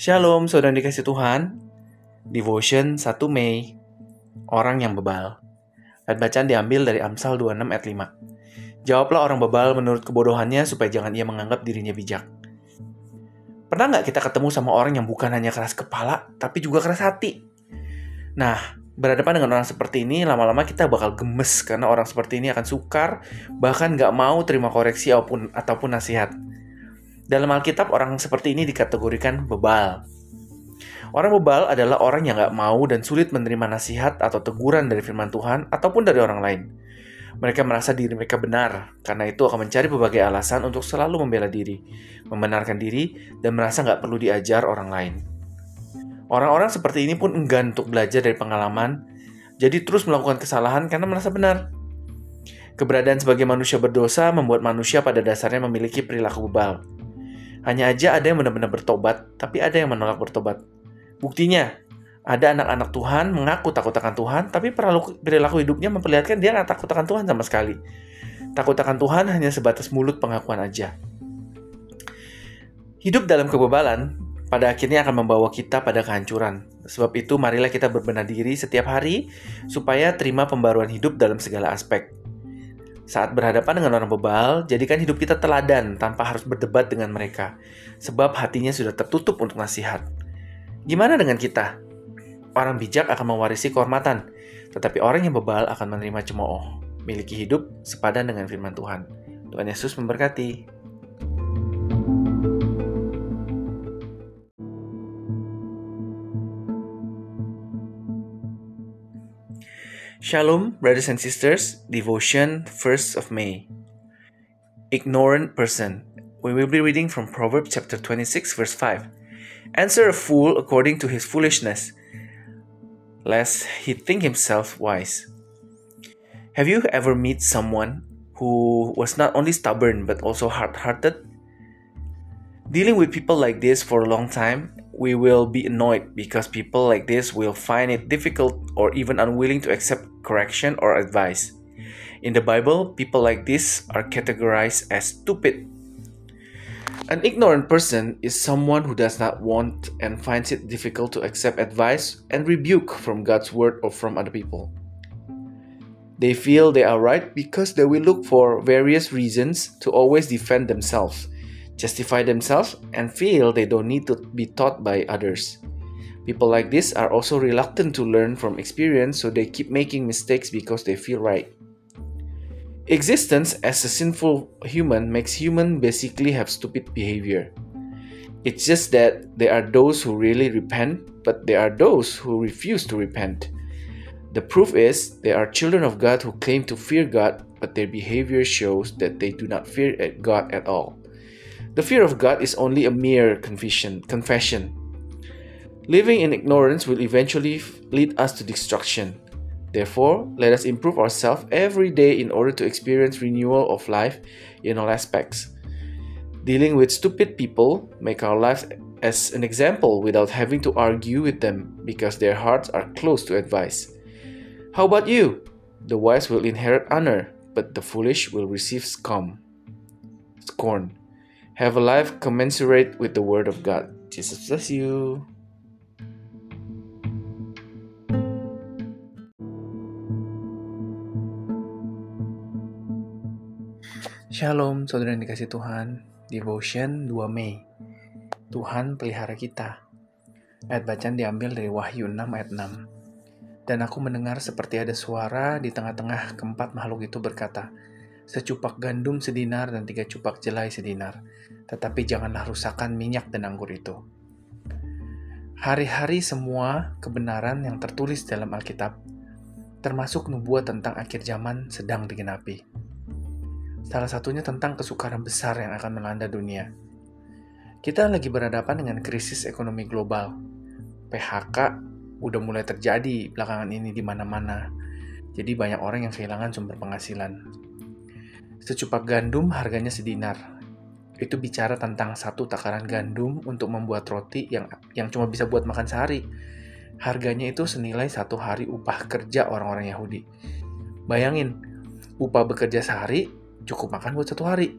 Shalom, saudara dikasih Tuhan. Devotion 1 Mei. Orang yang bebal. Ayat bacaan diambil dari Amsal 26 ayat 5. Jawablah orang bebal menurut kebodohannya supaya jangan ia menganggap dirinya bijak. Pernah nggak kita ketemu sama orang yang bukan hanya keras kepala, tapi juga keras hati? Nah, berhadapan dengan orang seperti ini, lama-lama kita bakal gemes karena orang seperti ini akan sukar, bahkan nggak mau terima koreksi ataupun, ataupun nasihat. Dalam Alkitab, orang seperti ini dikategorikan bebal. Orang bebal adalah orang yang gak mau dan sulit menerima nasihat atau teguran dari firman Tuhan ataupun dari orang lain. Mereka merasa diri mereka benar, karena itu akan mencari berbagai alasan untuk selalu membela diri, membenarkan diri, dan merasa gak perlu diajar orang lain. Orang-orang seperti ini pun enggan untuk belajar dari pengalaman, jadi terus melakukan kesalahan karena merasa benar. Keberadaan sebagai manusia berdosa membuat manusia pada dasarnya memiliki perilaku bebal. Hanya aja ada yang benar-benar bertobat, tapi ada yang menolak bertobat. Buktinya, ada anak-anak Tuhan mengaku takut akan Tuhan, tapi perilaku hidupnya memperlihatkan dia nggak takut akan Tuhan sama sekali. Takut akan Tuhan hanya sebatas mulut pengakuan aja. Hidup dalam kebebalan pada akhirnya akan membawa kita pada kehancuran. Sebab itu, marilah kita berbenah diri setiap hari supaya terima pembaruan hidup dalam segala aspek. Saat berhadapan dengan orang bebal, jadikan hidup kita teladan tanpa harus berdebat dengan mereka, sebab hatinya sudah tertutup untuk nasihat. Gimana dengan kita? Orang bijak akan mewarisi kehormatan, tetapi orang yang bebal akan menerima cemooh, miliki hidup sepadan dengan firman Tuhan. Tuhan Yesus memberkati. Shalom, brothers and sisters. Devotion 1st of May. Ignorant person. We will be reading from Proverbs chapter 26, verse 5. Answer a fool according to his foolishness, lest he think himself wise. Have you ever met someone who was not only stubborn but also hard hearted? Dealing with people like this for a long time we will be annoyed because people like this will find it difficult or even unwilling to accept correction or advice. In the Bible, people like this are categorized as stupid. An ignorant person is someone who does not want and finds it difficult to accept advice and rebuke from God's word or from other people. They feel they are right because they will look for various reasons to always defend themselves justify themselves, and feel they don't need to be taught by others. People like this are also reluctant to learn from experience, so they keep making mistakes because they feel right. Existence as a sinful human makes human basically have stupid behavior. It's just that there are those who really repent, but there are those who refuse to repent. The proof is there are children of God who claim to fear God, but their behavior shows that they do not fear God at all. The fear of God is only a mere confession. confession. Living in ignorance will eventually lead us to destruction. Therefore, let us improve ourselves every day in order to experience renewal of life in all aspects. Dealing with stupid people make our lives as an example without having to argue with them because their hearts are close to advice. How about you? The wise will inherit honor, but the foolish will receive scum. Scorn. Have a life commensurate with the Word of God. Jesus bless you. Shalom, saudara yang dikasih Tuhan. Devotion 2 Mei. Tuhan pelihara kita. Ayat bacaan diambil dari Wahyu 6 ayat 6. Dan aku mendengar seperti ada suara di tengah-tengah keempat makhluk itu berkata, secupak gandum sedinar dan tiga cupak jelai sedinar, tetapi janganlah rusakkan minyak dan anggur itu. Hari-hari semua kebenaran yang tertulis dalam Alkitab, termasuk nubuat tentang akhir zaman sedang digenapi. Salah satunya tentang kesukaran besar yang akan melanda dunia. Kita lagi berhadapan dengan krisis ekonomi global. PHK udah mulai terjadi belakangan ini di mana-mana. Jadi banyak orang yang kehilangan sumber penghasilan. Secupak gandum harganya sedinar. Itu bicara tentang satu takaran gandum untuk membuat roti yang yang cuma bisa buat makan sehari. Harganya itu senilai satu hari upah kerja orang-orang Yahudi. Bayangin, upah bekerja sehari cukup makan buat satu hari.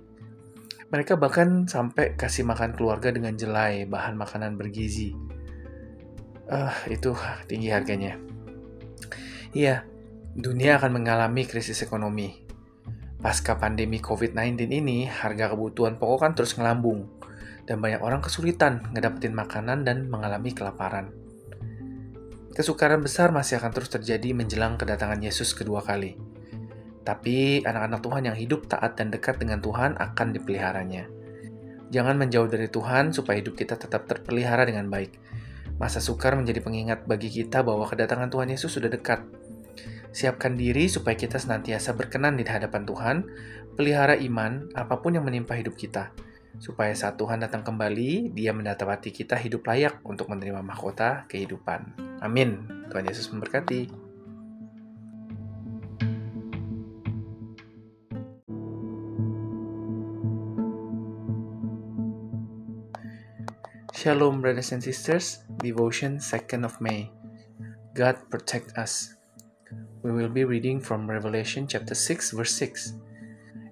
Mereka bahkan sampai kasih makan keluarga dengan jelai, bahan makanan bergizi. Uh, itu tinggi harganya. Iya, dunia akan mengalami krisis ekonomi. Pasca pandemi COVID-19 ini, harga kebutuhan pokok kan terus ngelambung, dan banyak orang kesulitan ngedapetin makanan dan mengalami kelaparan. Kesukaran besar masih akan terus terjadi menjelang kedatangan Yesus kedua kali. Tapi anak-anak Tuhan yang hidup taat dan dekat dengan Tuhan akan dipeliharanya. Jangan menjauh dari Tuhan supaya hidup kita tetap terpelihara dengan baik. Masa sukar menjadi pengingat bagi kita bahwa kedatangan Tuhan Yesus sudah dekat. Siapkan diri supaya kita senantiasa berkenan di hadapan Tuhan, pelihara iman apa pun yang menimpa hidup kita supaya saat Tuhan datang kembali, dia mendapati kita hidup layak untuk menerima mahkota kehidupan. Amin. Tuhan Yesus memberkati. Shalom brothers and sisters, devotion 2nd of May. God protect us. We will be reading from Revelation chapter 6 verse 6.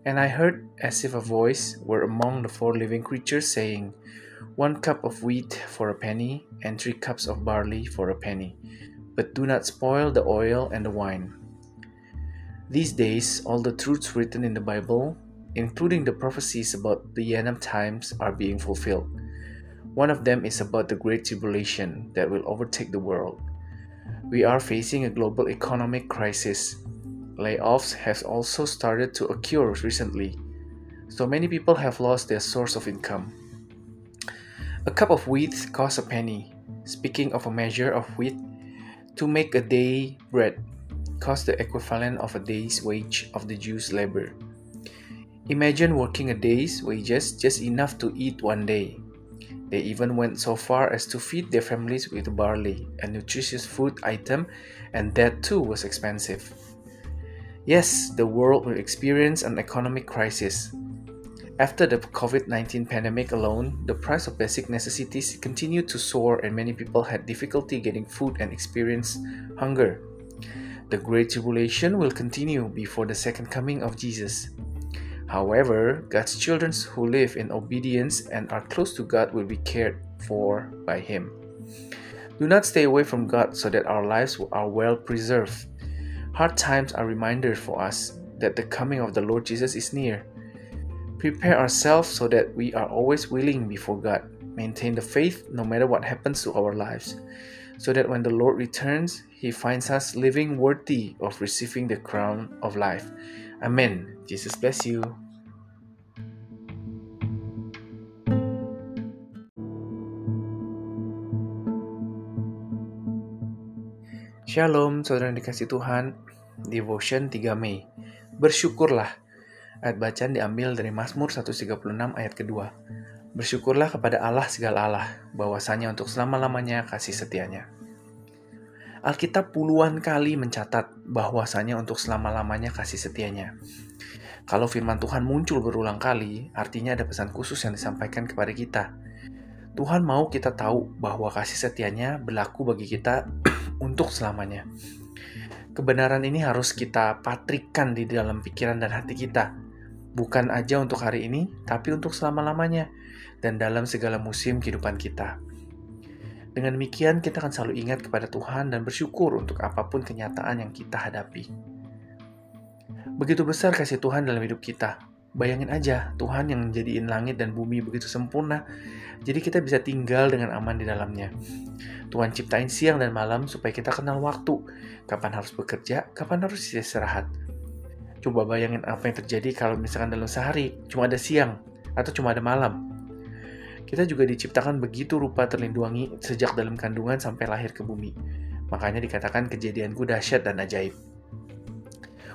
And I heard as if a voice were among the four living creatures saying, One cup of wheat for a penny, and three cups of barley for a penny, but do not spoil the oil and the wine. These days, all the truths written in the Bible, including the prophecies about the end times, are being fulfilled. One of them is about the Great Tribulation that will overtake the world. We are facing a global economic crisis Layoffs have also started to occur recently, so many people have lost their source of income. A cup of wheat costs a penny. Speaking of a measure of wheat, to make a day bread costs the equivalent of a day's wage of the Jews' labor. Imagine working a day's wages just enough to eat one day. They even went so far as to feed their families with barley, a nutritious food item, and that too was expensive. Yes, the world will experience an economic crisis. After the COVID 19 pandemic alone, the price of basic necessities continued to soar and many people had difficulty getting food and experienced hunger. The Great Tribulation will continue before the second coming of Jesus. However, God's children who live in obedience and are close to God will be cared for by Him. Do not stay away from God so that our lives are well preserved. Hard times are reminders for us that the coming of the Lord Jesus is near. Prepare ourselves so that we are always willing before God. Maintain the faith no matter what happens to our lives, so that when the Lord returns, He finds us living worthy of receiving the crown of life. Amen. Jesus bless you. Shalom, saudara yang dikasih Tuhan. Devotion 3 Mei. Bersyukurlah. Ayat bacaan diambil dari Mazmur 136 ayat kedua. Bersyukurlah kepada Allah segala Allah, bahwasanya untuk selama-lamanya kasih setianya. Alkitab puluhan kali mencatat bahwasanya untuk selama-lamanya kasih setianya. Kalau firman Tuhan muncul berulang kali, artinya ada pesan khusus yang disampaikan kepada kita. Tuhan mau kita tahu bahwa kasih setianya berlaku bagi kita untuk selamanya. Kebenaran ini harus kita patrikan di dalam pikiran dan hati kita, bukan aja untuk hari ini, tapi untuk selama-lamanya dan dalam segala musim kehidupan kita. Dengan demikian, kita akan selalu ingat kepada Tuhan dan bersyukur untuk apa pun kenyataan yang kita hadapi. Begitu besar kasih Tuhan dalam hidup kita, Bayangin aja, Tuhan yang menjadiin langit dan bumi begitu sempurna, jadi kita bisa tinggal dengan aman di dalamnya. Tuhan ciptain siang dan malam supaya kita kenal waktu, kapan harus bekerja, kapan harus istirahat. Coba bayangin apa yang terjadi kalau misalkan dalam sehari cuma ada siang atau cuma ada malam. Kita juga diciptakan begitu rupa terlindungi sejak dalam kandungan sampai lahir ke bumi. Makanya dikatakan kejadianku dahsyat dan ajaib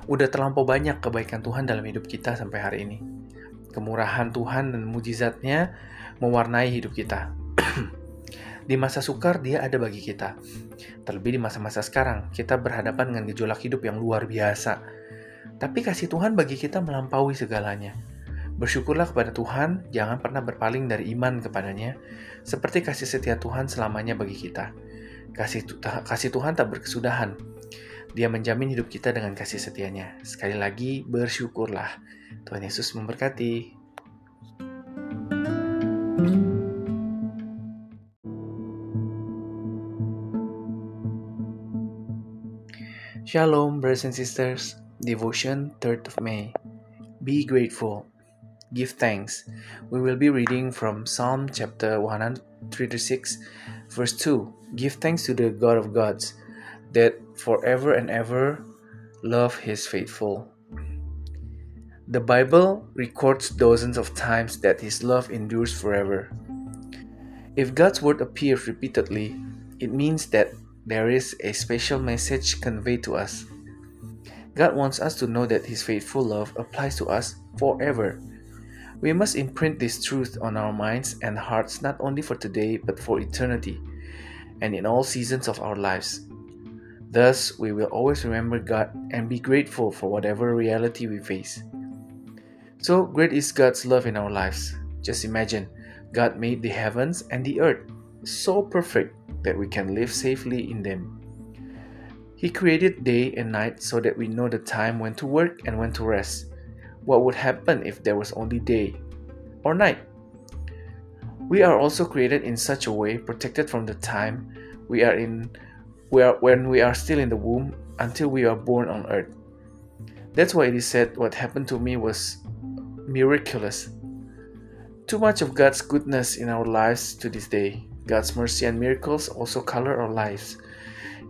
udah terlampau banyak kebaikan Tuhan dalam hidup kita sampai hari ini. Kemurahan Tuhan dan mujizatnya mewarnai hidup kita. di masa sukar dia ada bagi kita. Terlebih di masa-masa sekarang, kita berhadapan dengan gejolak hidup yang luar biasa. Tapi kasih Tuhan bagi kita melampaui segalanya. Bersyukurlah kepada Tuhan, jangan pernah berpaling dari iman kepadanya, seperti kasih setia Tuhan selamanya bagi kita. Kasih, kasih Tuhan tak berkesudahan, dia menjamin hidup kita dengan kasih setianya. Sekali lagi, bersyukurlah. Tuhan Yesus memberkati. Shalom, brothers and sisters. Devotion 3rd of May. Be grateful. Give thanks. We will be reading from Psalm chapter 136, verse 2. Give thanks to the God of gods, that forever and ever love his faithful. The Bible records dozens of times that his love endures forever. If God's word appears repeatedly, it means that there is a special message conveyed to us. God wants us to know that His faithful love applies to us forever. We must imprint this truth on our minds and hearts not only for today but for eternity and in all seasons of our lives. Thus, we will always remember God and be grateful for whatever reality we face. So great is God's love in our lives. Just imagine, God made the heavens and the earth so perfect that we can live safely in them. He created day and night so that we know the time when to work and when to rest. What would happen if there was only day or night? We are also created in such a way, protected from the time we are in we are, when we are still in the womb until we are born on earth. That's why it is said what happened to me was miraculous. Too much of God's goodness in our lives to this day. God's mercy and miracles also color our lives.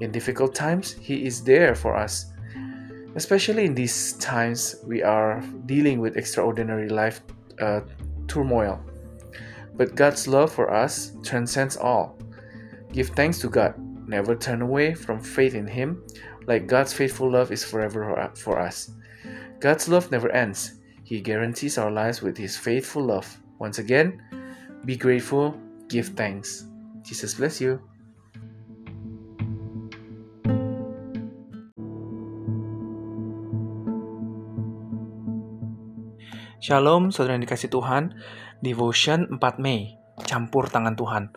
In difficult times, He is there for us. Especially in these times, we are dealing with extraordinary life uh, turmoil. But God's love for us transcends all. Give thanks to God. Never turn away from faith in Him, like God's faithful love is forever for us. God's love never ends. He guarantees our lives with His faithful love. Once again, be grateful give thanks. Jesus bless you. Shalom, saudara yang dikasih Tuhan. Devotion 4 Mei, campur tangan Tuhan.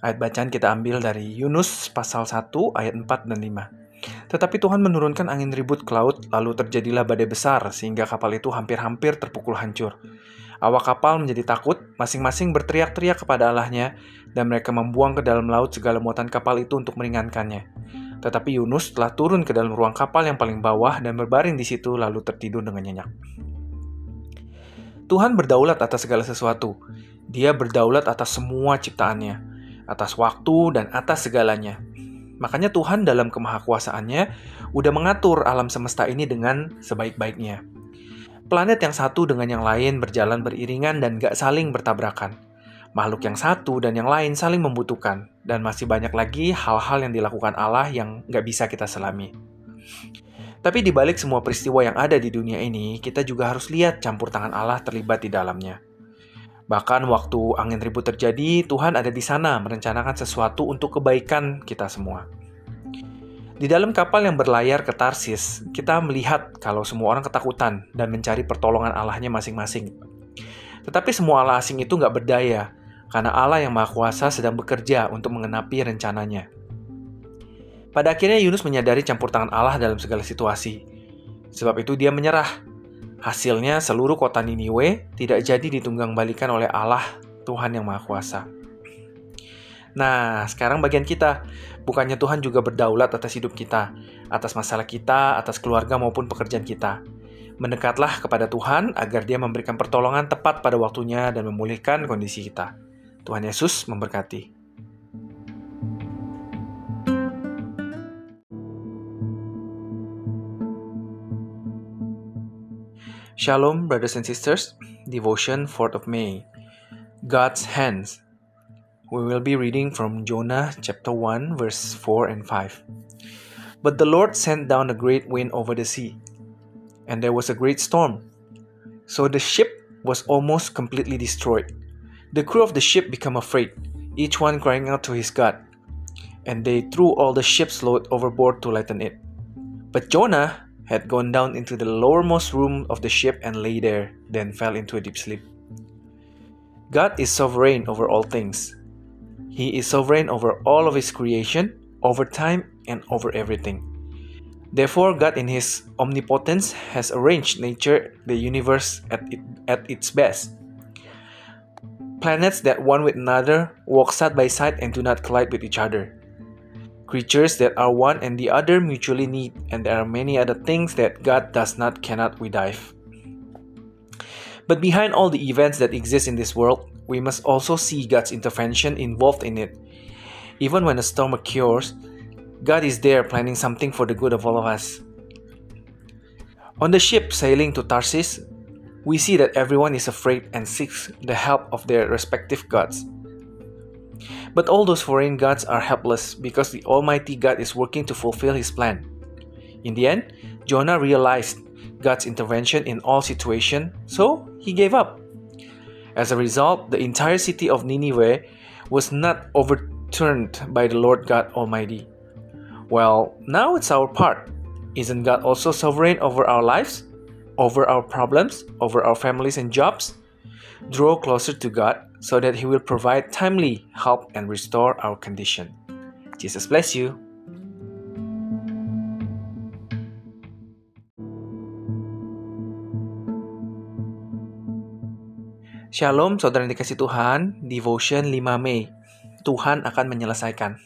Ayat bacaan kita ambil dari Yunus pasal 1 ayat 4 dan 5. Tetapi Tuhan menurunkan angin ribut ke laut, lalu terjadilah badai besar sehingga kapal itu hampir-hampir terpukul hancur. Awak kapal menjadi takut, masing-masing berteriak-teriak kepada Allahnya, dan mereka membuang ke dalam laut segala muatan kapal itu untuk meringankannya. Tetapi Yunus telah turun ke dalam ruang kapal yang paling bawah dan berbaring di situ lalu tertidur dengan nyenyak. Tuhan berdaulat atas segala sesuatu. Dia berdaulat atas semua ciptaannya, atas waktu dan atas segalanya. Makanya Tuhan dalam kemahakuasaannya udah mengatur alam semesta ini dengan sebaik-baiknya. Planet yang satu dengan yang lain berjalan beriringan dan gak saling bertabrakan. Makhluk yang satu dan yang lain saling membutuhkan, dan masih banyak lagi hal-hal yang dilakukan Allah yang gak bisa kita selami. Tapi di balik semua peristiwa yang ada di dunia ini, kita juga harus lihat campur tangan Allah terlibat di dalamnya. Bahkan waktu angin ribut terjadi, Tuhan ada di sana merencanakan sesuatu untuk kebaikan kita semua. Di dalam kapal yang berlayar ke Tarsis, kita melihat kalau semua orang ketakutan dan mencari pertolongan Allahnya masing-masing. Tetapi semua Allah asing itu nggak berdaya, karena Allah yang Maha Kuasa sedang bekerja untuk mengenapi rencananya. Pada akhirnya Yunus menyadari campur tangan Allah dalam segala situasi. Sebab itu dia menyerah. Hasilnya seluruh kota Niniwe tidak jadi ditunggang balikan oleh Allah, Tuhan yang Maha Kuasa. Nah, sekarang bagian kita. Bukannya Tuhan juga berdaulat atas hidup kita, atas masalah kita, atas keluarga maupun pekerjaan kita. Mendekatlah kepada Tuhan agar Dia memberikan pertolongan tepat pada waktunya dan memulihkan kondisi kita. Tuhan Yesus memberkati. Shalom, brothers and sisters. Devotion 4th of May. God's hands. We will be reading from Jonah chapter 1, verse 4 and 5. But the Lord sent down a great wind over the sea, and there was a great storm. So the ship was almost completely destroyed. The crew of the ship became afraid, each one crying out to his God. And they threw all the ship's load overboard to lighten it. But Jonah had gone down into the lowermost room of the ship and lay there, then fell into a deep sleep. God is sovereign over all things. He is sovereign over all of His creation, over time, and over everything. Therefore, God, in His omnipotence, has arranged nature, the universe, at, it, at its best. planets that one with another walk side by side and do not collide with each other. Creatures that are one and the other mutually need, and there are many other things that God does not cannot we dive. But behind all the events that exist in this world, we must also see God's intervention involved in it. Even when a storm occurs, God is there planning something for the good of all of us. On the ship sailing to Tarsus, we see that everyone is afraid and seeks the help of their respective gods. But all those foreign gods are helpless because the Almighty God is working to fulfill His plan. In the end, Jonah realized God's intervention in all situations, so he gave up. As a result, the entire city of Nineveh was not overturned by the Lord God Almighty. Well, now it's our part. Isn't God also sovereign over our lives, over our problems, over our families and jobs? Draw closer to God so that He will provide timely help and restore our condition. Jesus bless you. Shalom saudara yang dikasih Tuhan, Devotion 5 Mei. Tuhan akan menyelesaikan.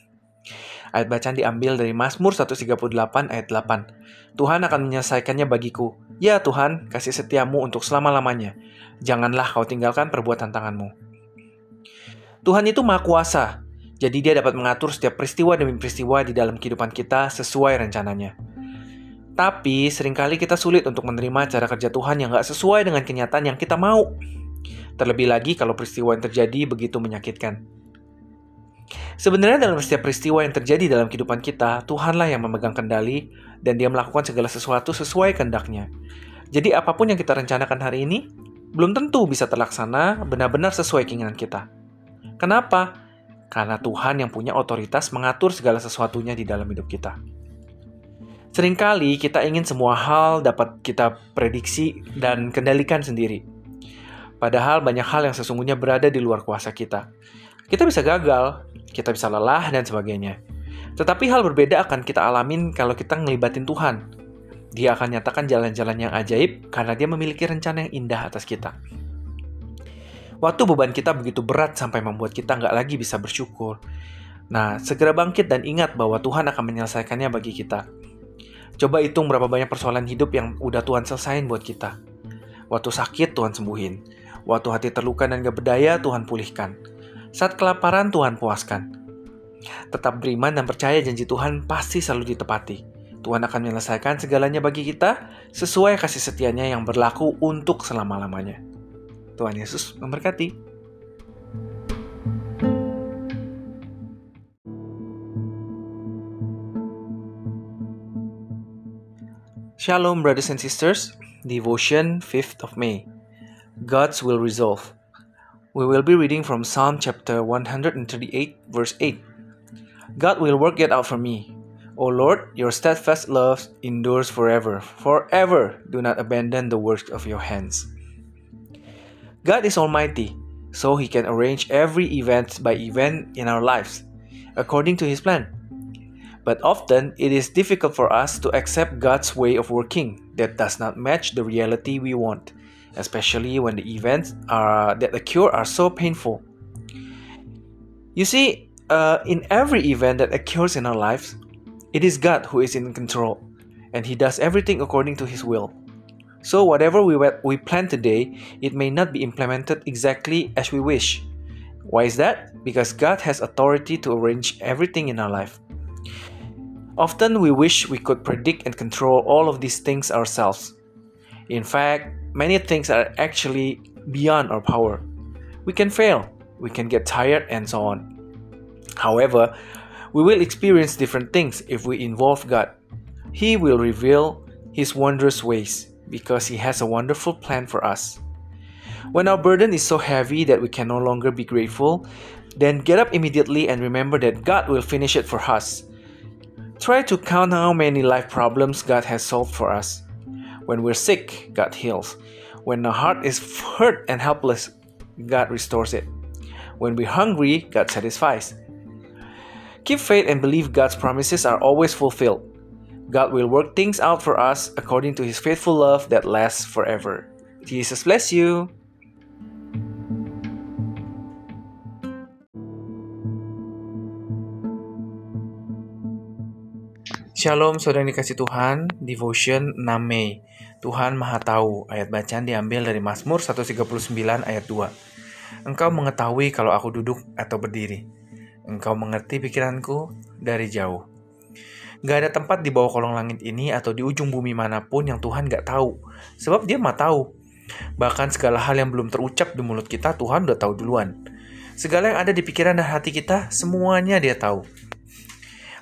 Ayat bacaan diambil dari Mazmur 138 ayat 8. Tuhan akan menyelesaikannya bagiku. Ya Tuhan, kasih setiamu untuk selama-lamanya. Janganlah kau tinggalkan perbuatan tanganmu. Tuhan itu maha kuasa, jadi dia dapat mengatur setiap peristiwa demi peristiwa di dalam kehidupan kita sesuai rencananya. Tapi sering kali kita sulit untuk menerima cara kerja Tuhan yang gak sesuai dengan kenyataan yang kita mau. Terlebih lagi kalau peristiwa yang terjadi begitu menyakitkan. Sebenarnya dalam setiap peristiwa yang terjadi dalam kehidupan kita, Tuhanlah yang memegang kendali dan dia melakukan segala sesuatu sesuai kehendaknya. Jadi apa pun yang kita rencanakan hari ini, belum tentu bisa terlaksana benar-benar sesuai keinginan kita. Kenapa? Karena Tuhan yang punya otoritas mengatur segala sesuatunya di dalam hidup kita. Seringkali kita ingin semua hal dapat kita prediksi dan kendalikan sendiri. Padahal banyak hal yang sesungguhnya berada di luar kuasa kita. Kita bisa gagal, kita bisa lelah, dan sebagainya. Tetapi hal berbeda akan kita alamin kalau kita ngelibatin Tuhan. Dia akan nyatakan jalan-jalan yang ajaib karena dia memiliki rencana yang indah atas kita. Waktu beban kita begitu berat sampai membuat kita nggak lagi bisa bersyukur. Nah, segera bangkit dan ingat bahwa Tuhan akan menyelesaikannya bagi kita. Coba hitung berapa banyak persoalan hidup yang udah Tuhan selesain buat kita. Waktu sakit, Tuhan sembuhin. Waktu hati terluka dan gak berdaya, Tuhan pulihkan. Saat kelaparan, Tuhan puaskan. Tetap beriman dan percaya janji Tuhan pasti selalu ditepati. Tuhan akan menyelesaikan segalanya bagi kita sesuai kasih setianya yang berlaku untuk selama-lamanya. Tuhan Yesus memberkati. Shalom, brothers and sisters. Devotion 5th of May. God's will resolve. We will be reading from Psalm chapter 138, verse 8. God will work it out for me. O Lord, your steadfast love endures forever. Forever do not abandon the work of your hands. God is almighty, so he can arrange every event by event in our lives according to his plan. But often it is difficult for us to accept God's way of working that does not match the reality we want especially when the events are that occur are so painful. You see, uh, in every event that occurs in our lives, it is God who is in control, and He does everything according to His will. So whatever we we plan today, it may not be implemented exactly as we wish. Why is that? Because God has authority to arrange everything in our life. Often we wish we could predict and control all of these things ourselves. In fact, many things are actually beyond our power. We can fail, we can get tired, and so on. However, we will experience different things if we involve God. He will reveal His wondrous ways because He has a wonderful plan for us. When our burden is so heavy that we can no longer be grateful, then get up immediately and remember that God will finish it for us. Try to count how many life problems God has solved for us. When we're sick, God heals. When our heart is hurt and helpless, God restores it. When we're hungry, God satisfies. Keep faith and believe God's promises are always fulfilled. God will work things out for us according to His faithful love that lasts forever. Jesus bless you. Shalom saudara dikasih Tuhan, Devotion 6 Mei. Tuhan Maha Tahu, ayat bacaan diambil dari Mazmur 139 ayat 2. Engkau mengetahui kalau aku duduk atau berdiri. Engkau mengerti pikiranku dari jauh. Gak ada tempat di bawah kolong langit ini atau di ujung bumi mana pun yang Tuhan gak tahu. Sebab dia mah tahu. Bahkan segala hal yang belum terucap di mulut kita, Tuhan udah tahu duluan. Segala yang ada di pikiran dan hati kita, semuanya dia tahu.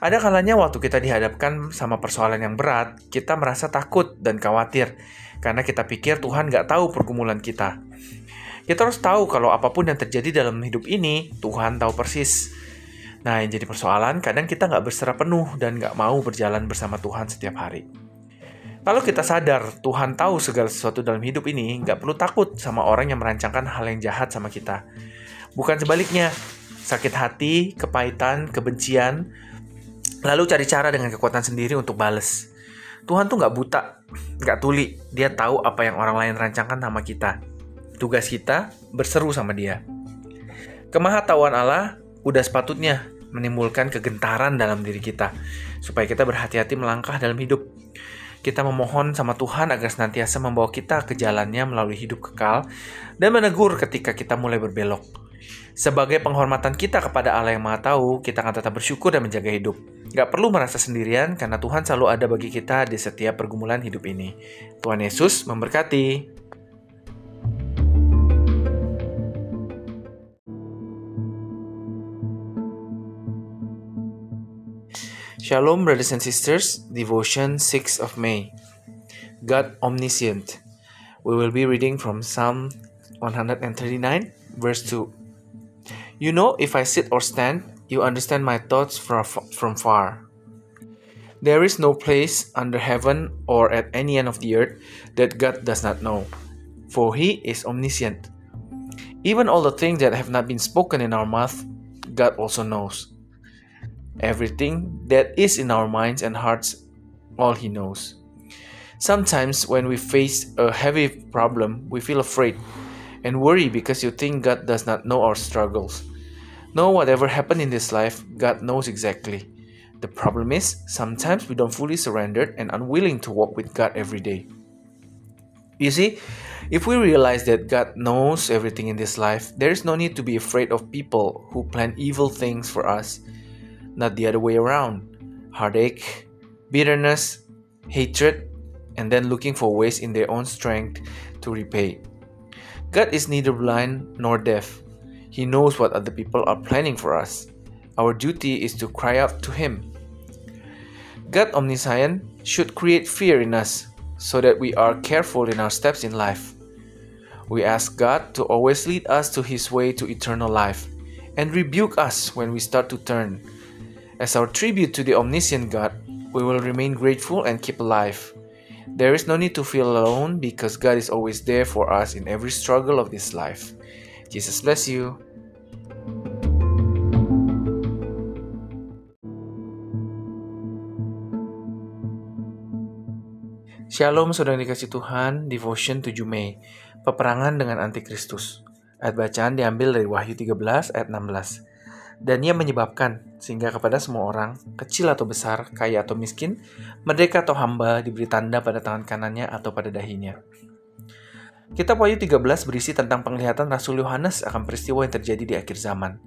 Ada kalanya waktu kita dihadapkan sama persoalan yang berat, kita merasa takut dan khawatir karena kita pikir Tuhan gak tahu pergumulan kita. Kita harus tahu kalau apa pun yang terjadi dalam hidup ini, Tuhan tahu persis. Nah, yang jadi persoalan, kadang kita nggak berserah penuh dan nggak mau berjalan bersama Tuhan setiap hari. Kalau kita sadar Tuhan tahu segala sesuatu dalam hidup ini, nggak perlu takut sama orang yang merancangkan hal yang jahat sama kita. Bukan sebaliknya, sakit hati, kepahitan, kebencian, lalu cari cara dengan kekuatan sendiri untuk bales. Tuhan tuh nggak buta, nggak tuli. Dia tahu apa yang orang lain rancangkan sama kita. Tugas kita berseru sama dia. Kemahatauan Allah udah sepatutnya menimbulkan kegentaran dalam diri kita, supaya kita berhati-hati melangkah dalam hidup. Kita memohon sama Tuhan agar senantiasa membawa kita ke jalannya melalui hidup kekal dan menegur ketika kita mulai berbelok. Sebagai penghormatan kita kepada Allah yang Maha Tahu, kita akan tetap bersyukur dan menjaga hidup. Gak perlu merasa sendirian karena Tuhan selalu ada bagi kita di setiap pergumulan hidup ini. Tuhan Yesus memberkati. Shalom, brothers and sisters. Devotion 6 of May. God Omniscient. We will be reading from Psalm 139, verse 2. You know if I sit or stand, you understand my thoughts from, from far. There is no place under heaven or at any end of the earth that God does not know, for He is omniscient. Even all the things that have not been spoken in our mouth, God also knows. Everything that is in our minds and hearts, all He knows. Sometimes, when we face a heavy problem, we feel afraid and worry because you think God does not know our struggles. No, whatever happened in this life, God knows exactly. The problem is, sometimes we don't fully surrender and unwilling to walk with God every day. You see, if we realize that God knows everything in this life, there is no need to be afraid of people who plan evil things for us, not the other way around. Heartache, bitterness, hatred, and then looking for ways in their own strength to repay. God is neither blind nor deaf. He knows what other people are planning for us. Our duty is to cry out to Him. God omniscient should create fear in us so that we are careful in our steps in life. We ask God to always lead us to His way to eternal life and rebuke us when we start to turn. As our tribute to the omniscient God, we will remain grateful and keep alive. There is no need to feel alone because God is always there for us in every struggle of this life. Jesus bless you. Shalom saudara dikasih Tuhan, Devotion 7 Mei, Peperangan dengan Antikristus. Ayat bacaan diambil dari Wahyu 13 ayat 16. Dan ia menyebabkan sehingga kepada semua orang, kecil atau besar, kaya atau miskin, merdeka atau hamba diberi tanda pada tangan kanannya atau pada dahinya. Kitab Wahyu 13 berisi tentang penglihatan Rasul Yohanes akan peristiwa yang terjadi di akhir zaman.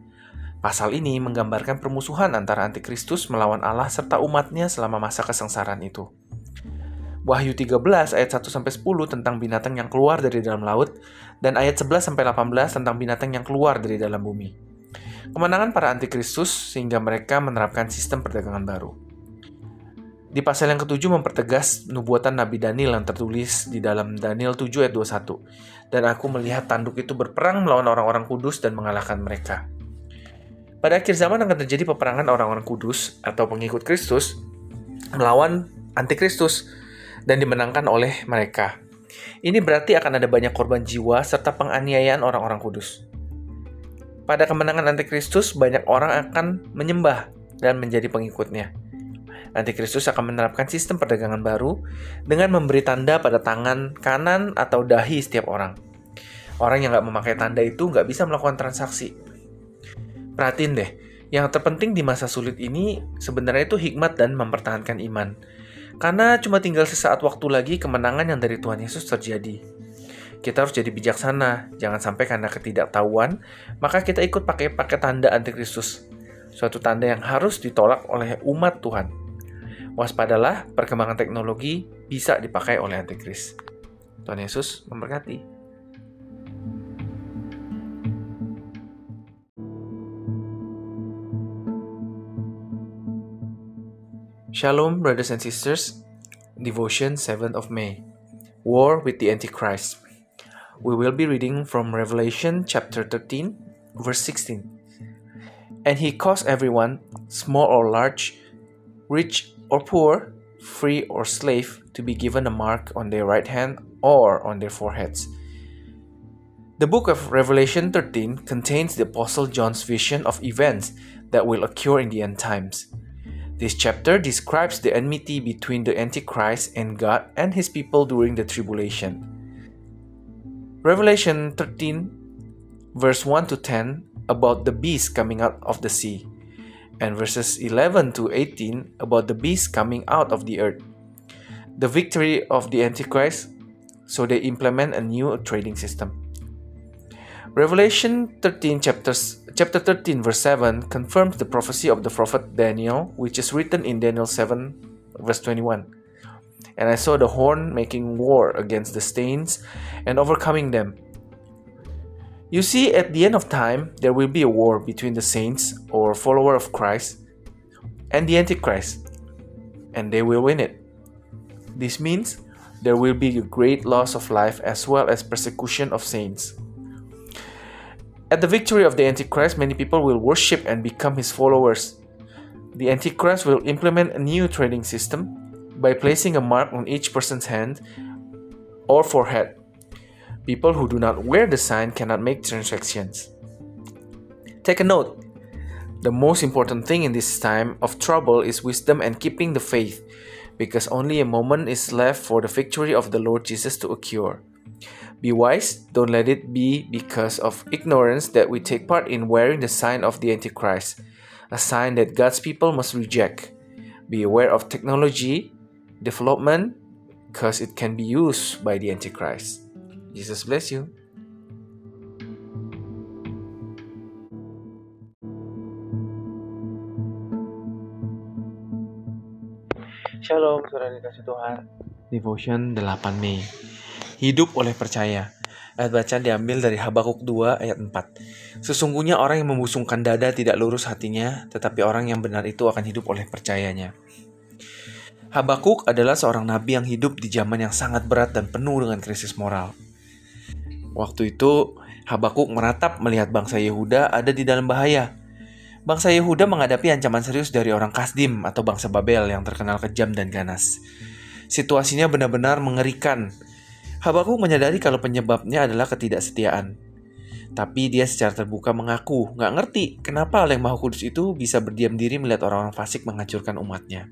Pasal ini menggambarkan permusuhan antara antikristus melawan Allah serta umatnya selama masa kesengsaraan itu. Wahyu 13 ayat 1 sampai 10 tentang binatang yang keluar dari dalam laut dan ayat 11 sampai 18 tentang binatang yang keluar dari dalam bumi. Kemenangan para antikristus sehingga mereka menerapkan sistem perdagangan baru. Di pasal yang ketujuh mempertegas nubuatan Nabi Daniel yang tertulis di dalam Daniel 7 ayat 21. Dan aku melihat tanduk itu berperang melawan orang-orang kudus dan mengalahkan mereka. Pada akhir zaman akan terjadi peperangan orang-orang kudus atau pengikut Kristus melawan antikristus dan dimenangkan oleh mereka. Ini berarti akan ada banyak korban jiwa serta penganiayaan orang-orang kudus. Pada kemenangan Antikristus, banyak orang akan menyembah dan menjadi pengikutnya. Antikristus akan menerapkan sistem perdagangan baru dengan memberi tanda pada tangan kanan atau dahi setiap orang. Orang yang nggak memakai tanda itu nggak bisa melakukan transaksi. Perhatiin deh, Yang terpenting di masa sulit ini sebenarnya itu hikmat dan mempertahankan iman. Karena cuma tinggal sesaat waktu lagi kemenangan yang dari Tuhan Yesus terjadi. Kita harus jadi bijaksana, jangan sampai karena ketidaktahuan, maka kita ikut pakai pakai tanda antikristus. Suatu tanda yang harus ditolak oleh umat Tuhan. Waspadalah, perkembangan teknologi bisa dipakai oleh antikris. Tuhan Yesus memberkati. Shalom, brothers and sisters. Devotion 7th of May War with the Antichrist. We will be reading from Revelation chapter 13, verse 16. And he caused everyone, small or large, rich or poor, free or slave, to be given a mark on their right hand or on their foreheads. The book of Revelation 13 contains the Apostle John's vision of events that will occur in the end times. This chapter describes the enmity between the Antichrist and God and his people during the tribulation. Revelation 13, verse 1 to 10, about the beast coming out of the sea, and verses 11 to 18 about the beast coming out of the earth. The victory of the Antichrist, so they implement a new trading system. Revelation 13 chapters chapter 13 verse 7 confirms the prophecy of the prophet Daniel which is written in Daniel 7 verse 21. And I saw the horn making war against the stains and overcoming them. You see at the end of time there will be a war between the saints or follower of Christ and the antichrist and they will win it. This means there will be a great loss of life as well as persecution of saints. At the victory of the Antichrist, many people will worship and become his followers. The Antichrist will implement a new trading system by placing a mark on each person's hand or forehead. People who do not wear the sign cannot make transactions. Take a note the most important thing in this time of trouble is wisdom and keeping the faith, because only a moment is left for the victory of the Lord Jesus to occur. Be wise, don't let it be because of ignorance that we take part in wearing the sign of the Antichrist, a sign that God's people must reject. Be aware of technology development because it can be used by the Antichrist. Jesus bless you. Shalom, saudara dikasih Tuhan. Devotion 8 Mei. Hidup oleh percaya. Ayat bacaan diambil dari Habakuk 2 ayat 4. Sesungguhnya orang yang membusungkan dada tidak lurus hatinya, tetapi orang yang benar itu akan hidup oleh percayanya. Habakuk adalah seorang nabi yang hidup di zaman yang sangat berat dan penuh dengan krisis moral. Waktu itu, Habakuk meratap melihat bangsa Yehuda ada di dalam bahaya. Bangsa Yehuda menghadapi ancaman serius dari orang Kasdim atau bangsa Babel yang terkenal kejam dan ganas. Situasinya benar-benar mengerikan Habakuk menyadari kalau penyebabnya adalah ketidaksetiaan. Tapi dia secara terbuka mengaku nggak ngerti kenapa oleh Maha Kudus itu bisa berdiam diri melihat orang-orang fasik menghancurkan umatnya.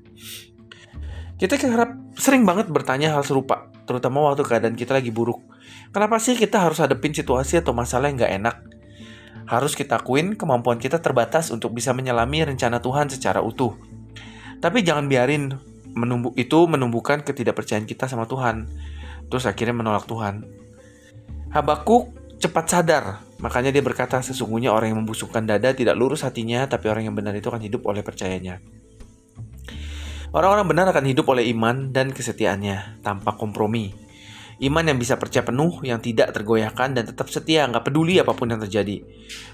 Kita kerap sering banget bertanya hal serupa, terutama waktu keadaan kita lagi buruk. Kenapa sih kita harus hadapin situasi atau masalah yang nggak enak? Harus kita akuin kemampuan kita terbatas untuk bisa menyelami rencana Tuhan secara utuh. Tapi jangan biarin menumbuh itu menumbuhkan ketidakpercayaan kita sama Tuhan terus akhirnya menolak Tuhan. Habakuk cepat sadar, makanya dia berkata sesungguhnya orang yang membusukkan dada tidak lurus hatinya, tapi orang yang benar itu akan hidup oleh percayanya. Orang-orang benar akan hidup oleh iman dan kesetiaannya, tanpa kompromi. Iman yang bisa percaya penuh, yang tidak tergoyahkan dan tetap setia, nggak peduli apa pun yang terjadi.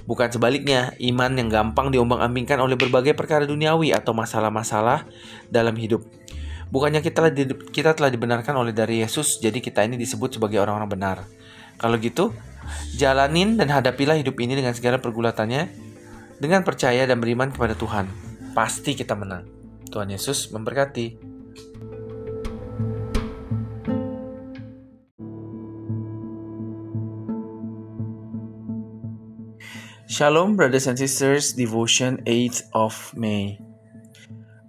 Bukan sebaliknya, iman yang gampang diombang-ambingkan oleh berbagai perkara duniawi atau masalah-masalah dalam hidup. Bukannya kita kita telah dibenarkan oleh dari Yesus, jadi kita ini disebut sebagai orang-orang benar. Kalau gitu, jalanin dan hadapilah hidup ini dengan segala pergulatannya, dengan percaya dan beriman kepada Tuhan. Pasti kita menang. Tuhan Yesus memberkati. Shalom, brothers and sisters. Devotion 8th of May.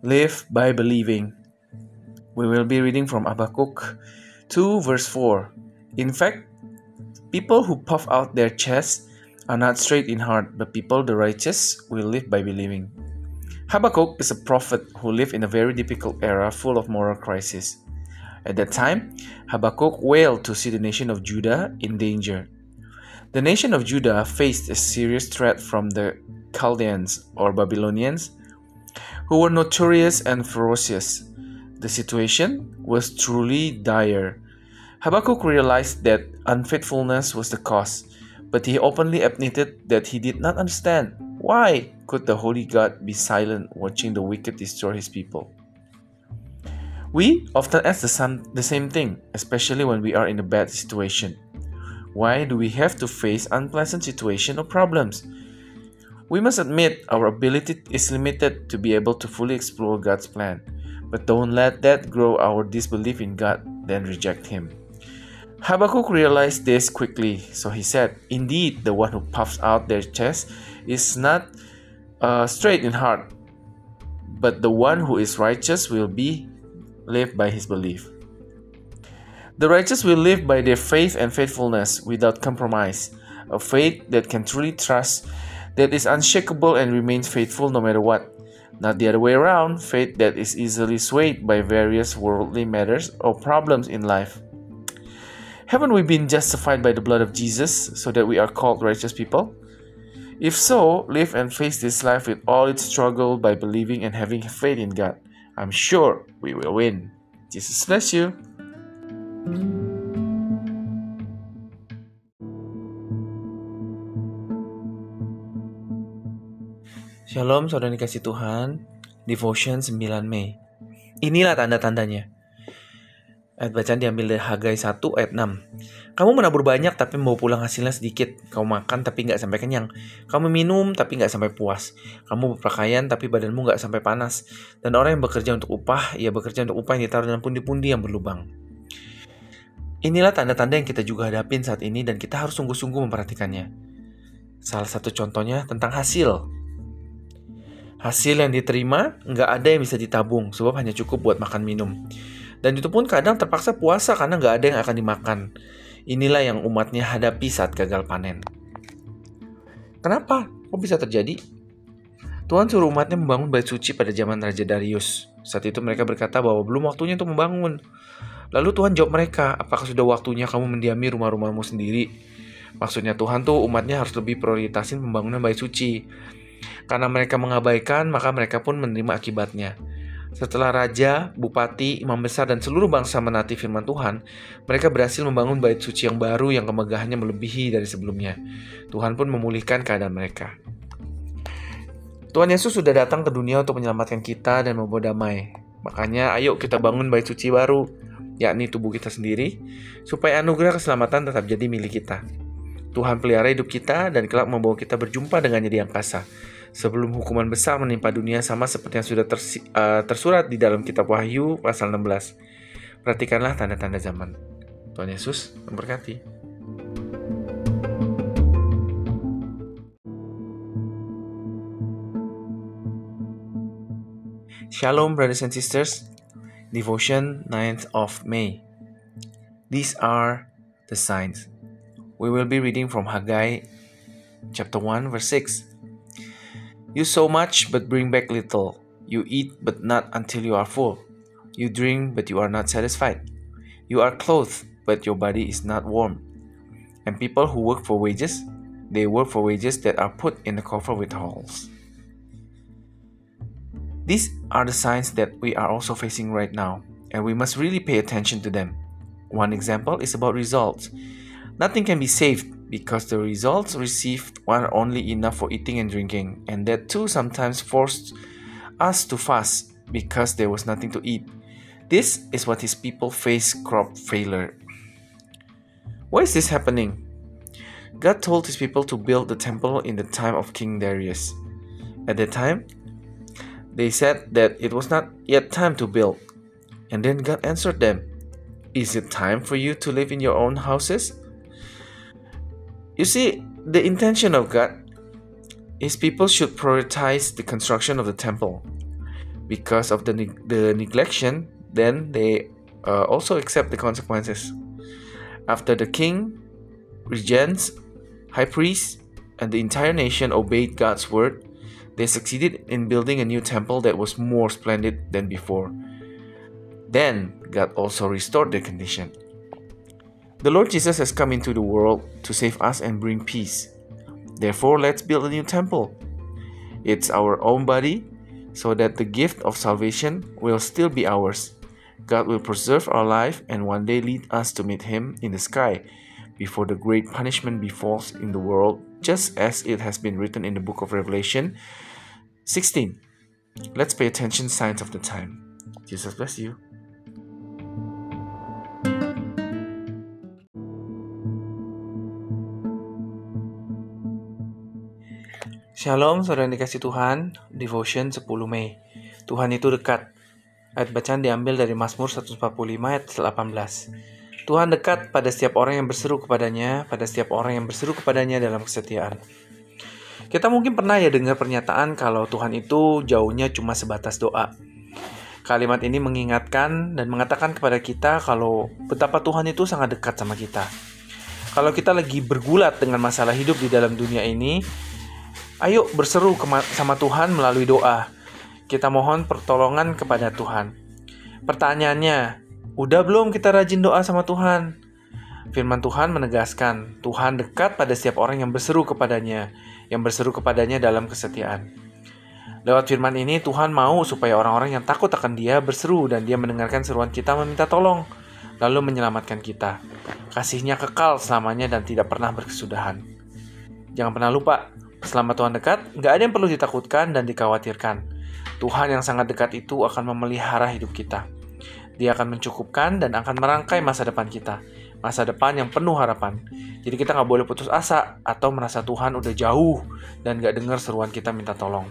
Live by believing. We will be reading from Habakkuk 2, verse 4. In fact, people who puff out their chests are not straight in heart, but people, the righteous, will live by believing. Habakkuk is a prophet who lived in a very difficult era full of moral crisis. At that time, Habakkuk wailed to see the nation of Judah in danger. The nation of Judah faced a serious threat from the Chaldeans or Babylonians, who were notorious and ferocious. The situation was truly dire. Habakkuk realized that unfaithfulness was the cause, but he openly admitted that he did not understand why could the holy God be silent watching the wicked destroy his people. We often ask the, same, the same thing, especially when we are in a bad situation. Why do we have to face unpleasant situations or problems? We must admit our ability is limited to be able to fully explore God's plan, but don't let that grow our disbelief in God, then reject Him. Habakkuk realized this quickly, so he said, Indeed, the one who puffs out their chest is not uh, straight in heart, but the one who is righteous will be live by his belief. The righteous will live by their faith and faithfulness without compromise, a faith that can truly trust, that is unshakable and remains faithful no matter what. Not the other way around, faith that is easily swayed by various worldly matters or problems in life. Haven't we been justified by the blood of Jesus so that we are called righteous people? If so, live and face this life with all its struggle by believing and having faith in God. I'm sure we will win. Jesus bless you. Shalom saudara dikasih Tuhan Devotion 9 Mei Inilah tanda-tandanya Ayat bacaan diambil dari Hagai 1 ayat 6. Kamu menabur banyak tapi mau pulang hasilnya sedikit. Kamu makan tapi nggak sampai kenyang. Kamu minum tapi nggak sampai puas. Kamu berpakaian tapi badanmu nggak sampai panas. Dan orang yang bekerja untuk upah, ia bekerja untuk upah yang ditaruh dalam pundi-pundi yang berlubang. Inilah tanda-tanda yang kita juga hadapin saat ini dan kita harus sungguh-sungguh memperhatikannya. Salah satu contohnya tentang hasil. Hasil yang diterima nggak ada yang bisa ditabung sebab hanya cukup buat makan minum. Dan itu pun kadang terpaksa puasa karena nggak ada yang akan dimakan. Inilah yang umatnya hadapi saat gagal panen. Kenapa? Kok bisa terjadi? Tuhan suruh umatnya membangun bait suci pada zaman Raja Darius. Saat itu mereka berkata bahwa belum waktunya untuk membangun. Lalu Tuhan jawab mereka, apakah sudah waktunya kamu mendiami rumah-rumahmu sendiri? Maksudnya Tuhan tuh umatnya harus lebih prioritasin pembangunan bait suci. Karena mereka mengabaikan, maka mereka pun menerima akibatnya. Setelah raja, bupati, imam besar, dan seluruh bangsa menati firman Tuhan, mereka berhasil membangun bait suci yang baru yang kemegahannya melebihi dari sebelumnya. Tuhan pun memulihkan keadaan mereka. Tuhan Yesus sudah datang ke dunia untuk menyelamatkan kita dan membawa damai. Makanya ayo kita bangun bait suci baru, yakni tubuh kita sendiri, supaya anugerah keselamatan tetap jadi milik kita. Tuhan pelihara hidup kita dan kelak membawa kita berjumpa dengannya di angkasa sebelum hukuman besar menimpa dunia sama seperti yang sudah tersi, uh, tersurat di dalam kitab Wahyu pasal 16. Perhatikanlah tanda-tanda zaman. Tuhan Yesus memberkati. Shalom brothers and sisters. Devotion 9th of May. These are the signs. We will be reading from Haggai chapter 1 verse 6. You sow much but bring back little. You eat but not until you are full. You drink but you are not satisfied. You are clothed but your body is not warm. And people who work for wages, they work for wages that are put in the coffer with holes. These are the signs that we are also facing right now, and we must really pay attention to them. One example is about results. Nothing can be saved because the results received were only enough for eating and drinking, and that too sometimes forced us to fast because there was nothing to eat. This is what his people face crop failure. Why is this happening? God told his people to build the temple in the time of King Darius. At that time, they said that it was not yet time to build. And then God answered them, Is it time for you to live in your own houses? You see, the intention of God is people should prioritize the construction of the temple. Because of the, the neglection, then they uh, also accept the consequences. After the king, regents, high priest, and the entire nation obeyed God's word, they succeeded in building a new temple that was more splendid than before. Then God also restored their condition. The Lord Jesus has come into the world to save us and bring peace. Therefore, let's build a new temple. It's our own body, so that the gift of salvation will still be ours. God will preserve our life and one day lead us to meet Him in the sky before the great punishment befalls in the world, just as it has been written in the book of Revelation 16. Let's pay attention signs of the time. Jesus bless you. Shalom, saudara yang dikasih Tuhan, Devotion 10 Mei. Tuhan itu dekat. Ayat bacaan diambil dari Mazmur 145 ayat 18. Tuhan dekat pada setiap orang yang berseru kepadanya, pada setiap orang yang berseru kepadanya dalam kesetiaan. Kita mungkin pernah ya dengar pernyataan kalau Tuhan itu jauhnya cuma sebatas doa. Kalimat ini mengingatkan dan mengatakan kepada kita kalau betapa Tuhan itu sangat dekat sama kita. Kalau kita lagi bergulat dengan masalah hidup di dalam dunia ini, Ayo berseru sama Tuhan melalui doa. Kita mohon pertolongan kepada Tuhan. Pertanyaannya, udah belum kita rajin doa sama Tuhan? Firman Tuhan menegaskan, Tuhan dekat pada setiap orang yang berseru kepadanya, yang berseru kepadanya dalam kesetiaan. Lewat firman ini, Tuhan mau supaya orang-orang yang takut akan dia berseru dan dia mendengarkan seruan kita meminta tolong, lalu menyelamatkan kita. Kasihnya kekal selamanya dan tidak pernah berkesudahan. Jangan pernah lupa, Selama Tuhan dekat, nggak ada yang perlu ditakutkan dan dikhawatirkan. Tuhan yang sangat dekat itu akan memelihara hidup kita. Dia akan mencukupkan dan akan merangkai masa depan kita. Masa depan yang penuh harapan. Jadi kita nggak boleh putus asa atau merasa Tuhan udah jauh dan nggak dengar seruan kita minta tolong.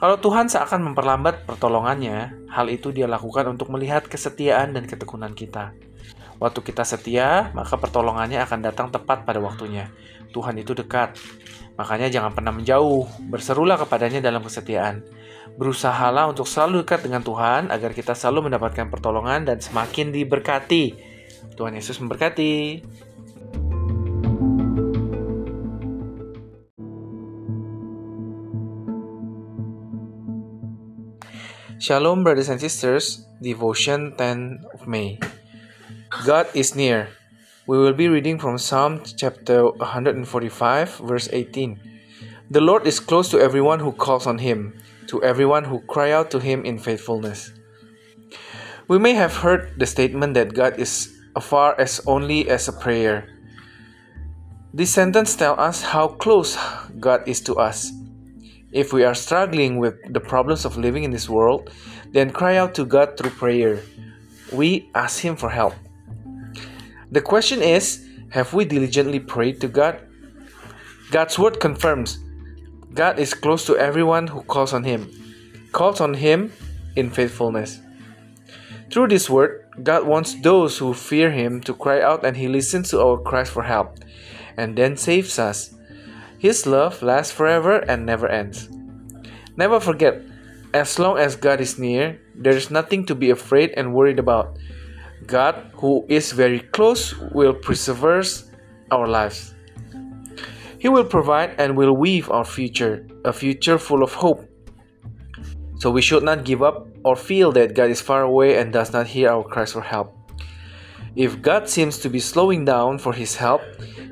Kalau Tuhan seakan memperlambat pertolongannya, hal itu dia lakukan untuk melihat kesetiaan dan ketekunan kita. Waktu kita setia, maka pertolongannya akan datang tepat pada waktunya. Tuhan itu dekat. Makanya jangan pernah menjauh, berserulah kepadanya dalam kesetiaan. Berusahalah untuk selalu dekat dengan Tuhan agar kita selalu mendapatkan pertolongan dan semakin diberkati. Tuhan Yesus memberkati. Shalom brothers and sisters, devotion 10 of May. God is near. We will be reading from Psalm chapter 145, verse 18. The Lord is close to everyone who calls on him, to everyone who cry out to him in faithfulness. We may have heard the statement that God is afar as only as a prayer. This sentence tells us how close God is to us. If we are struggling with the problems of living in this world, then cry out to God through prayer. We ask Him for help. The question is Have we diligently prayed to God? God's word confirms God is close to everyone who calls on Him, calls on Him in faithfulness. Through this word, God wants those who fear Him to cry out and He listens to our cries for help and then saves us. His love lasts forever and never ends. Never forget, as long as God is near, there is nothing to be afraid and worried about. God, who is very close, will preserve our lives. He will provide and will weave our future, a future full of hope. So we should not give up or feel that God is far away and does not hear our cries for help. If God seems to be slowing down for His help,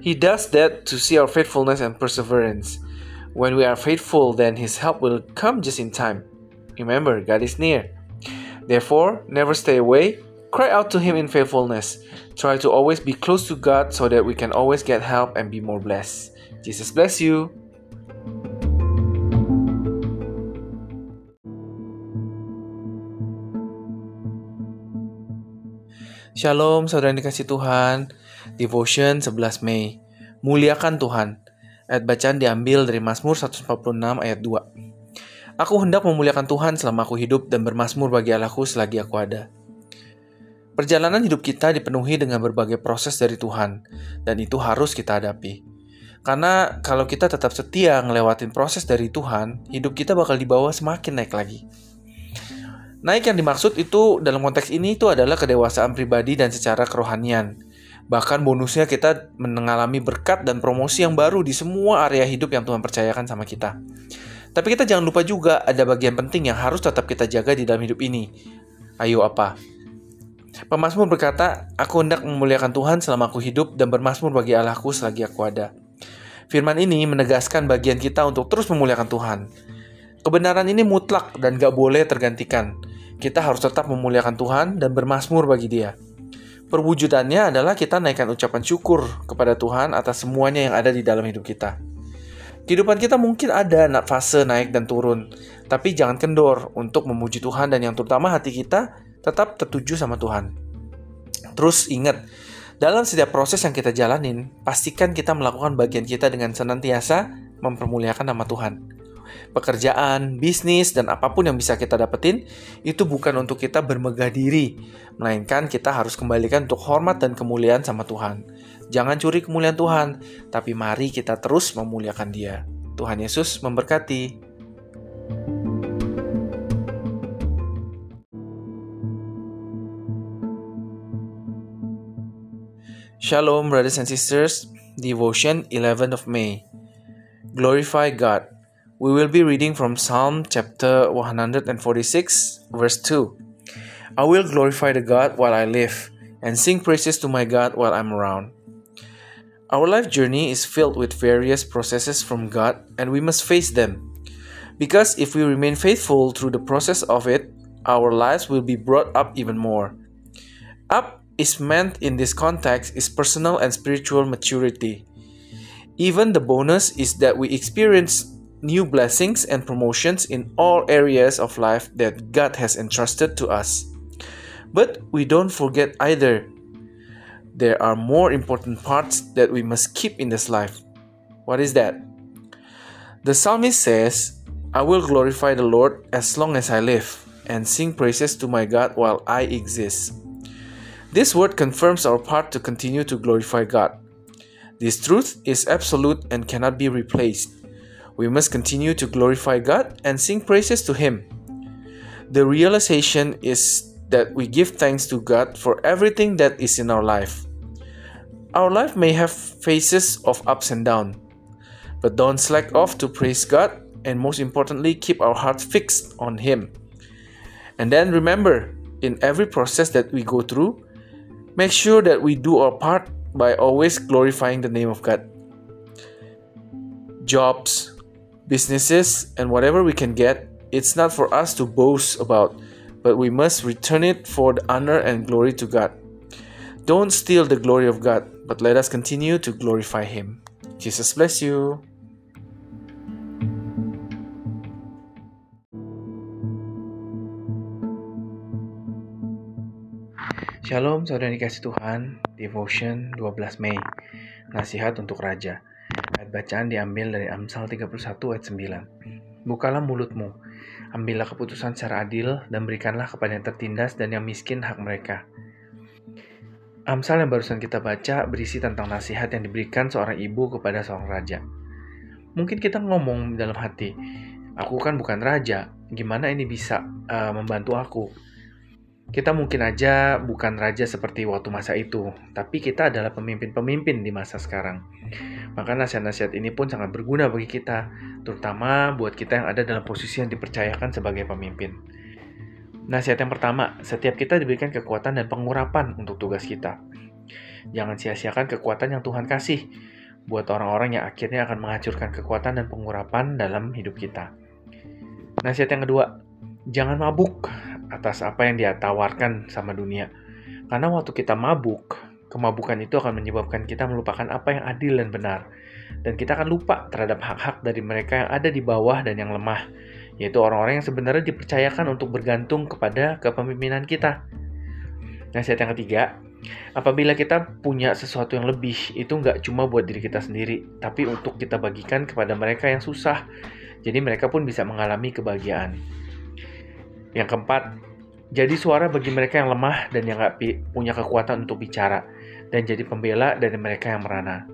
He does that to see our faithfulness and perseverance. When we are faithful, then His help will come just in time. Remember, God is near. Therefore, never stay away, Cry out to Him in faithfulness. Try to always be close to God so that we can always get help and be more blessed. Jesus bless you. Shalom saudara yang dikasih Tuhan Devotion 11 Mei Muliakan Tuhan Ayat bacaan diambil dari Mazmur 146 ayat 2 Aku hendak memuliakan Tuhan selama aku hidup dan bermasmur bagi Allahku selagi aku ada. Perjalanan hidup kita dipenuhi dengan berbagai proses dari Tuhan, dan itu harus kita hadapi. Karena kalau kita tetap setia ngelewatin proses dari Tuhan, hidup kita bakal dibawa semakin naik lagi. Naik yang dimaksud itu dalam konteks ini itu adalah kedewasaan pribadi dan secara kerohanian. Bahkan bonusnya kita mengalami berkat dan promosi yang baru di semua area hidup yang Tuhan percayakan sama kita. Tapi kita jangan lupa juga ada bagian penting yang harus tetap kita jaga di dalam hidup ini. Ayo apa? Pemasmur berkata, Aku hendak memuliakan Tuhan selama aku hidup dan bermasmur bagi Allahku selagi aku ada. Firman ini menegaskan bagian kita untuk terus memuliakan Tuhan. Kebenaran ini mutlak dan gak boleh tergantikan. Kita harus tetap memuliakan Tuhan dan bermasmur bagi dia. Perwujudannya adalah kita naikkan ucapan syukur kepada Tuhan atas semuanya yang ada di dalam hidup kita. Kehidupan kita mungkin ada fase naik dan turun, tapi jangan kendor untuk memuji Tuhan dan yang terutama hati kita tetap tertuju sama Tuhan. Terus ingat, dalam setiap proses yang kita jalanin, pastikan kita melakukan bagian kita dengan senantiasa mempermuliakan nama Tuhan pekerjaan, bisnis, dan apa pun yang bisa kita dapetin, itu bukan untuk kita bermegah diri, melainkan kita harus kembalikan untuk hormat dan kemuliaan sama Tuhan. Jangan curi kemuliaan Tuhan, tapi mari kita terus memuliakan Dia. Tuhan Yesus memberkati. Shalom, brothers and sisters. Devotion 11 of May. Glorify God. We will be reading from Psalm chapter 146, verse 2. I will glorify the God while I live, and sing praises to my God while I'm around. Our life journey is filled with various processes from God, and we must face them. Because if we remain faithful through the process of it, our lives will be brought up even more. Up is meant in this context is personal and spiritual maturity. Even the bonus is that we experience new blessings and promotions in all areas of life that God has entrusted to us. But we don't forget either. There are more important parts that we must keep in this life. What is that? The psalmist says, I will glorify the Lord as long as I live and sing praises to my God while I exist. This word confirms our part to continue to glorify God. This truth is absolute and cannot be replaced. We must continue to glorify God and sing praises to Him. The realization is that we give thanks to God for everything that is in our life. Our life may have phases of ups and downs, but don't slack off to praise God and most importantly, keep our heart fixed on Him. And then remember, in every process that we go through, make sure that we do our part by always glorifying the name of God. Jobs, businesses, and whatever we can get, it's not for us to boast about, but we must return it for the honor and glory to God. Don't steal the glory of God, but let us continue to glorify Him. Jesus bless you. Shalom, saudara dikasih Tuhan. Devotion 12 Mei. Nasihat untuk Raja. Ayat bacaan diambil dari Amsal 31 ayat 9. Bukalah mulutmu, ambillah keputusan secara adil, dan berikanlah kepada yang tertindas dan yang miskin hak mereka. Amsal yang barusan kita baca berisi tentang nasihat yang diberikan seorang ibu kepada seorang raja. Mungkin kita ngomong dalam hati, aku kan bukan raja, gimana ini bisa uh, membantu aku? Kita mungkin aja bukan raja seperti waktu masa itu, tapi kita adalah pemimpin-pemimpin di masa sekarang. Maka nasihat-nasihat ini pun sangat berguna bagi kita, terutama buat kita yang ada dalam posisi yang dipercayakan sebagai pemimpin. Nasihat yang pertama, setiap kita diberikan kekuatan dan pengurapan untuk tugas kita. Jangan sia-siakan kekuatan yang Tuhan kasih buat orang-orang yang akhirnya akan menghancurkan kekuatan dan pengurapan dalam hidup kita. Nasihat yang kedua, jangan mabuk atas apa yang dia tawarkan sama dunia. Karena waktu kita mabuk, kemabukan itu akan menyebabkan kita melupakan apa yang adil dan benar. Dan kita akan lupa terhadap hak-hak dari mereka yang ada di bawah dan yang lemah, yaitu orang-orang yang sebenarnya dipercayakan untuk bergantung kepada kepemimpinan kita. Nasihat yang ketiga, apabila kita punya sesuatu yang lebih, itu nggak cuma buat diri kita sendiri, tapi untuk kita bagikan kepada mereka yang susah. Jadi mereka pun bisa mengalami kebahagiaan. Yang keempat, jadi suara bagi mereka yang lemah dan yang gak punya kekuatan untuk bicara, dan jadi pembela dari mereka yang merana.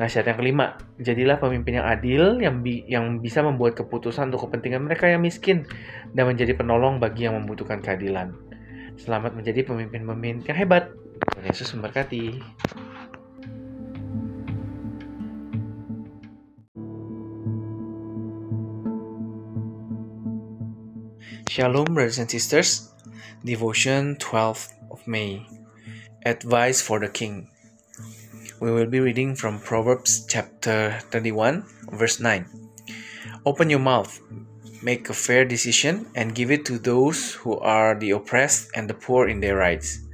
Nasihat yang kelima, jadilah pemimpin yang adil yang, bi yang bisa membuat keputusan untuk kepentingan mereka yang miskin dan menjadi penolong bagi yang membutuhkan keadilan. Selamat menjadi pemimpin-pemimpin yang hebat. Yesus memberkati. Shalom, brothers and sisters. Devotion 12th of May. Advice for the King. We will be reading from Proverbs chapter 31, verse 9. Open your mouth, make a fair decision, and give it to those who are the oppressed and the poor in their rights.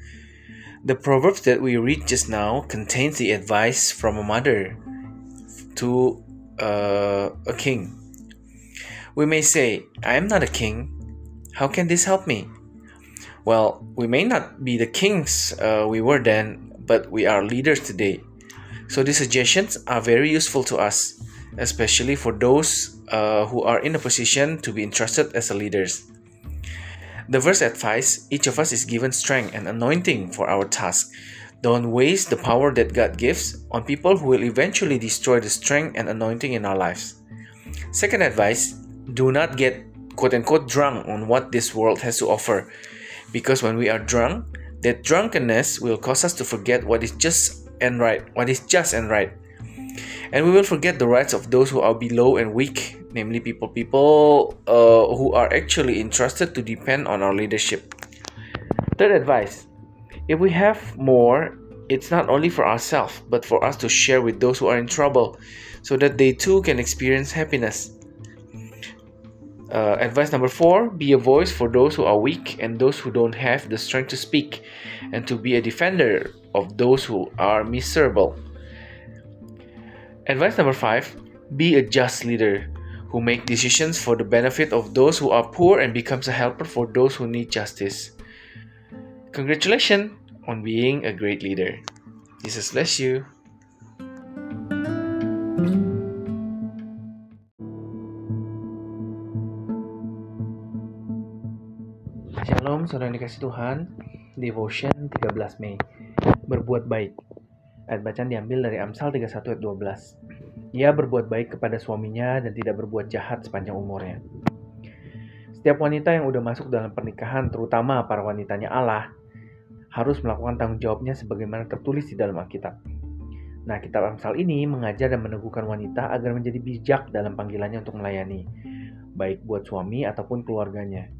The Proverbs that we read just now contains the advice from a mother to uh, a king. We may say, I am not a king. How can this help me? Well, we may not be the kings uh, we were then, but we are leaders today. So these suggestions are very useful to us, especially for those uh, who are in a position to be entrusted as leaders. The verse advice each of us is given strength and anointing for our task. Don't waste the power that God gives on people who will eventually destroy the strength and anointing in our lives. Second advice do not get quote unquote drunk on what this world has to offer. Because when we are drunk, that drunkenness will cause us to forget what is just and right, what is just and right. And we will forget the rights of those who are below and weak, namely people people uh, who are actually entrusted to depend on our leadership. Third advice if we have more, it's not only for ourselves, but for us to share with those who are in trouble so that they too can experience happiness. Uh, advice number four be a voice for those who are weak and those who don't have the strength to speak, and to be a defender of those who are miserable. Advice number five be a just leader who make decisions for the benefit of those who are poor and becomes a helper for those who need justice. Congratulations on being a great leader. Jesus bless you. Saudara yang dikasih Tuhan. Devotion 13 Mei. Berbuat baik. Ayat bacaan diambil dari Amsal 31 ayat 12. Ia berbuat baik kepada suaminya dan tidak berbuat jahat sepanjang umurnya. Setiap wanita yang udah masuk dalam pernikahan, terutama para wanitanya Allah, harus melakukan tanggung jawabnya sebagaimana tertulis di dalam Alkitab. Nah, kitab Amsal ini mengajar dan meneguhkan wanita agar menjadi bijak dalam panggilannya untuk melayani, baik buat suami ataupun keluarganya.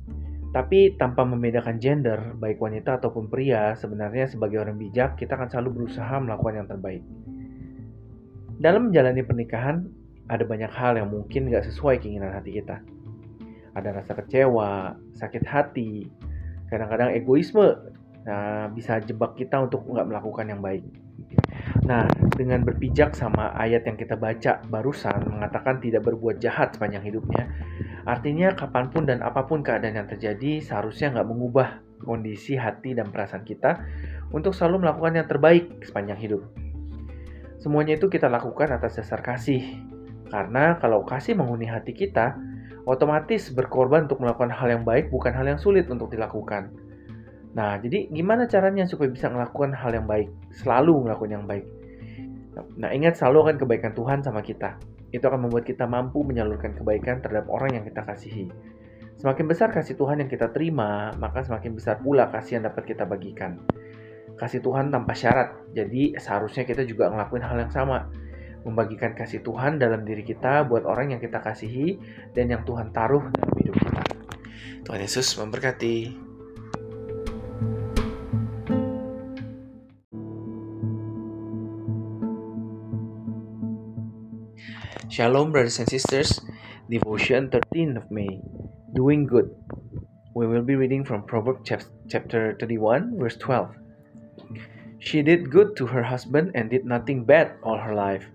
Tapi tanpa membedakan gender, baik wanita ataupun pria, sebenarnya sebagai orang bijak, kita akan selalu berusaha melakukan yang terbaik. Dalam menjalani pernikahan, ada banyak hal yang mungkin gak sesuai keinginan hati kita. Ada rasa kecewa, sakit hati, kadang-kadang egoisme, nah, bisa jebak kita untuk nggak melakukan yang baik. Nah, dengan berpijak sama ayat yang kita baca barusan mengatakan tidak berbuat jahat sepanjang hidupnya, Artinya kapan pun dan apa pun keadaan yang terjadi seharusnya nggak mengubah kondisi hati dan perasaan kita untuk selalu melakukan yang terbaik sepanjang hidup. Semuanya itu kita lakukan atas dasar kasih. Karena kalau kasih menghuni hati kita, otomatis berkorban untuk melakukan hal yang baik bukan hal yang sulit untuk dilakukan. Nah, jadi gimana caranya supaya bisa melakukan hal yang baik? Selalu melakukan yang baik. Nah, ingat selalu akan kebaikan Tuhan sama kita itu akan membuat kita mampu menyalurkan kebaikan terhadap orang yang kita kasihi. Semakin besar kasih Tuhan yang kita terima, maka semakin besar pula kasih yang dapat kita bagikan. Kasih Tuhan tanpa syarat, jadi seharusnya kita juga ngelakuin hal yang sama. Membagikan kasih Tuhan dalam diri kita buat orang yang kita kasihi dan yang Tuhan taruh dalam hidup kita. Tuhan Yesus memberkati. Shalom, brothers and sisters. Devotion 13 of May. Doing good. We will be reading from Proverbs chapter 31, verse 12. She did good to her husband and did nothing bad all her life.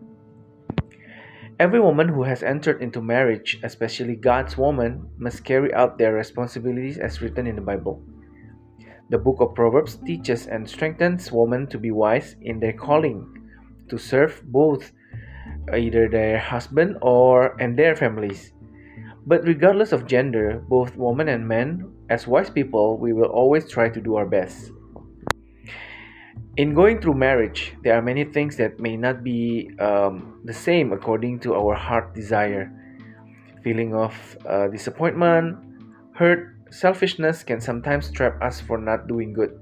Every woman who has entered into marriage, especially God's woman, must carry out their responsibilities as written in the Bible. The book of Proverbs teaches and strengthens women to be wise in their calling, to serve both either their husband or and their families. But regardless of gender, both women and men, as wise people, we will always try to do our best. In going through marriage, there are many things that may not be um, the same according to our heart desire. Feeling of uh, disappointment, hurt, selfishness can sometimes trap us for not doing good.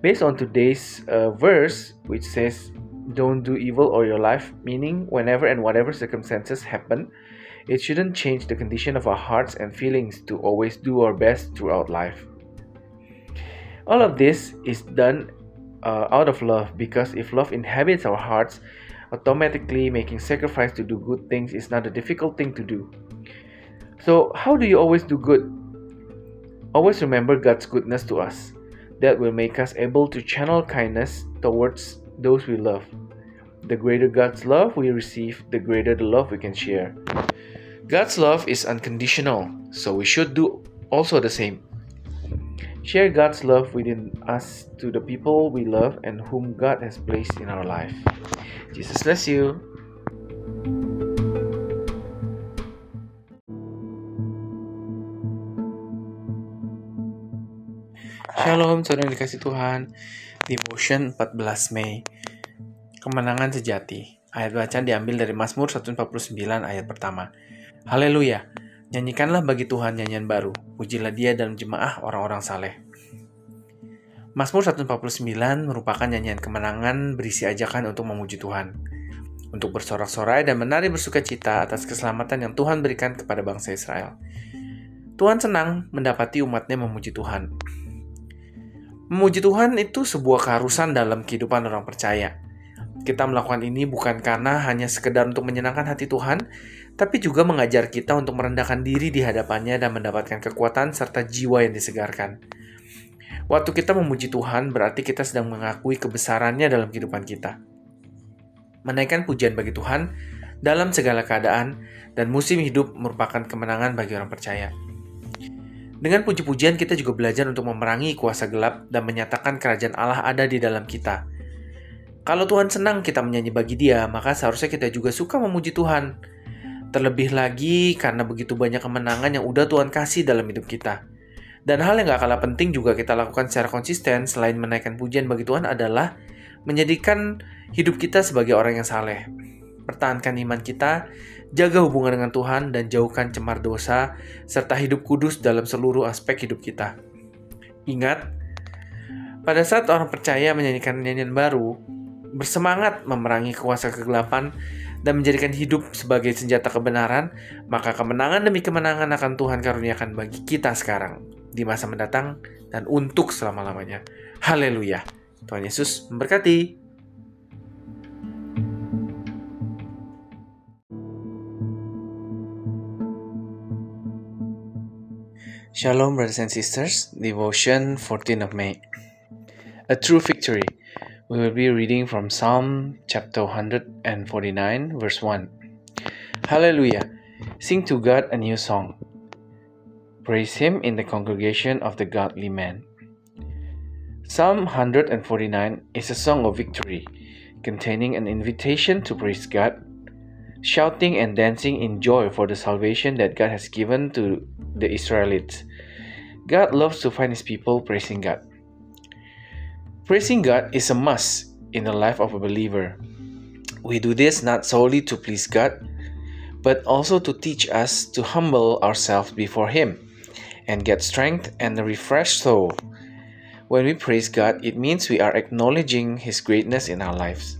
Based on today's uh, verse, which says, Don't do evil or your life, meaning whenever and whatever circumstances happen, it shouldn't change the condition of our hearts and feelings to always do our best throughout life. All of this is done uh, out of love because if love inhabits our hearts, automatically making sacrifice to do good things is not a difficult thing to do. So, how do you always do good? Always remember God's goodness to us. That will make us able to channel kindness towards those we love. The greater God's love we receive, the greater the love we can share. God's love is unconditional, so we should do also the same. Share God's love within us to the people we love and whom God has placed in our life. Jesus bless you. Shalom, saudara dikasih Tuhan. Devotion 14 Mei. Kemenangan sejati. Ayat bacaan diambil dari Mazmur 149 ayat pertama. Haleluya. Nyanyikanlah bagi Tuhan nyanyian baru, pujilah dia dalam jemaah orang-orang saleh. Mazmur 149 merupakan nyanyian kemenangan berisi ajakan untuk memuji Tuhan, untuk bersorak-sorai dan menari bersuka cita atas keselamatan yang Tuhan berikan kepada bangsa Israel. Tuhan senang mendapati umatnya memuji Tuhan. Memuji Tuhan itu sebuah keharusan dalam kehidupan orang percaya. Kita melakukan ini bukan karena hanya sekedar untuk menyenangkan hati Tuhan, tapi juga mengajar kita untuk merendahkan diri di hadapannya dan mendapatkan kekuatan serta jiwa yang disegarkan. Waktu kita memuji Tuhan, berarti kita sedang mengakui kebesarannya dalam kehidupan kita. Menaikkan pujian bagi Tuhan dalam segala keadaan dan musim hidup merupakan kemenangan bagi orang percaya. Dengan puji-pujian kita juga belajar untuk memerangi kuasa gelap dan menyatakan kerajaan Allah ada di dalam kita. Kalau Tuhan senang kita menyanyi bagi dia, maka seharusnya kita juga suka memuji Tuhan Terlebih lagi karena begitu banyak kemenangan yang udah Tuhan kasih dalam hidup kita. Dan hal yang gak kalah penting juga kita lakukan secara konsisten selain menaikkan pujian bagi Tuhan adalah menjadikan hidup kita sebagai orang yang saleh. Pertahankan iman kita, jaga hubungan dengan Tuhan, dan jauhkan cemar dosa, serta hidup kudus dalam seluruh aspek hidup kita. Ingat, pada saat orang percaya menyanyikan nyanyian baru, bersemangat memerangi kuasa kegelapan, dan menjadikan hidup sebagai senjata kebenaran, maka kemenangan demi kemenangan akan Tuhan karuniakan bagi kita sekarang, di masa mendatang, dan untuk selama-lamanya. Haleluya. Tuhan Yesus memberkati. Shalom, brothers and sisters. Devotion 14 of May. A true victory. We will be reading from Psalm chapter 149, verse 1. Hallelujah! Sing to God a new song. Praise Him in the congregation of the godly men. Psalm 149 is a song of victory, containing an invitation to praise God, shouting and dancing in joy for the salvation that God has given to the Israelites. God loves to find His people praising God. Praising God is a must in the life of a believer. We do this not solely to please God, but also to teach us to humble ourselves before Him and get strength and a refreshed soul. When we praise God, it means we are acknowledging His greatness in our lives.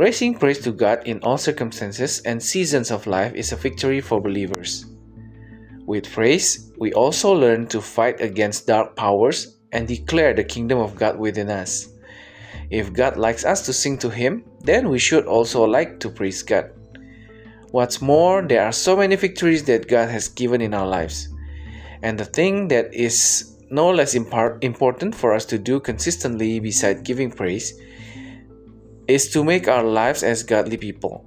Raising praise to God in all circumstances and seasons of life is a victory for believers. With praise, we also learn to fight against dark powers and declare the kingdom of God within us. If God likes us to sing to Him, then we should also like to praise God. What's more, there are so many victories that God has given in our lives. And the thing that is no less important for us to do consistently beside giving praise is to make our lives as godly people.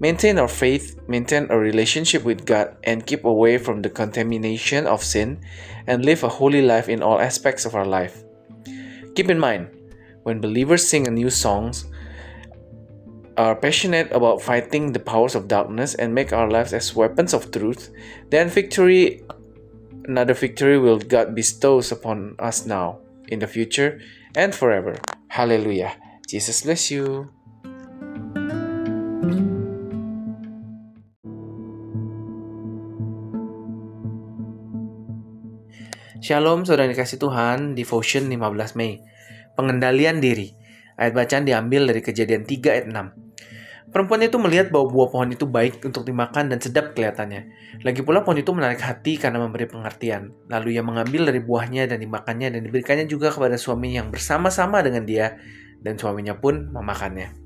Maintain our faith, maintain a relationship with God, and keep away from the contamination of sin and live a holy life in all aspects of our life. Keep in mind, when believers sing new songs, are passionate about fighting the powers of darkness and make our lives as weapons of truth, then victory, another victory will God bestows upon us now, in the future, and forever. Hallelujah. Jesus bless you. Shalom saudara dikasih Tuhan, Devotion 15 Mei. Pengendalian diri. Ayat bacaan diambil dari kejadian 3 ayat 6. Perempuan itu melihat bahwa buah pohon itu baik untuk dimakan dan sedap kelihatannya. Lagi pula pohon itu menarik hati karena memberi pengertian. Lalu ia mengambil dari buahnya dan dimakannya dan diberikannya juga kepada suami yang bersama-sama dengan dia dan suaminya pun memakannya.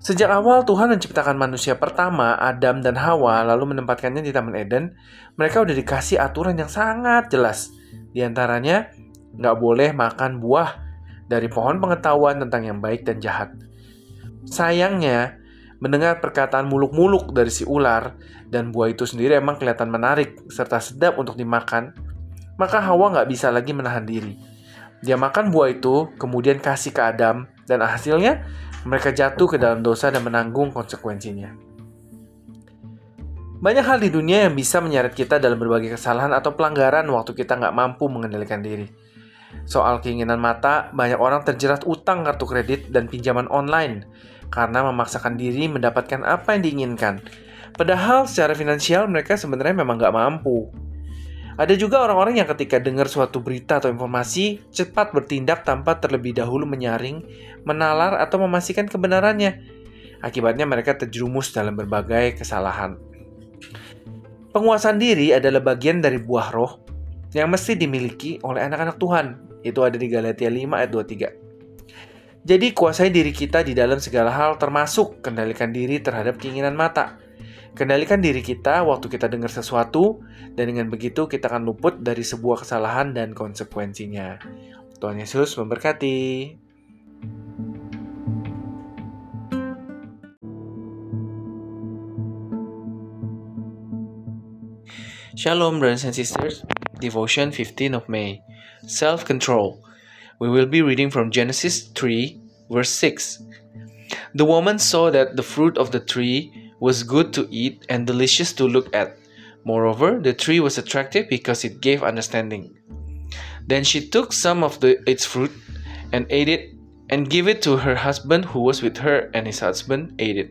Sejak awal Tuhan menciptakan manusia pertama, Adam dan Hawa, lalu menempatkannya di Taman Eden, mereka udah dikasih aturan yang sangat jelas. Di antaranya, nggak boleh makan buah dari pohon pengetahuan tentang yang baik dan jahat. Sayangnya, mendengar perkataan muluk-muluk dari si ular, dan buah itu sendiri emang kelihatan menarik serta sedap untuk dimakan, maka Hawa nggak bisa lagi menahan diri. Dia makan buah itu, kemudian kasih ke Adam, dan hasilnya mereka jatuh ke dalam dosa dan menanggung konsekuensinya. Banyak hal di dunia yang bisa menyeret kita dalam berbagai kesalahan atau pelanggaran waktu kita nggak mampu mengendalikan diri. Soal keinginan mata, banyak orang terjerat utang kartu kredit dan pinjaman online karena memaksakan diri mendapatkan apa yang diinginkan. Padahal secara finansial mereka sebenarnya memang nggak mampu. Ada juga orang-orang yang ketika dengar suatu berita atau informasi, cepat bertindak tanpa terlebih dahulu menyaring, menalar, atau memastikan kebenarannya. Akibatnya mereka terjerumus dalam berbagai kesalahan. Penguasaan diri adalah bagian dari buah roh yang mesti dimiliki oleh anak-anak Tuhan. Itu ada di Galatia 5 ayat 23. Jadi kuasai diri kita di dalam segala hal termasuk kendalikan diri terhadap keinginan mata Kendalikan diri kita waktu kita dengar sesuatu, dan dengan begitu kita akan luput dari sebuah kesalahan dan konsekuensinya. Tuhan Yesus memberkati. Shalom, brothers and sisters. Devotion 15 of May. Self control. We will be reading from Genesis 3, verse 6. The woman saw that the fruit of the tree was good to eat and delicious to look at. Moreover, the tree was attractive because it gave understanding. Then she took some of the, its fruit and ate it, and gave it to her husband who was with her, and his husband ate it.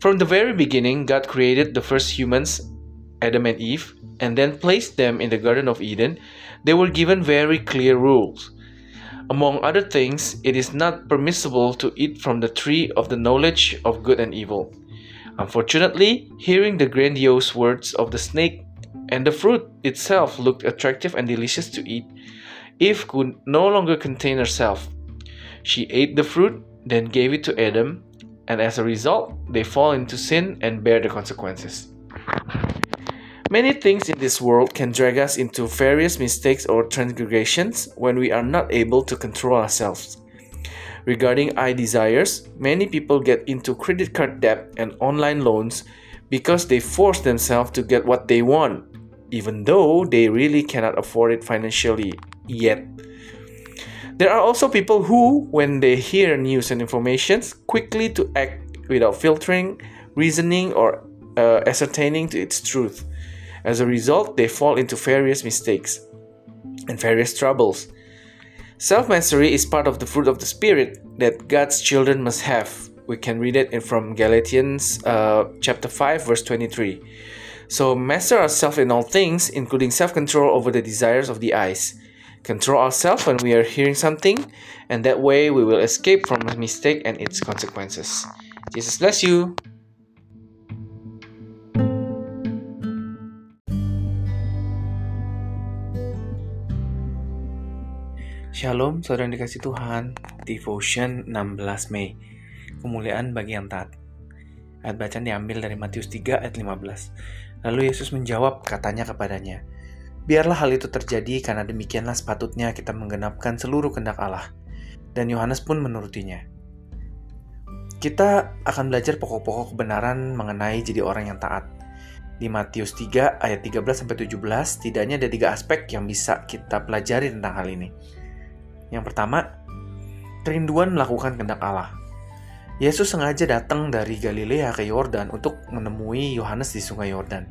From the very beginning, God created the first humans, Adam and Eve, and then placed them in the Garden of Eden. They were given very clear rules. Among other things, it is not permissible to eat from the tree of the knowledge of good and evil. Unfortunately, hearing the grandiose words of the snake and the fruit itself looked attractive and delicious to eat, Eve could no longer contain herself. She ate the fruit, then gave it to Adam, and as a result, they fall into sin and bear the consequences. Many things in this world can drag us into various mistakes or transgressions when we are not able to control ourselves. Regarding eye desires, many people get into credit card debt and online loans because they force themselves to get what they want, even though they really cannot afford it financially yet. There are also people who, when they hear news and information, quickly to act without filtering, reasoning, or uh, ascertaining to its truth. As a result, they fall into various mistakes and various troubles. Self mastery is part of the fruit of the Spirit that God's children must have. We can read it from Galatians uh, chapter 5, verse 23. So, master ourselves in all things, including self control over the desires of the eyes. Control ourselves when we are hearing something, and that way we will escape from a mistake and its consequences. Jesus bless you. Shalom, saudara yang dikasih Tuhan. Devotion 16 Mei. Kemuliaan bagi yang taat. Ayat bacaan diambil dari Matius 3 ayat 15. Lalu Yesus menjawab katanya kepadanya, Biarlah hal itu terjadi karena demikianlah sepatutnya kita menggenapkan seluruh kehendak Allah. Dan Yohanes pun menurutinya. Kita akan belajar pokok-pokok kebenaran mengenai jadi orang yang taat. Di Matius 3 ayat 13-17, tidaknya ada tiga aspek yang bisa kita pelajari tentang hal ini. Yang pertama, kerinduan melakukan kehendak Allah. Yesus sengaja datang dari Galilea ke Yordan untuk menemui Yohanes di Sungai Yordan.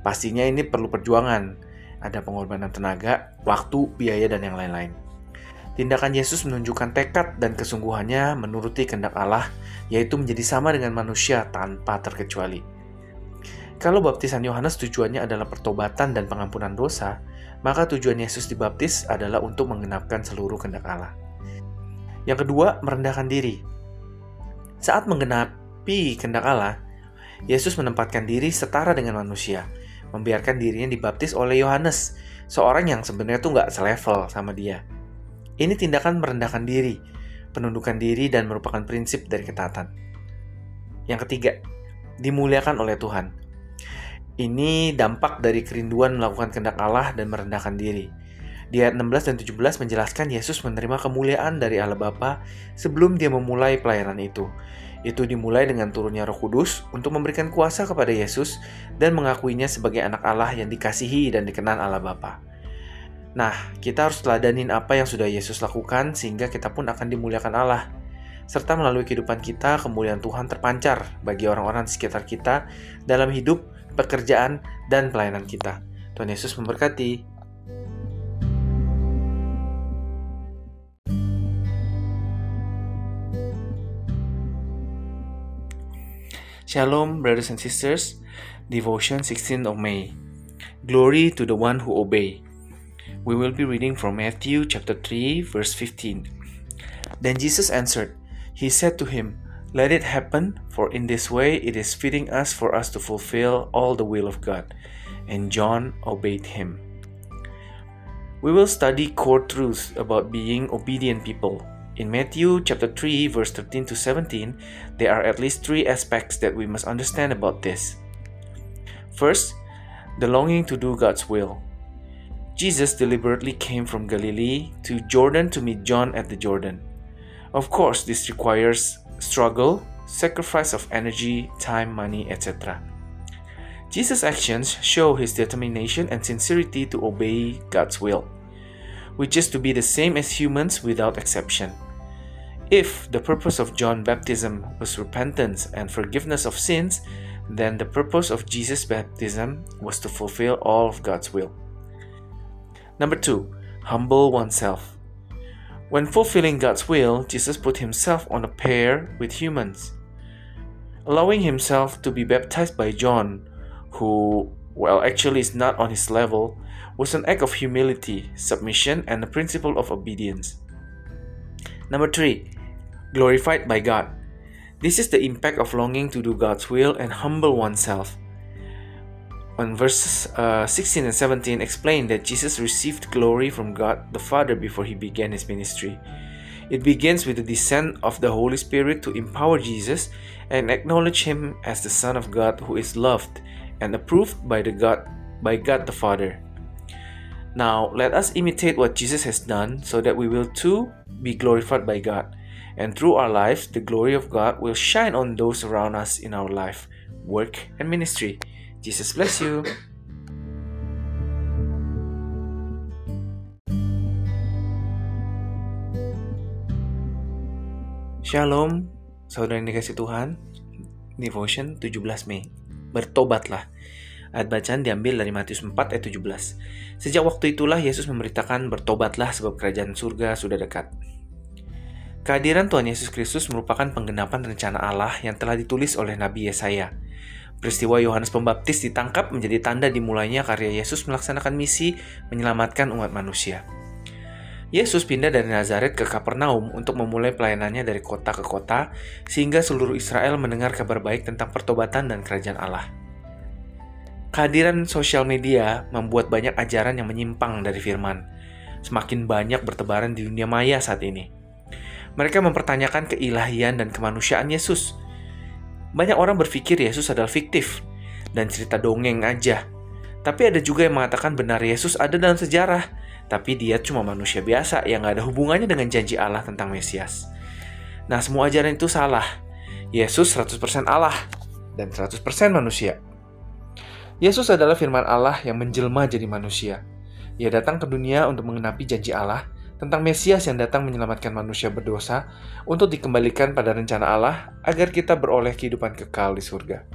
Pastinya ini perlu perjuangan, ada pengorbanan tenaga, waktu, biaya, dan yang lain-lain. Tindakan Yesus menunjukkan tekad dan kesungguhannya menuruti kehendak Allah, yaitu menjadi sama dengan manusia tanpa terkecuali. Kalau baptisan Yohanes tujuannya adalah pertobatan dan pengampunan dosa, maka tujuan Yesus dibaptis adalah untuk menggenapkan seluruh kehendak Allah. Yang kedua, merendahkan diri. Saat menggenapi kehendak Allah, Yesus menempatkan diri setara dengan manusia, membiarkan dirinya dibaptis oleh Yohanes, seorang yang sebenarnya tuh nggak selevel sama dia. Ini tindakan merendahkan diri, penundukan diri dan merupakan prinsip dari ketaatan. Yang ketiga, dimuliakan oleh Tuhan. Ini dampak dari kerinduan melakukan kehendak Allah dan merendahkan diri. Di ayat 16 dan 17 menjelaskan Yesus menerima kemuliaan dari Allah Bapa sebelum dia memulai pelayanan itu. Itu dimulai dengan turunnya Roh Kudus untuk memberikan kuasa kepada Yesus dan mengakuinya sebagai anak Allah yang dikasihi dan dikenal Allah Bapa. Nah, kita harus teladanin apa yang sudah Yesus lakukan sehingga kita pun akan dimuliakan Allah. Serta melalui kehidupan kita, kemuliaan Tuhan terpancar bagi orang-orang di sekitar kita dalam hidup pekerjaan, dan pelayanan kita. Tuhan Yesus memberkati. Shalom, brothers and sisters. Devotion 16 of May. Glory to the one who obey. We will be reading from Matthew chapter 3 verse 15. Then Jesus answered, He said to him, let it happen, for in this way it is fitting us for us to fulfill all the will of God. And John obeyed him. We will study core truths about being obedient people. In Matthew chapter 3 verse 13 to 17, there are at least three aspects that we must understand about this. First, the longing to do God's will. Jesus deliberately came from Galilee to Jordan to meet John at the Jordan. Of course, this requires struggle, sacrifice of energy, time, money, etc. Jesus' actions show his determination and sincerity to obey God's will, which is to be the same as humans without exception. If the purpose of John's baptism was repentance and forgiveness of sins, then the purpose of Jesus' baptism was to fulfill all of God's will. Number two, humble oneself. When fulfilling God's will, Jesus put himself on a pair with humans, allowing himself to be baptized by John, who, well, actually is not on his level, was an act of humility, submission, and a principle of obedience. Number three, glorified by God. This is the impact of longing to do God's will and humble oneself on verses uh, 16 and 17 explain that Jesus received glory from God the Father before he began his ministry. It begins with the descent of the Holy Spirit to empower Jesus and acknowledge him as the Son of God who is loved and approved by the God by God the Father. Now, let us imitate what Jesus has done so that we will too be glorified by God. And through our lives, the glory of God will shine on those around us in our life, work, and ministry. Jesus bless you. Shalom, saudara yang dikasih Tuhan. Devotion 17 Mei. Bertobatlah. Ayat bacaan diambil dari Matius 4 ayat 17. Sejak waktu itulah Yesus memberitakan bertobatlah sebab kerajaan surga sudah dekat. Kehadiran Tuhan Yesus Kristus merupakan penggenapan rencana Allah yang telah ditulis oleh Nabi Yesaya. Peristiwa Yohanes Pembaptis ditangkap menjadi tanda dimulainya karya Yesus melaksanakan misi menyelamatkan umat manusia. Yesus pindah dari Nazaret ke Kapernaum untuk memulai pelayanannya dari kota ke kota, sehingga seluruh Israel mendengar kabar baik tentang pertobatan dan kerajaan Allah. Kehadiran sosial media membuat banyak ajaran yang menyimpang dari firman. Semakin banyak bertebaran di dunia maya saat ini. Mereka mempertanyakan keilahian dan kemanusiaan Yesus, banyak orang berpikir Yesus adalah fiktif dan cerita dongeng aja. Tapi ada juga yang mengatakan benar Yesus ada dalam sejarah, tapi dia cuma manusia biasa yang gak ada hubungannya dengan janji Allah tentang Mesias. Nah, semua ajaran itu salah. Yesus 100% Allah dan 100% manusia. Yesus adalah firman Allah yang menjelma jadi manusia. Ia datang ke dunia untuk mengenapi janji Allah tentang Mesias yang datang menyelamatkan manusia berdosa untuk dikembalikan pada rencana Allah agar kita beroleh kehidupan kekal di surga.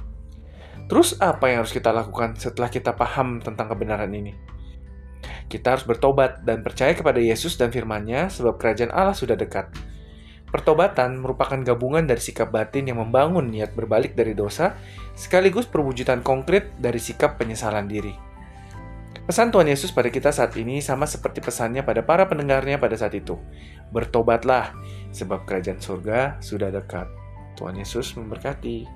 Terus apa yang harus kita lakukan setelah kita paham tentang kebenaran ini? Kita harus bertobat dan percaya kepada Yesus dan firman-Nya sebab kerajaan Allah sudah dekat. Pertobatan merupakan gabungan dari sikap batin yang membangun niat berbalik dari dosa sekaligus perwujudan konkret dari sikap penyesalan diri. Pesan Tuhan Yesus pada kita saat ini sama seperti pesannya pada para pendengarnya pada saat itu. Bertobatlah, sebab kerajaan surga sudah dekat. Tuhan Yesus memberkati.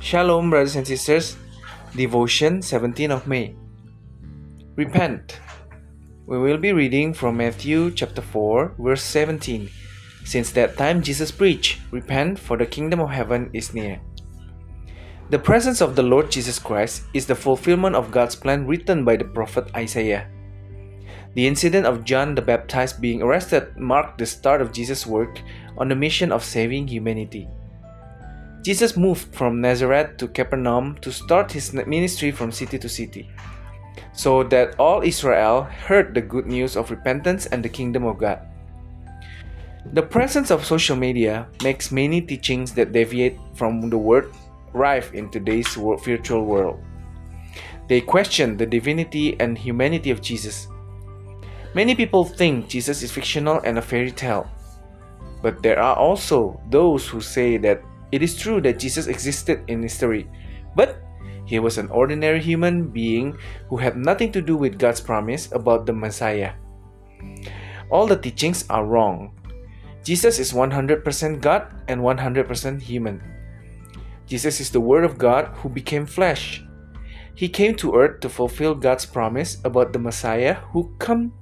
Shalom, brothers and sisters. Devotion 17 of May. Repent. We will be reading from Matthew chapter 4, verse 17. Since that time Jesus preached, Repent, for the kingdom of heaven is near. The presence of the Lord Jesus Christ is the fulfillment of God's plan written by the prophet Isaiah. The incident of John the Baptist being arrested marked the start of Jesus' work on the mission of saving humanity. Jesus moved from Nazareth to Capernaum to start his ministry from city to city, so that all Israel heard the good news of repentance and the kingdom of God. The presence of social media makes many teachings that deviate from the word rife in today's virtual world. They question the divinity and humanity of Jesus. Many people think Jesus is fictional and a fairy tale. But there are also those who say that it is true that Jesus existed in history, but he was an ordinary human being who had nothing to do with God's promise about the Messiah. All the teachings are wrong. Jesus is 100% God and 100% human. Jesus is the Word of God who became flesh. He came to earth to fulfill God's promise about the Messiah who come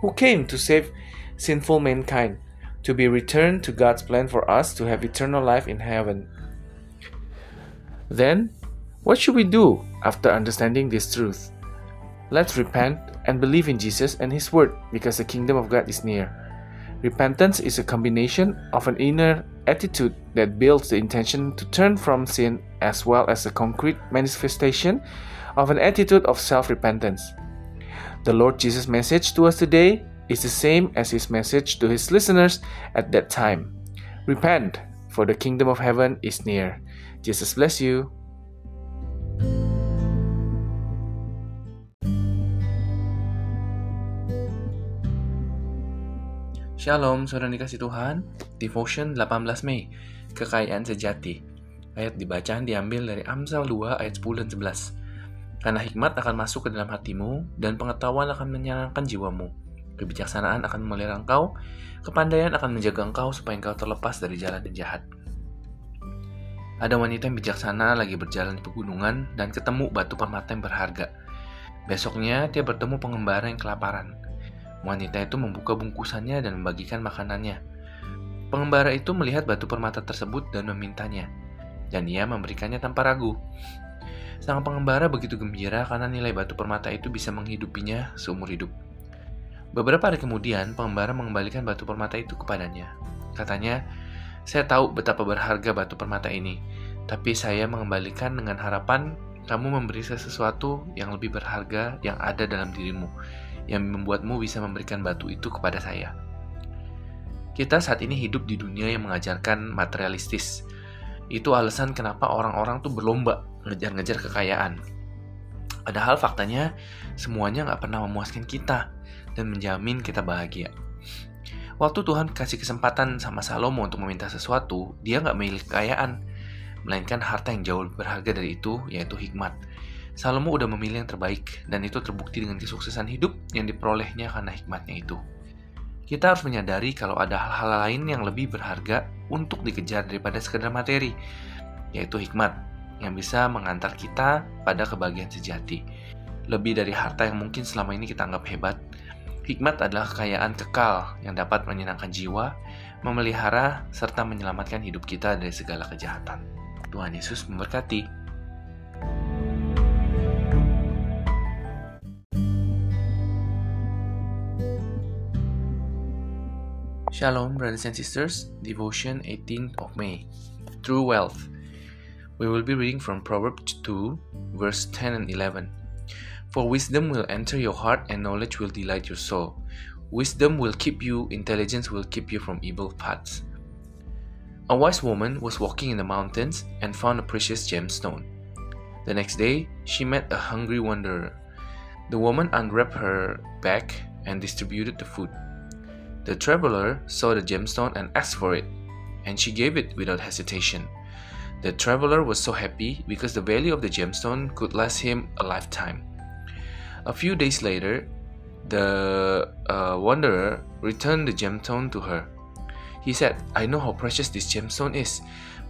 who came to save sinful mankind to be returned to God's plan for us to have eternal life in heaven. Then, what should we do after understanding this truth? Let's repent and believe in Jesus and His Word because the kingdom of God is near. Repentance is a combination of an inner attitude that builds the intention to turn from sin as well as a concrete manifestation of an attitude of self repentance. The Lord Jesus' message to us today is the same as his message to his listeners at that time Repent, for the kingdom of heaven is near. Jesus bless you. Shalom, saudara dikasih Tuhan. Devotion 18 Mei. Kekayaan sejati. Ayat dibacaan diambil dari Amsal 2 ayat 10 dan 11. Karena hikmat akan masuk ke dalam hatimu, dan pengetahuan akan menyenangkan jiwamu. Kebijaksanaan akan memelihara engkau, kepandaian akan menjaga engkau supaya engkau terlepas dari jalan yang jahat. Ada wanita yang bijaksana lagi berjalan di pegunungan dan ketemu batu permata yang berharga. Besoknya, dia bertemu pengembara yang kelaparan. Wanita itu membuka bungkusannya dan membagikan makanannya. Pengembara itu melihat batu permata tersebut dan memintanya, dan ia memberikannya tanpa ragu. Sang pengembara begitu gembira karena nilai batu permata itu bisa menghidupinya seumur hidup. Beberapa hari kemudian, pengembara mengembalikan batu permata itu kepadanya. Katanya, saya tahu betapa berharga batu permata ini, tapi saya mengembalikan dengan harapan kamu memberi saya sesuatu yang lebih berharga yang ada dalam dirimu, yang membuatmu bisa memberikan batu itu kepada saya. Kita saat ini hidup di dunia yang mengajarkan materialistis. Itu alasan kenapa orang-orang tuh berlomba ngejar-ngejar kekayaan. Padahal faktanya, semuanya nggak pernah memuaskan kita dan menjamin kita bahagia. Waktu Tuhan kasih kesempatan sama Salomo untuk meminta sesuatu, dia nggak memilih kekayaan, melainkan harta yang jauh berharga dari itu, yaitu hikmat. Salomo udah memilih yang terbaik, dan itu terbukti dengan kesuksesan hidup yang diperolehnya karena hikmatnya itu. Kita harus menyadari kalau ada hal-hal lain yang lebih berharga untuk dikejar daripada sekedar materi, yaitu hikmat, yang bisa mengantar kita pada kebahagiaan sejati. Lebih dari harta yang mungkin selama ini kita anggap hebat, Hikmat adalah kekayaan kekal yang dapat menyenangkan jiwa, memelihara, serta menyelamatkan hidup kita dari segala kejahatan. Tuhan Yesus memberkati. Shalom, brothers and sisters. Devotion 18th of May. True wealth. We will be reading from Proverbs 2, verse 10 and 11. For wisdom will enter your heart, and knowledge will delight your soul. Wisdom will keep you, intelligence will keep you from evil paths. A wise woman was walking in the mountains and found a precious gemstone. The next day, she met a hungry wanderer. The woman unwrapped her bag and distributed the food. The traveler saw the gemstone and asked for it, and she gave it without hesitation. The traveler was so happy because the value of the gemstone could last him a lifetime. A few days later, the uh, wanderer returned the gemstone to her. He said, I know how precious this gemstone is,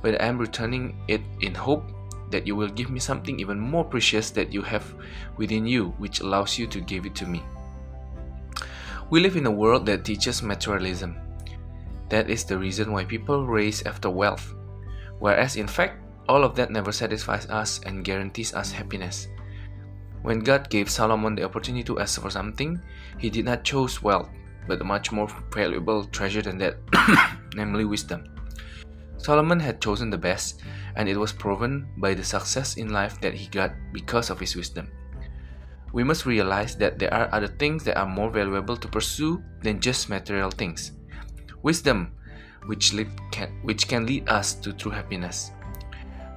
but I am returning it in hope that you will give me something even more precious that you have within you, which allows you to give it to me. We live in a world that teaches materialism. That is the reason why people race after wealth, whereas in fact, all of that never satisfies us and guarantees us happiness. When God gave Solomon the opportunity to ask for something, he did not choose wealth, but a much more valuable treasure than that, namely wisdom. Solomon had chosen the best, and it was proven by the success in life that he got because of his wisdom. We must realize that there are other things that are more valuable to pursue than just material things. Wisdom, which, lead, can, which can lead us to true happiness.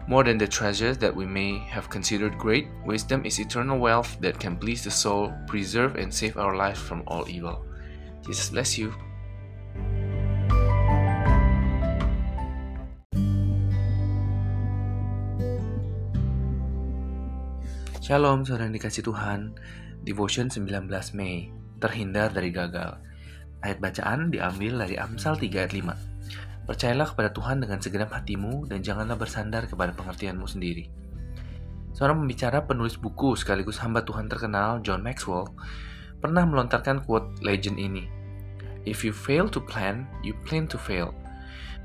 More than the treasures that we may have considered great, wisdom is eternal wealth that can please the soul, preserve and save our lives from all evil. Jesus bless you. Shalom saudara yang dikasih Tuhan. Devotion 19 Mei Terhindar dari gagal. Ayat bacaan diambil dari Amsal 3 ayat 5 Percayalah kepada Tuhan dengan segenap hatimu dan janganlah bersandar kepada pengertianmu sendiri. Seorang pembicara penulis buku sekaligus hamba Tuhan terkenal John Maxwell pernah melontarkan quote legend ini. If you fail to plan, you plan to fail.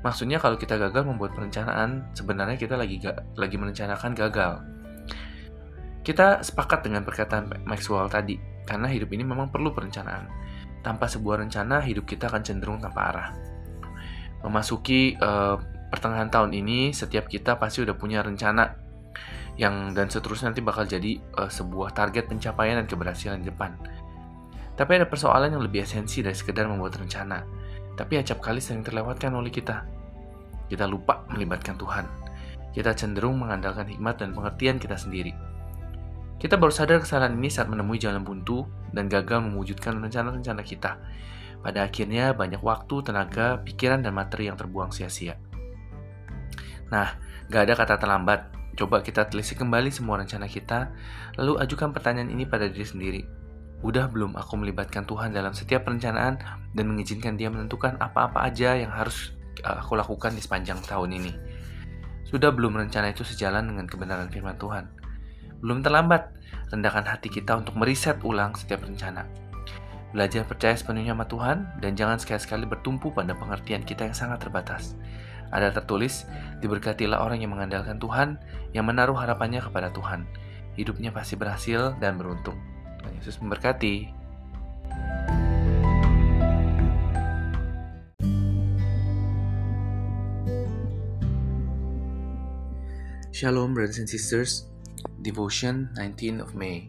Maksudnya kalau kita gagal membuat perencanaan, sebenarnya kita lagi lagi merencanakan gagal. Kita sepakat dengan perkataan Maxwell tadi, karena hidup ini memang perlu perencanaan. Tanpa sebuah rencana, hidup kita akan cenderung tanpa arah. Memasuki uh, pertengahan tahun ini, setiap kita pasti udah punya rencana yang dan seterusnya nanti bakal jadi uh, sebuah target pencapaian dan keberhasilan di depan. Tapi ada persoalan yang lebih esensi dari sekedar membuat rencana, tapi acap kali sering terlewatkan oleh kita. Kita lupa melibatkan Tuhan. Kita cenderung mengandalkan hikmat dan pengertian kita sendiri kita baru sadar kesalahan ini saat menemui jalan buntu dan gagal mewujudkan rencana-rencana kita. Pada akhirnya banyak waktu, tenaga, pikiran, dan materi yang terbuang sia-sia. Nah, gak ada kata terlambat. Coba kita telisik kembali semua rencana kita, lalu ajukan pertanyaan ini pada diri sendiri. Udah belum aku melibatkan Tuhan dalam setiap perencanaan dan mengizinkan dia menentukan apa-apa aja yang harus eh, aku lakukan di sepanjang tahun ini? Sudah belum rencana itu sejalan dengan kebenaran firman Tuhan? Belum terlambat, rendahkan hati kita untuk meriset ulang setiap rencana. Belajar percaya sepenuhnya sama Tuhan dan jangan sekali-sekali bertumpu pada pengertian kita yang sangat terbatas. Ada tertulis, diberkatilah orang yang mengandalkan Tuhan, yang menaruh harapannya kepada Tuhan. Hidupnya pasti berhasil dan beruntung. Tuhan Yesus memberkati. Shalom, brothers and sisters. Devotion 19th of May.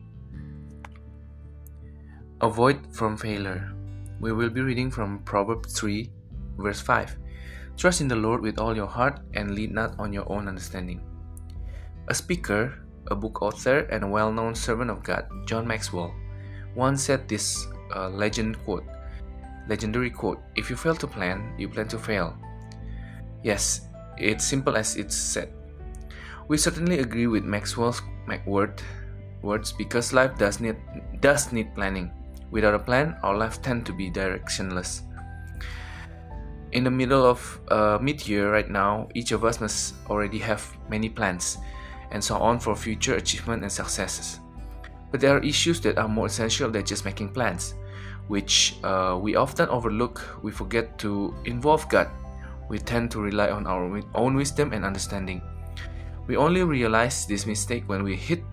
Avoid from failure. We will be reading from Proverbs 3, verse 5. Trust in the Lord with all your heart and lead not on your own understanding. A speaker, a book author, and a well known servant of God, John Maxwell, once said this uh, legend quote, legendary quote If you fail to plan, you plan to fail. Yes, it's simple as it's said. We certainly agree with Maxwell's word, words because life does need does need planning. Without a plan, our life tend to be directionless. In the middle of a mid-year right now, each of us must already have many plans and so on for future achievement and successes. But there are issues that are more essential than just making plans, which uh, we often overlook. We forget to involve God. We tend to rely on our own wisdom and understanding. We only realize this mistake when we hit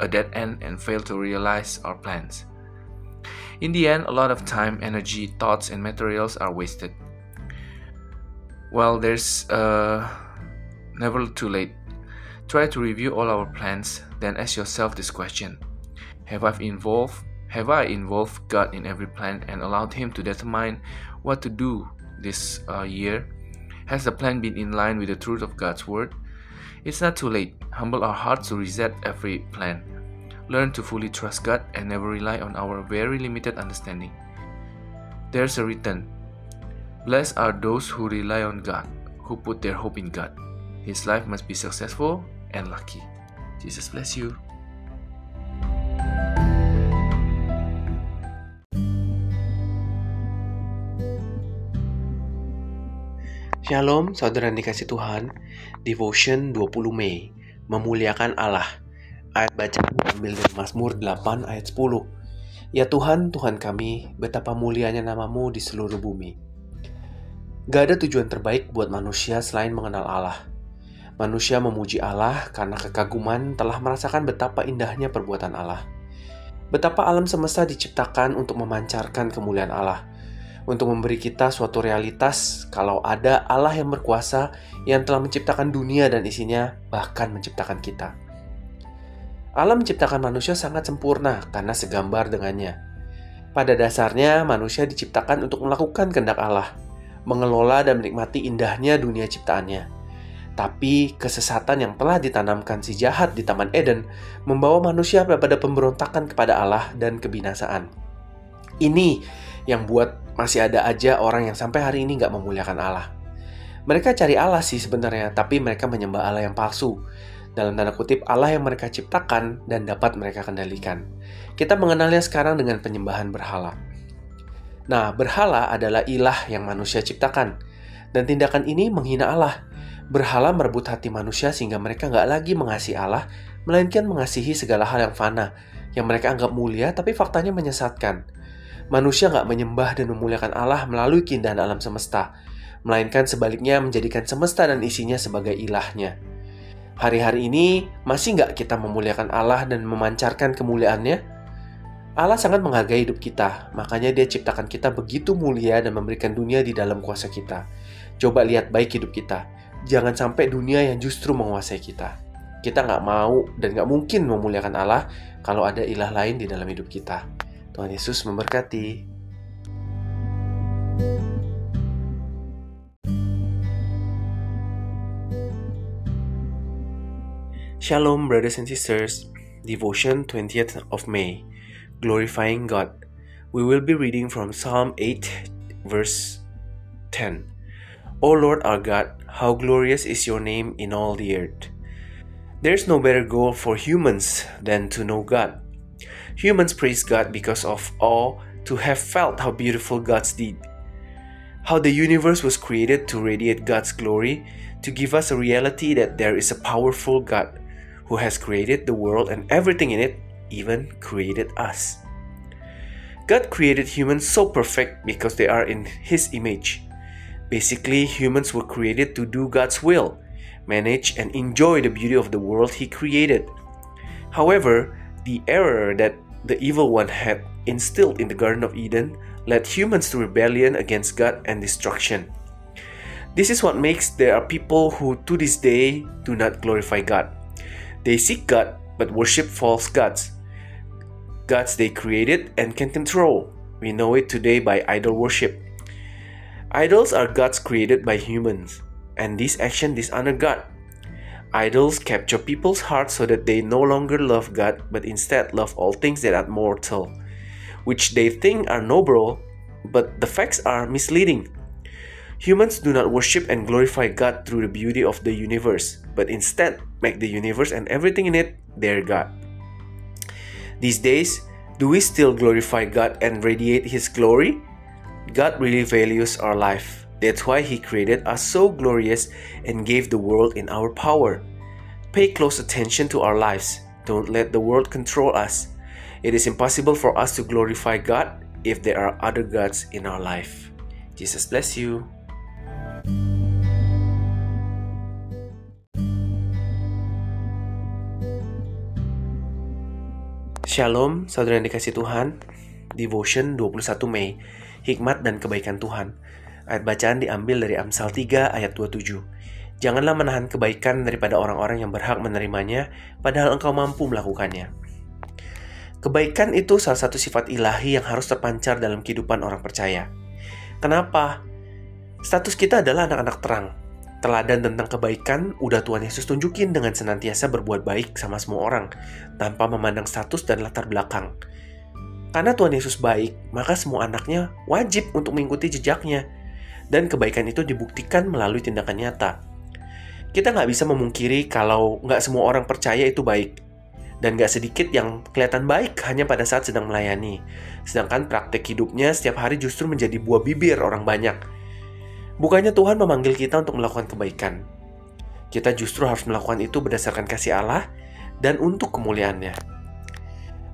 a dead end and fail to realize our plans. In the end, a lot of time, energy, thoughts, and materials are wasted. Well, there's uh, never too late. Try to review all our plans, then ask yourself this question Have I involved have I involved God in every plan and allowed Him to determine what to do this uh, year? Has the plan been in line with the truth of God's Word? It's not too late. Humble our hearts to reset every plan. Learn to fully trust God and never rely on our very limited understanding. There's a written Blessed are those who rely on God, who put their hope in God. His life must be successful and lucky. Jesus bless you. Shalom, saudara yang dikasih Tuhan. Devotion 20 Mei, memuliakan Allah. Ayat bacaan diambil dari Mazmur 8 ayat 10. Ya Tuhan, Tuhan kami, betapa mulianya namamu di seluruh bumi. Gak ada tujuan terbaik buat manusia selain mengenal Allah. Manusia memuji Allah karena kekaguman telah merasakan betapa indahnya perbuatan Allah. Betapa alam semesta diciptakan untuk memancarkan kemuliaan Allah – untuk memberi kita suatu realitas kalau ada Allah yang berkuasa yang telah menciptakan dunia dan isinya, bahkan menciptakan kita. Allah menciptakan manusia sangat sempurna karena segambar dengannya. Pada dasarnya, manusia diciptakan untuk melakukan kehendak Allah, mengelola dan menikmati indahnya dunia ciptaannya. Tapi kesesatan yang telah ditanamkan si jahat di Taman Eden membawa manusia pada pemberontakan kepada Allah dan kebinasaan. Ini yang buat masih ada aja orang yang sampai hari ini nggak memuliakan Allah. Mereka cari Allah sih sebenarnya, tapi mereka menyembah Allah yang palsu. Dalam tanda kutip, Allah yang mereka ciptakan dan dapat mereka kendalikan. Kita mengenalnya sekarang dengan penyembahan berhala. Nah, berhala adalah ilah yang manusia ciptakan. Dan tindakan ini menghina Allah. Berhala merebut hati manusia sehingga mereka nggak lagi mengasihi Allah, melainkan mengasihi segala hal yang fana, yang mereka anggap mulia tapi faktanya menyesatkan manusia nggak menyembah dan memuliakan Allah melalui keindahan alam semesta, melainkan sebaliknya menjadikan semesta dan isinya sebagai ilahnya. Hari-hari ini masih nggak kita memuliakan Allah dan memancarkan kemuliaannya? Allah sangat menghargai hidup kita, makanya dia ciptakan kita begitu mulia dan memberikan dunia di dalam kuasa kita. Coba lihat baik hidup kita. Jangan sampai dunia yang justru menguasai kita. Kita nggak mau dan nggak mungkin memuliakan Allah kalau ada ilah lain di dalam hidup kita. Tuhan Yesus memberkati. Shalom, brothers and sisters. Devotion 20th of May. Glorifying God. We will be reading from Psalm 8, verse 10. O Lord our God, how glorious is your name in all the earth. There's no better goal for humans than to know God Humans praise God because of awe to have felt how beautiful God's deed. How the universe was created to radiate God's glory, to give us a reality that there is a powerful God who has created the world and everything in it, even created us. God created humans so perfect because they are in His image. Basically, humans were created to do God's will, manage and enjoy the beauty of the world He created. However, the error that the evil one had instilled in the Garden of Eden led humans to rebellion against God and destruction. This is what makes there are people who to this day do not glorify God. They seek God but worship false gods. Gods they created and can control. We know it today by idol worship. Idols are gods created by humans, and this action dishonor God. Idols capture people's hearts so that they no longer love God but instead love all things that are mortal, which they think are noble, but the facts are misleading. Humans do not worship and glorify God through the beauty of the universe, but instead make the universe and everything in it their God. These days, do we still glorify God and radiate His glory? God really values our life. That's why He created us so glorious and gave the world in our power. Pay close attention to our lives. Don't let the world control us. It is impossible for us to glorify God if there are other gods in our life. Jesus bless you. Shalom, saudara yang dikasih Tuhan. Devotion 21 Mei. Hikmat dan kebaikan Tuhan. Ayat bacaan diambil dari Amsal 3 ayat 27. Janganlah menahan kebaikan daripada orang-orang yang berhak menerimanya, padahal engkau mampu melakukannya. Kebaikan itu salah satu sifat ilahi yang harus terpancar dalam kehidupan orang percaya. Kenapa? Status kita adalah anak-anak terang. Teladan tentang kebaikan udah Tuhan Yesus tunjukin dengan senantiasa berbuat baik sama semua orang, tanpa memandang status dan latar belakang. Karena Tuhan Yesus baik, maka semua anaknya wajib untuk mengikuti jejaknya dan kebaikan itu dibuktikan melalui tindakan nyata. Kita nggak bisa memungkiri kalau nggak semua orang percaya itu baik, dan nggak sedikit yang kelihatan baik hanya pada saat sedang melayani, sedangkan praktek hidupnya setiap hari justru menjadi buah bibir orang banyak. Bukannya Tuhan memanggil kita untuk melakukan kebaikan. Kita justru harus melakukan itu berdasarkan kasih Allah dan untuk kemuliaannya.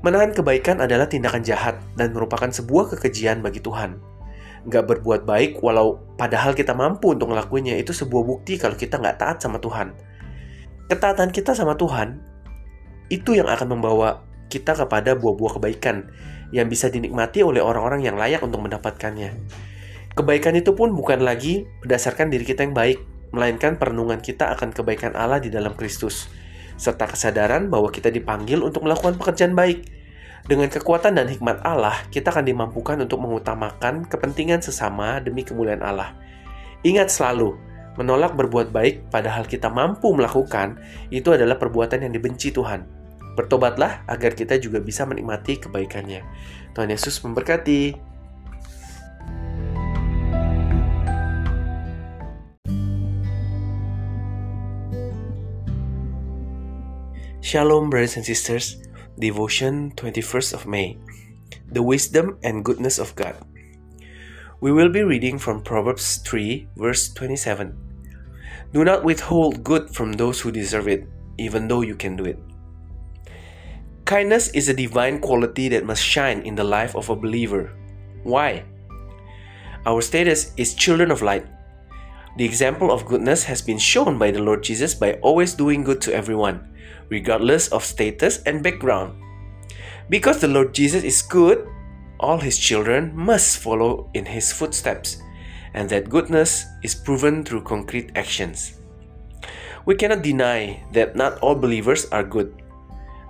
Menahan kebaikan adalah tindakan jahat dan merupakan sebuah kekejian bagi Tuhan nggak berbuat baik walau padahal kita mampu untuk ngelakuinnya itu sebuah bukti kalau kita nggak taat sama Tuhan. Ketaatan kita sama Tuhan itu yang akan membawa kita kepada buah-buah kebaikan yang bisa dinikmati oleh orang-orang yang layak untuk mendapatkannya. Kebaikan itu pun bukan lagi berdasarkan diri kita yang baik, melainkan perenungan kita akan kebaikan Allah di dalam Kristus, serta kesadaran bahwa kita dipanggil untuk melakukan pekerjaan baik dengan kekuatan dan hikmat Allah, kita akan dimampukan untuk mengutamakan kepentingan sesama demi kemuliaan Allah. Ingat selalu, menolak berbuat baik padahal kita mampu melakukan itu adalah perbuatan yang dibenci Tuhan. Bertobatlah agar kita juga bisa menikmati kebaikannya. Tuhan Yesus memberkati. Shalom brothers and sisters. Devotion 21st of May The Wisdom and Goodness of God. We will be reading from Proverbs 3, verse 27. Do not withhold good from those who deserve it, even though you can do it. Kindness is a divine quality that must shine in the life of a believer. Why? Our status is children of light. The example of goodness has been shown by the Lord Jesus by always doing good to everyone regardless of status and background. Because the Lord Jesus is good, all his children must follow in his footsteps, and that goodness is proven through concrete actions. We cannot deny that not all believers are good.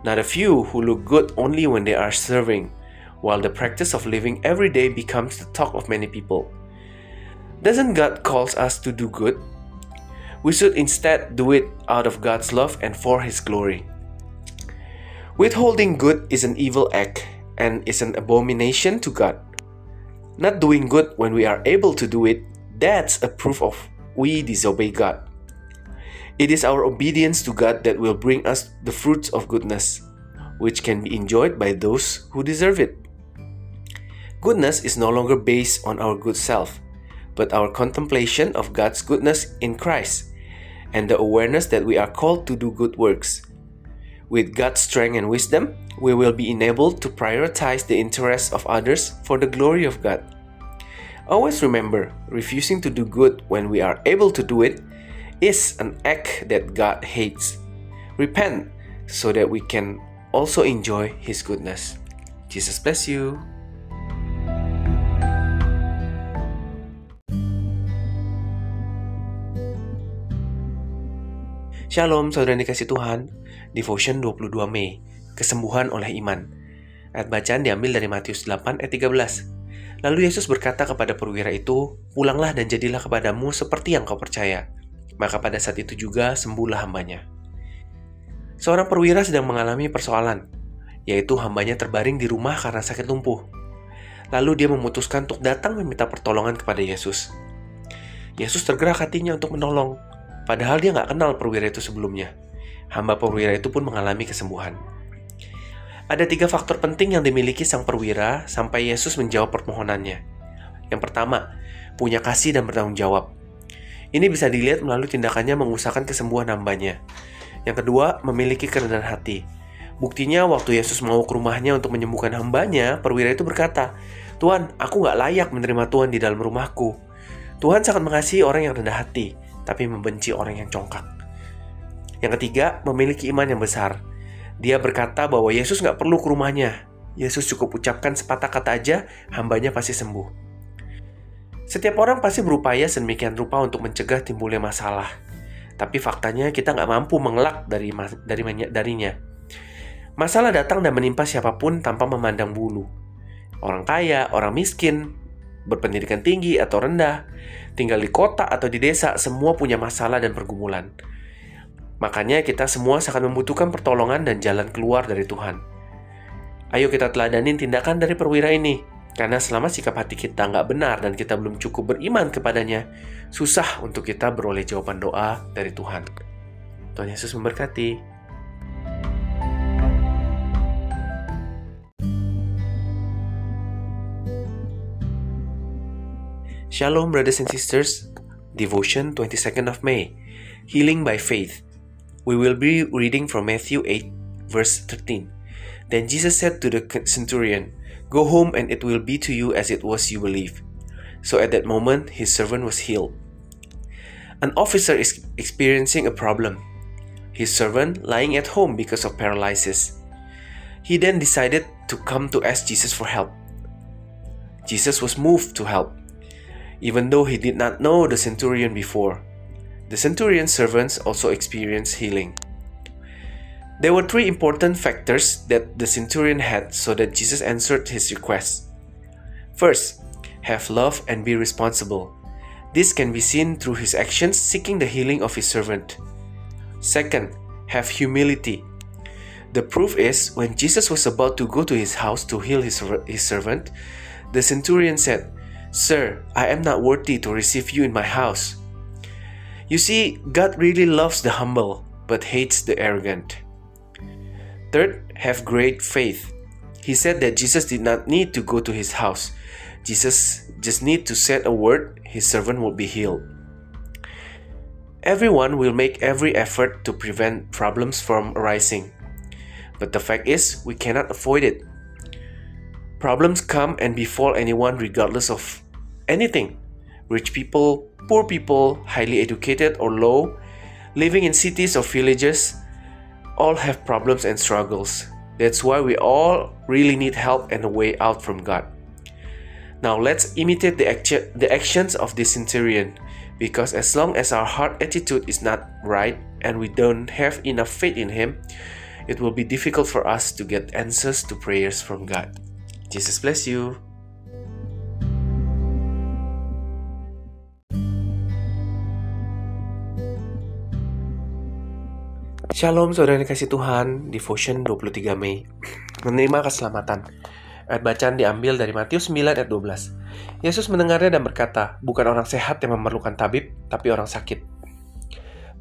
Not a few who look good only when they are serving, while the practice of living every day becomes the talk of many people. Doesn't God call us to do good we should instead do it out of God's love and for His glory. Withholding good is an evil act and is an abomination to God. Not doing good when we are able to do it, that's a proof of we disobey God. It is our obedience to God that will bring us the fruits of goodness, which can be enjoyed by those who deserve it. Goodness is no longer based on our good self, but our contemplation of God's goodness in Christ and the awareness that we are called to do good works. With God's strength and wisdom, we will be enabled to prioritize the interests of others for the glory of God. Always remember, refusing to do good when we are able to do it is an act that God hates. Repent so that we can also enjoy His goodness. Jesus bless you. Shalom saudara dikasih Tuhan. Devotion 22 Mei. Kesembuhan oleh iman. Ayat bacaan diambil dari Matius 8 ayat 13 Lalu Yesus berkata kepada perwira itu Pulanglah dan jadilah kepadamu seperti yang kau percaya. Maka pada saat itu juga sembuhlah hambanya. Seorang perwira sedang mengalami persoalan Yaitu hambanya terbaring di rumah karena sakit lumpuh. Lalu dia memutuskan untuk datang meminta pertolongan kepada Yesus. Yesus tergerak hatinya untuk menolong Padahal dia nggak kenal perwira itu sebelumnya. Hamba perwira itu pun mengalami kesembuhan. Ada tiga faktor penting yang dimiliki sang perwira sampai Yesus menjawab permohonannya. Yang pertama, punya kasih dan bertanggung jawab. Ini bisa dilihat melalui tindakannya mengusahakan kesembuhan hambanya. Yang kedua, memiliki kerendahan hati. Buktinya waktu Yesus mau ke rumahnya untuk menyembuhkan hambanya, perwira itu berkata, Tuhan, aku nggak layak menerima Tuhan di dalam rumahku. Tuhan sangat mengasihi orang yang rendah hati tapi membenci orang yang congkak. Yang ketiga, memiliki iman yang besar. Dia berkata bahwa Yesus nggak perlu ke rumahnya. Yesus cukup ucapkan sepatah kata aja, hambanya pasti sembuh. Setiap orang pasti berupaya sedemikian rupa untuk mencegah timbulnya masalah. Tapi faktanya kita nggak mampu mengelak dari, dari darinya. Masalah datang dan menimpa siapa pun tanpa memandang bulu. Orang kaya, orang miskin, berpendidikan tinggi atau rendah, tinggal di kota atau di desa, semua punya masalah dan pergumulan. Makanya kita semua sangat membutuhkan pertolongan dan jalan keluar dari Tuhan. Ayo kita teladanin tindakan dari perwira ini. Karena selama sikap hati kita nggak benar dan kita belum cukup beriman kepadanya, susah untuk kita beroleh jawaban doa dari Tuhan. Tuhan Yesus memberkati. Shalom, brothers and sisters. Devotion 22nd of May Healing by Faith. We will be reading from Matthew 8, verse 13. Then Jesus said to the centurion, Go home, and it will be to you as it was you believe. So at that moment, his servant was healed. An officer is experiencing a problem. His servant lying at home because of paralysis. He then decided to come to ask Jesus for help. Jesus was moved to help, even though he did not know the centurion before. The centurion's servants also experienced healing. There were three important factors that the centurion had so that Jesus answered his request. First, have love and be responsible. This can be seen through his actions seeking the healing of his servant. Second, have humility. The proof is when Jesus was about to go to his house to heal his, his servant, the centurion said, Sir, I am not worthy to receive you in my house. You see, God really loves the humble, but hates the arrogant. Third, have great faith. He said that Jesus did not need to go to his house. Jesus just need to say a word, his servant will be healed. Everyone will make every effort to prevent problems from arising. But the fact is, we cannot avoid it. Problems come and befall anyone regardless of anything. Rich people, poor people, highly educated or low, living in cities or villages, all have problems and struggles. That's why we all really need help and a way out from God. Now let's imitate the, action, the actions of this centurion because as long as our heart attitude is not right and we don't have enough faith in Him, it will be difficult for us to get answers to prayers from God. Jesus bless you. Shalom saudara yang kasih Tuhan, Devotion 23 Mei. Menerima keselamatan. Ayat bacaan diambil dari Matius 9 ayat 12. Yesus mendengarnya dan berkata, bukan orang sehat yang memerlukan tabib, tapi orang sakit.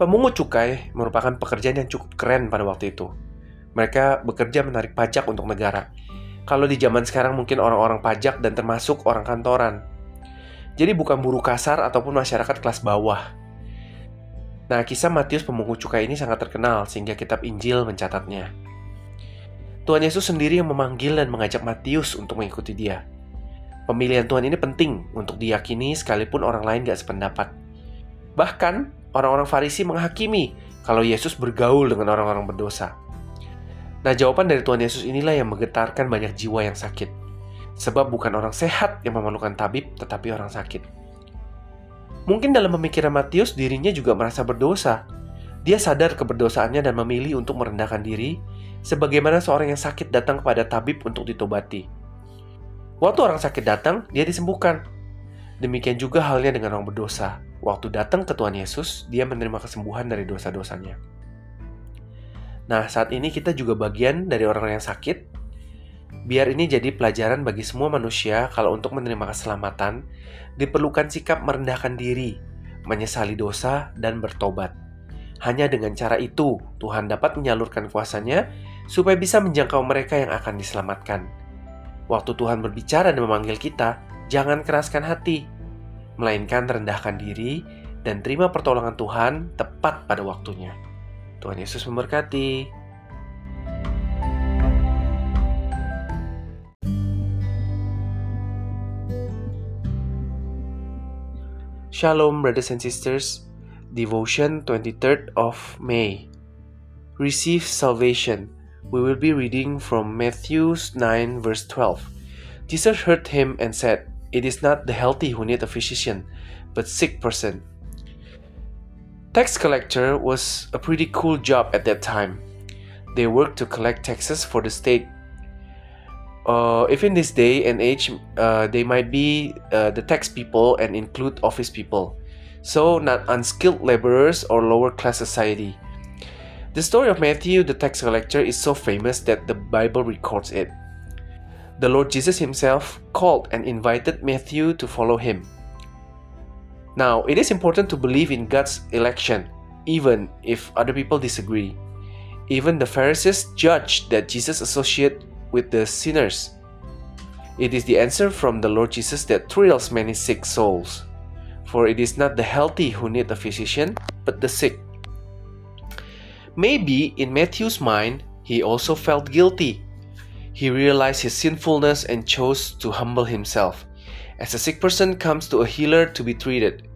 Pemungut cukai merupakan pekerjaan yang cukup keren pada waktu itu. Mereka bekerja menarik pajak untuk negara. Kalau di zaman sekarang mungkin orang-orang pajak dan termasuk orang kantoran. Jadi bukan buruh kasar ataupun masyarakat kelas bawah, Nah, kisah Matius pemungut cukai ini sangat terkenal sehingga kitab Injil mencatatnya. Tuhan Yesus sendiri yang memanggil dan mengajak Matius untuk mengikuti dia. Pemilihan Tuhan ini penting untuk diyakini sekalipun orang lain gak sependapat. Bahkan, orang-orang Farisi menghakimi kalau Yesus bergaul dengan orang-orang berdosa. Nah, jawaban dari Tuhan Yesus inilah yang menggetarkan banyak jiwa yang sakit. Sebab bukan orang sehat yang memerlukan tabib, tetapi orang sakit. Mungkin dalam pemikiran Matius dirinya juga merasa berdosa. Dia sadar keberdosaannya dan memilih untuk merendahkan diri, sebagaimana seorang yang sakit datang kepada tabib untuk ditobati. Waktu orang sakit datang, dia disembuhkan. Demikian juga halnya dengan orang berdosa. Waktu datang ke Tuhan Yesus, dia menerima kesembuhan dari dosa-dosanya. Nah, saat ini kita juga bagian dari orang yang sakit, Biar ini jadi pelajaran bagi semua manusia kalau untuk menerima keselamatan, diperlukan sikap merendahkan diri, menyesali dosa, dan bertobat. Hanya dengan cara itu, Tuhan dapat menyalurkan kuasanya supaya bisa menjangkau mereka yang akan diselamatkan. Waktu Tuhan berbicara dan memanggil kita, jangan keraskan hati, melainkan rendahkan diri dan terima pertolongan Tuhan tepat pada waktunya. Tuhan Yesus memberkati. Shalom, brothers and sisters. Devotion 23rd of May. Receive salvation. We will be reading from Matthew 9, verse 12. Jesus heard him and said, It is not the healthy who need a physician, but sick person. Tax collector was a pretty cool job at that time. They worked to collect taxes for the state uh, if in this day and age uh, they might be uh, the tax people and include office people so not unskilled laborers or lower class society the story of matthew the tax collector is so famous that the bible records it the Lord Jesus himself called and invited Matthew to follow him. Now, it is important to believe in God's election, even if other people disagree. Even the Pharisees judged that Jesus associated with the sinners. It is the answer from the Lord Jesus that thrills many sick souls. For it is not the healthy who need a physician, but the sick. Maybe in Matthew's mind, he also felt guilty. He realized his sinfulness and chose to humble himself, as a sick person comes to a healer to be treated.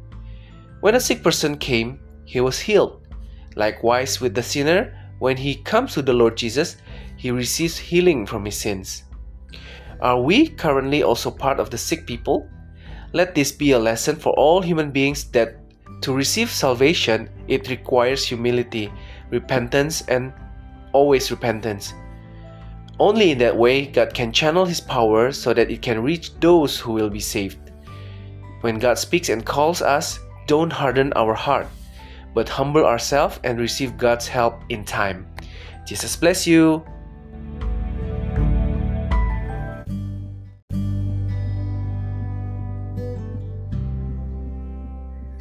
When a sick person came, he was healed. Likewise, with the sinner, when he comes to the Lord Jesus, he receives healing from his sins. Are we currently also part of the sick people? Let this be a lesson for all human beings that to receive salvation, it requires humility, repentance, and always repentance. Only in that way, God can channel His power so that it can reach those who will be saved. When God speaks and calls us, don't harden our heart, but humble ourselves and receive God's help in time. Jesus bless you.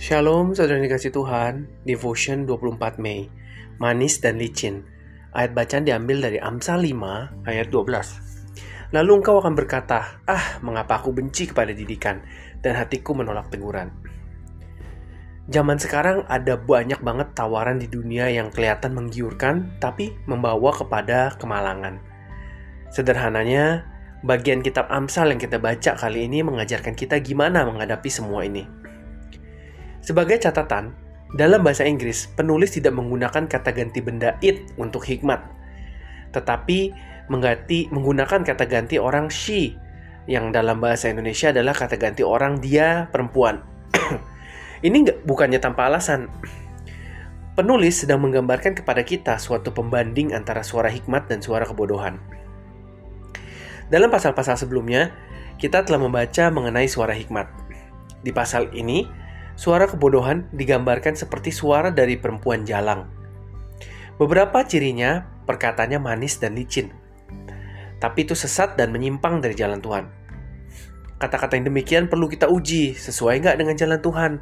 Shalom saudara dikasih Tuhan, Devotion 24 Mei, Manis dan Licin. Ayat bacaan diambil dari Amsal 5 ayat 12. Lalu engkau akan berkata, ah mengapa aku benci kepada didikan, dan hatiku menolak teguran. Zaman sekarang ada banyak banget tawaran di dunia yang kelihatan menggiurkan, tapi membawa kepada kemalangan. Sederhananya, bagian kitab Amsal yang kita baca kali ini mengajarkan kita gimana menghadapi semua ini. Sebagai catatan, dalam bahasa Inggris, penulis tidak menggunakan kata ganti benda it untuk hikmat, tetapi mengganti, menggunakan kata ganti orang she, yang dalam bahasa Indonesia adalah kata ganti orang dia perempuan. Ini nggak bukannya tanpa alasan. Penulis sedang menggambarkan kepada kita suatu pembanding antara suara hikmat dan suara kebodohan. Dalam pasal-pasal sebelumnya, kita telah membaca mengenai suara hikmat. Di pasal ini, Suara kebodohan digambarkan seperti suara dari perempuan jalang. Beberapa cirinya perkataannya manis dan licin. Tapi itu sesat dan menyimpang dari jalan Tuhan. Kata-kata yang demikian perlu kita uji, sesuai nggak dengan jalan Tuhan.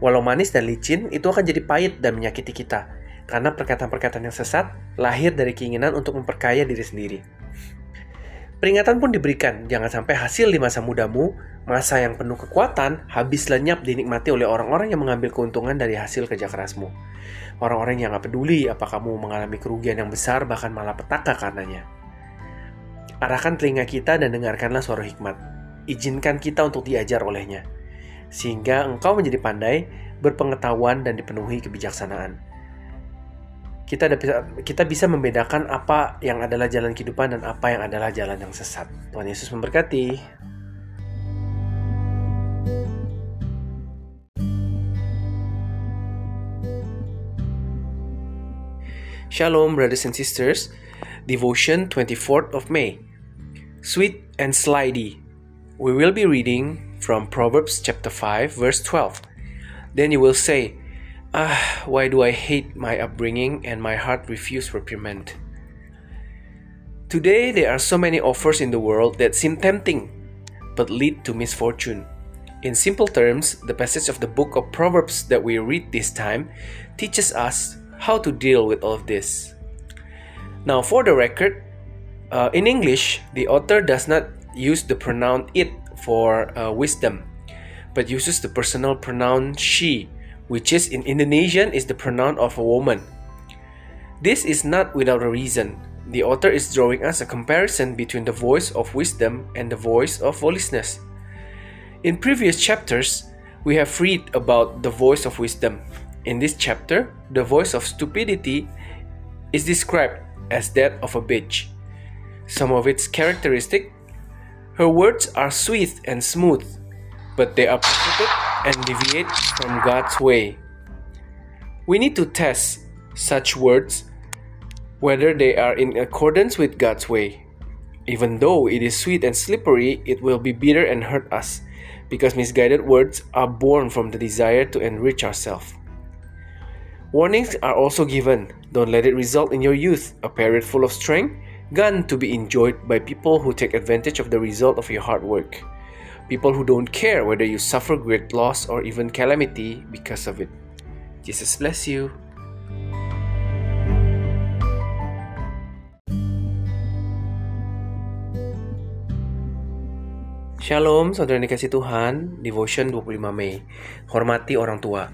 Walau manis dan licin, itu akan jadi pahit dan menyakiti kita. Karena perkataan-perkataan yang sesat lahir dari keinginan untuk memperkaya diri sendiri. Peringatan pun diberikan, jangan sampai hasil di masa mudamu, masa yang penuh kekuatan, habis lenyap dinikmati oleh orang-orang yang mengambil keuntungan dari hasil kerja kerasmu. Orang-orang yang gak peduli apa kamu mengalami kerugian yang besar, bahkan malah petaka karenanya. Arahkan telinga kita dan dengarkanlah suara hikmat. Izinkan kita untuk diajar olehnya. Sehingga engkau menjadi pandai, berpengetahuan, dan dipenuhi kebijaksanaan kita bisa kita bisa membedakan apa yang adalah jalan kehidupan dan apa yang adalah jalan yang sesat. Tuhan Yesus memberkati. Shalom brothers and sisters. Devotion 24th of May. Sweet and slidey. We will be reading from Proverbs chapter 5 verse 12. Then you will say, Ah, why do I hate my upbringing and my heart refuse reprimand? Today, there are so many offers in the world that seem tempting, but lead to misfortune. In simple terms, the passage of the book of Proverbs that we read this time teaches us how to deal with all of this. Now, for the record, uh, in English, the author does not use the pronoun it for uh, wisdom, but uses the personal pronoun she which is in Indonesian is the pronoun of a woman. This is not without a reason. The author is drawing us a comparison between the voice of wisdom and the voice of foolishness. In previous chapters, we have read about the voice of wisdom. In this chapter, the voice of stupidity is described as that of a bitch. Some of its characteristic her words are sweet and smooth, but they are profited and deviate from God's way. We need to test such words whether they are in accordance with God's way. Even though it is sweet and slippery, it will be bitter and hurt us because misguided words are born from the desire to enrich ourselves. Warnings are also given. Don't let it result in your youth, a period full of strength, gone to be enjoyed by people who take advantage of the result of your hard work. People who don't care whether you suffer great loss or even calamity because of it. Jesus bless you. Shalom, saudara dikasih Tuhan, Devotion 25 Mei. Hormati orang tua.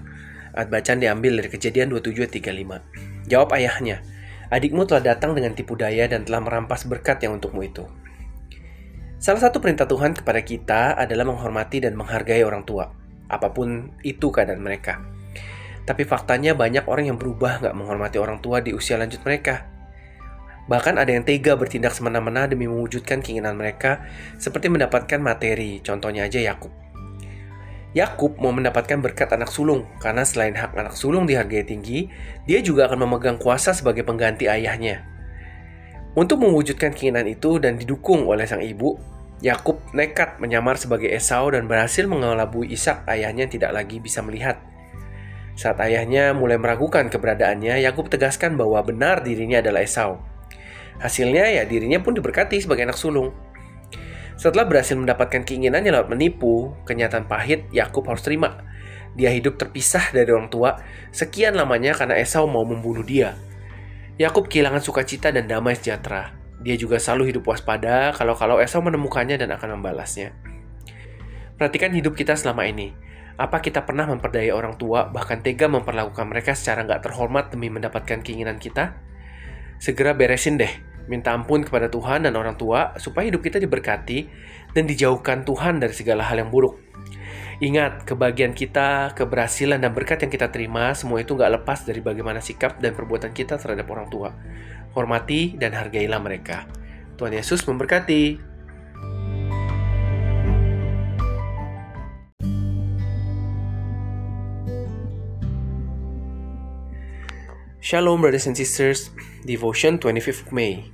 Ayat bacaan diambil dari kejadian 27.35. Jawab ayahnya, adikmu telah datang dengan tipu daya dan telah merampas berkat yang untukmu itu. Salah satu perintah Tuhan kepada kita adalah menghormati dan menghargai orang tua, apa pun itu keadaan mereka. Tapi faktanya banyak orang yang berubah nggak menghormati orang tua di usia lanjut mereka. Bahkan ada yang tega bertindak semena-mena demi mewujudkan keinginan mereka, seperti mendapatkan materi, contohnya aja Yakub. Yakub mau mendapatkan berkat anak sulung, karena selain hak anak sulung dihargai tinggi, dia juga akan memegang kuasa sebagai pengganti ayahnya. Untuk mewujudkan keinginan itu dan didukung oleh sang ibu, Yakub nekat menyamar sebagai Esau dan berhasil mengelabui Ishak ayahnya tidak lagi bisa melihat. Saat ayahnya mulai meragukan keberadaannya, Yakub tegaskan bahwa benar dirinya adalah Esau. Hasilnya ya dirinya pun diberkati sebagai anak sulung. Setelah berhasil mendapatkan keinginannya lewat menipu, kenyataan pahit Yakub harus terima. Dia hidup terpisah dari orang tua sekian lamanya karena Esau mau membunuh dia. Yakub kehilangan sukacita dan damai sejahtera. Dia juga selalu hidup waspada kalau-kalau Esau menemukannya dan akan membalasnya. Perhatikan hidup kita selama ini. Apa kita pernah memperdaya orang tua, bahkan tega memperlakukan mereka secara nggak terhormat demi mendapatkan keinginan kita? Segera beresin deh minta ampun kepada Tuhan dan orang tua supaya hidup kita diberkati dan dijauhkan Tuhan dari segala hal yang buruk. Ingat, kebahagiaan kita, keberhasilan dan berkat yang kita terima, semua itu nggak lepas dari bagaimana sikap dan perbuatan kita terhadap orang tua. Hormati dan hargailah mereka. Tuhan Yesus memberkati. Shalom, brothers and sisters. Devotion 25th May.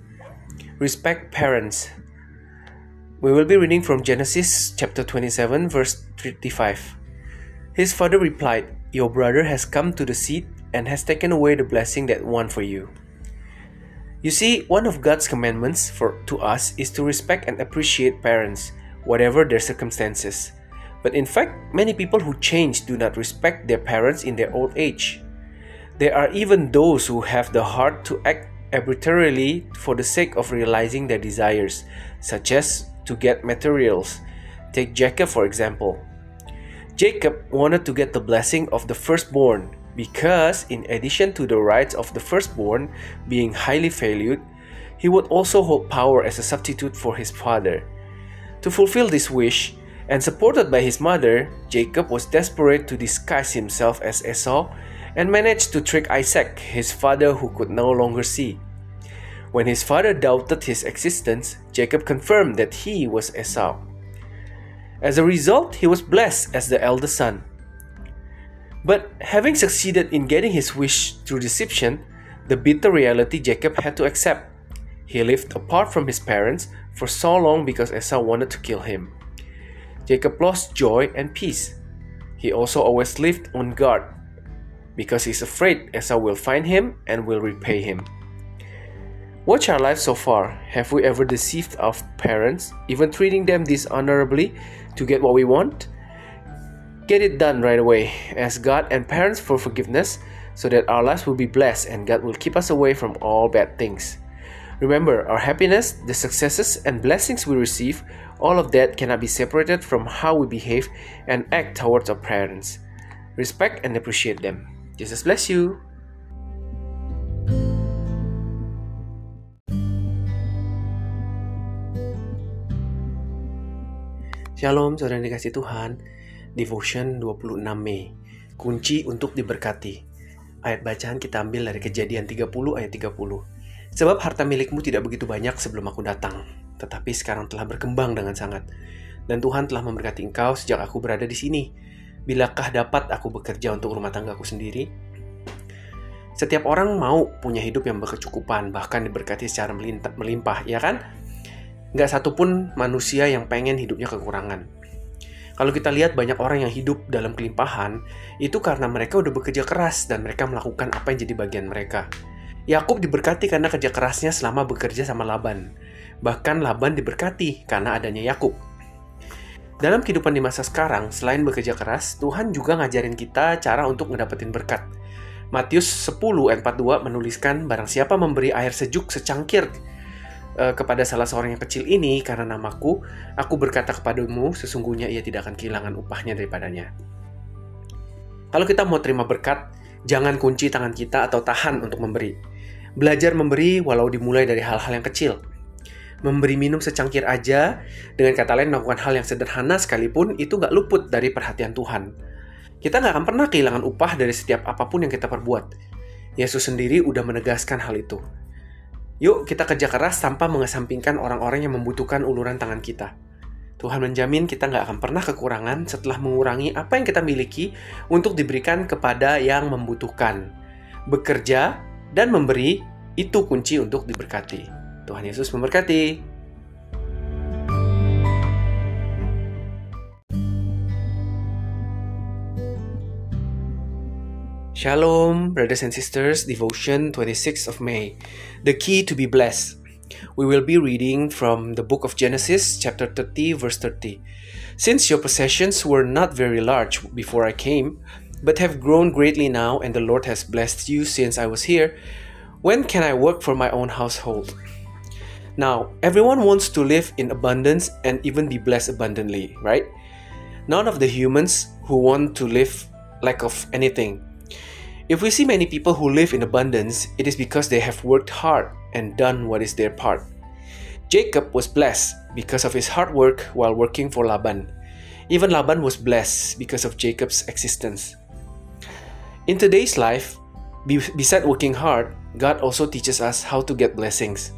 Respect parents. We will be reading from Genesis chapter 27, verse 35. His father replied, Your brother has come to the seat and has taken away the blessing that won for you. You see, one of God's commandments for to us is to respect and appreciate parents, whatever their circumstances. But in fact, many people who change do not respect their parents in their old age. There are even those who have the heart to act arbitrarily for the sake of realizing their desires, such as to get materials. Take Jacob, for example. Jacob wanted to get the blessing of the firstborn because, in addition to the rights of the firstborn being highly valued, he would also hold power as a substitute for his father. To fulfill this wish, and supported by his mother, Jacob was desperate to disguise himself as Esau and managed to trick Isaac, his father who could no longer see. When his father doubted his existence, Jacob confirmed that he was Esau. As a result, he was blessed as the eldest son. But having succeeded in getting his wish through deception, the bitter reality Jacob had to accept. He lived apart from his parents for so long because Esau wanted to kill him. Jacob lost joy and peace. He also always lived on guard because he's afraid Esau will find him and will repay him. Watch our lives so far. Have we ever deceived our parents, even treating them dishonorably to get what we want? Get it done right away. Ask God and parents for forgiveness so that our lives will be blessed and God will keep us away from all bad things. Remember, our happiness, the successes, and blessings we receive, all of that cannot be separated from how we behave and act towards our parents. Respect and appreciate them. Jesus bless you. Shalom, saudara dikasih Tuhan. Devotion 26 Mei. Kunci untuk diberkati. Ayat bacaan kita ambil dari kejadian 30 ayat 30. Sebab harta milikmu tidak begitu banyak sebelum aku datang, tetapi sekarang telah berkembang dengan sangat. Dan Tuhan telah memberkati engkau sejak aku berada di sini. Bilakah dapat aku bekerja untuk rumah tanggaku sendiri? Setiap orang mau punya hidup yang berkecukupan, bahkan diberkati secara melimpah, ya kan? Nggak satupun manusia yang pengen hidupnya kekurangan. Kalau kita lihat banyak orang yang hidup dalam kelimpahan, itu karena mereka udah bekerja keras dan mereka melakukan apa yang jadi bagian mereka. Yakub diberkati karena kerja kerasnya selama bekerja sama Laban. Bahkan Laban diberkati karena adanya Yakub. Dalam kehidupan di masa sekarang, selain bekerja keras, Tuhan juga ngajarin kita cara untuk ngedapetin berkat. Matius 10 ayat 42 menuliskan, Barang siapa memberi air sejuk secangkir uh, kepada salah seorang yang kecil ini karena namaku, aku berkata kepadamu, sesungguhnya ia tidak akan kehilangan upahnya daripadanya. Kalau kita mau terima berkat, jangan kunci tangan kita atau tahan untuk memberi. Belajar memberi walau dimulai dari hal-hal yang kecil. Memberi minum secangkir aja, dengan kata lain melakukan hal yang sederhana sekalipun itu nggak luput dari perhatian Tuhan. Kita nggak akan pernah kehilangan upah dari setiap apa pun yang kita perbuat. Yesus sendiri udah menegaskan hal itu. Yuk kita kerja keras tanpa mengesampingkan orang-orang yang membutuhkan uluran tangan kita. Tuhan menjamin kita nggak akan pernah kekurangan setelah mengurangi apa yang kita miliki untuk diberikan kepada yang membutuhkan. Bekerja dan memberi itu kunci untuk diberkati. Tuhan Yesus memberkati. Shalom, brothers and sisters, devotion 26th of May. The key to be blessed. We will be reading from the book of Genesis, chapter 30, verse 30. Since your possessions were not very large before I came, but have grown greatly now, and the Lord has blessed you since I was here. When can I work for my own household? Now, everyone wants to live in abundance and even be blessed abundantly, right? None of the humans who want to live lack of anything. If we see many people who live in abundance, it is because they have worked hard and done what is their part. Jacob was blessed because of his hard work while working for Laban. Even Laban was blessed because of Jacob's existence. In today's life, beside working hard, God also teaches us how to get blessings.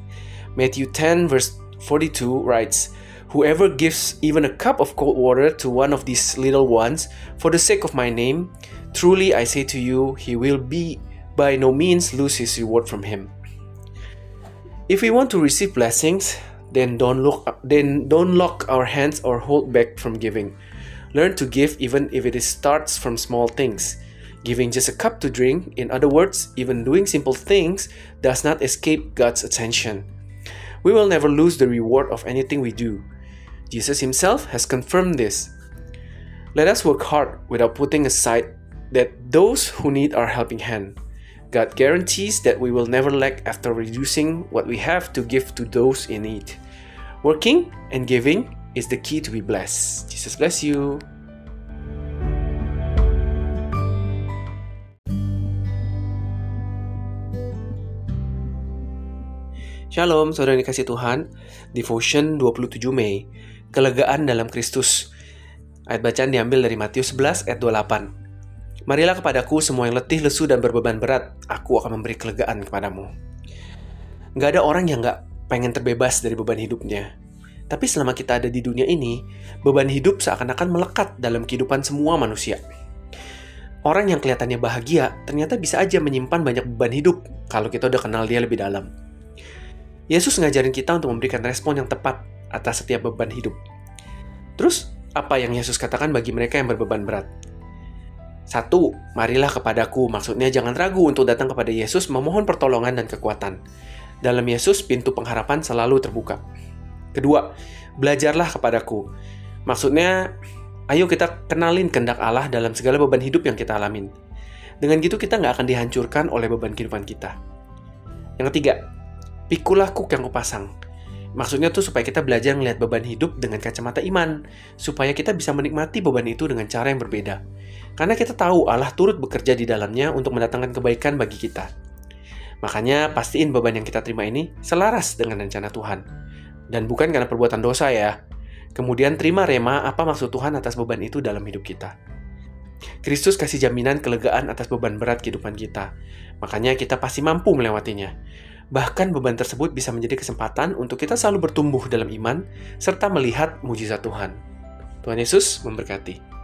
Matthew 10, verse 42 writes, Whoever gives even a cup of cold water to one of these little ones for the sake of my name, truly I say to you, he will be by no means lose his reward from him. If we want to receive blessings, then don't look then don't lock our hands or hold back from giving. Learn to give even if it starts from small things. Giving just a cup to drink, in other words, even doing simple things, does not escape God's attention. We will never lose the reward of anything we do. Jesus himself has confirmed this. Let us work hard without putting aside that those who need our helping hand. God guarantees that we will never lack after reducing what we have to give to those in need. Working and giving is the key to be blessed. Jesus bless you. Shalom, saudara yang dikasih Tuhan. Devotion 27 Mei. Kelegaan dalam Kristus. Ayat bacaan diambil dari Matius 11 ayat 28. Marilah kepadaku semua yang letih, lesu, dan berbeban berat. Aku akan memberi kelegaan kepadamu. Gak ada orang yang gak pengen terbebas dari beban hidupnya. Tapi selama kita ada di dunia ini, beban hidup seakan-akan melekat dalam kehidupan semua manusia. Orang yang kelihatannya bahagia ternyata bisa aja menyimpan banyak beban hidup kalau kita udah kenal dia lebih dalam. Yesus ngajarin kita untuk memberikan respon yang tepat atas setiap beban hidup. Terus, apa yang Yesus katakan bagi mereka yang berbeban berat? Satu, marilah kepadaku. Maksudnya jangan ragu untuk datang kepada Yesus memohon pertolongan dan kekuatan. Dalam Yesus, pintu pengharapan selalu terbuka. Kedua, belajarlah kepadaku. Maksudnya, ayo kita kenalin kehendak Allah dalam segala beban hidup yang kita alamin. Dengan gitu kita nggak akan dihancurkan oleh beban kehidupan kita. Yang ketiga, pikulah kuk yang kupasang. Maksudnya tuh supaya kita belajar melihat beban hidup dengan kacamata iman, supaya kita bisa menikmati beban itu dengan cara yang berbeda. Karena kita tahu Allah turut bekerja di dalamnya untuk mendatangkan kebaikan bagi kita. Makanya pastiin beban yang kita terima ini selaras dengan rencana Tuhan. Dan bukan karena perbuatan dosa ya. Kemudian terima rema apa maksud Tuhan atas beban itu dalam hidup kita. Kristus kasih jaminan kelegaan atas beban berat kehidupan kita. Makanya kita pasti mampu melewatinya. Bahkan beban tersebut bisa menjadi kesempatan untuk kita selalu bertumbuh dalam iman serta melihat mujizat Tuhan. Tuhan Yesus memberkati.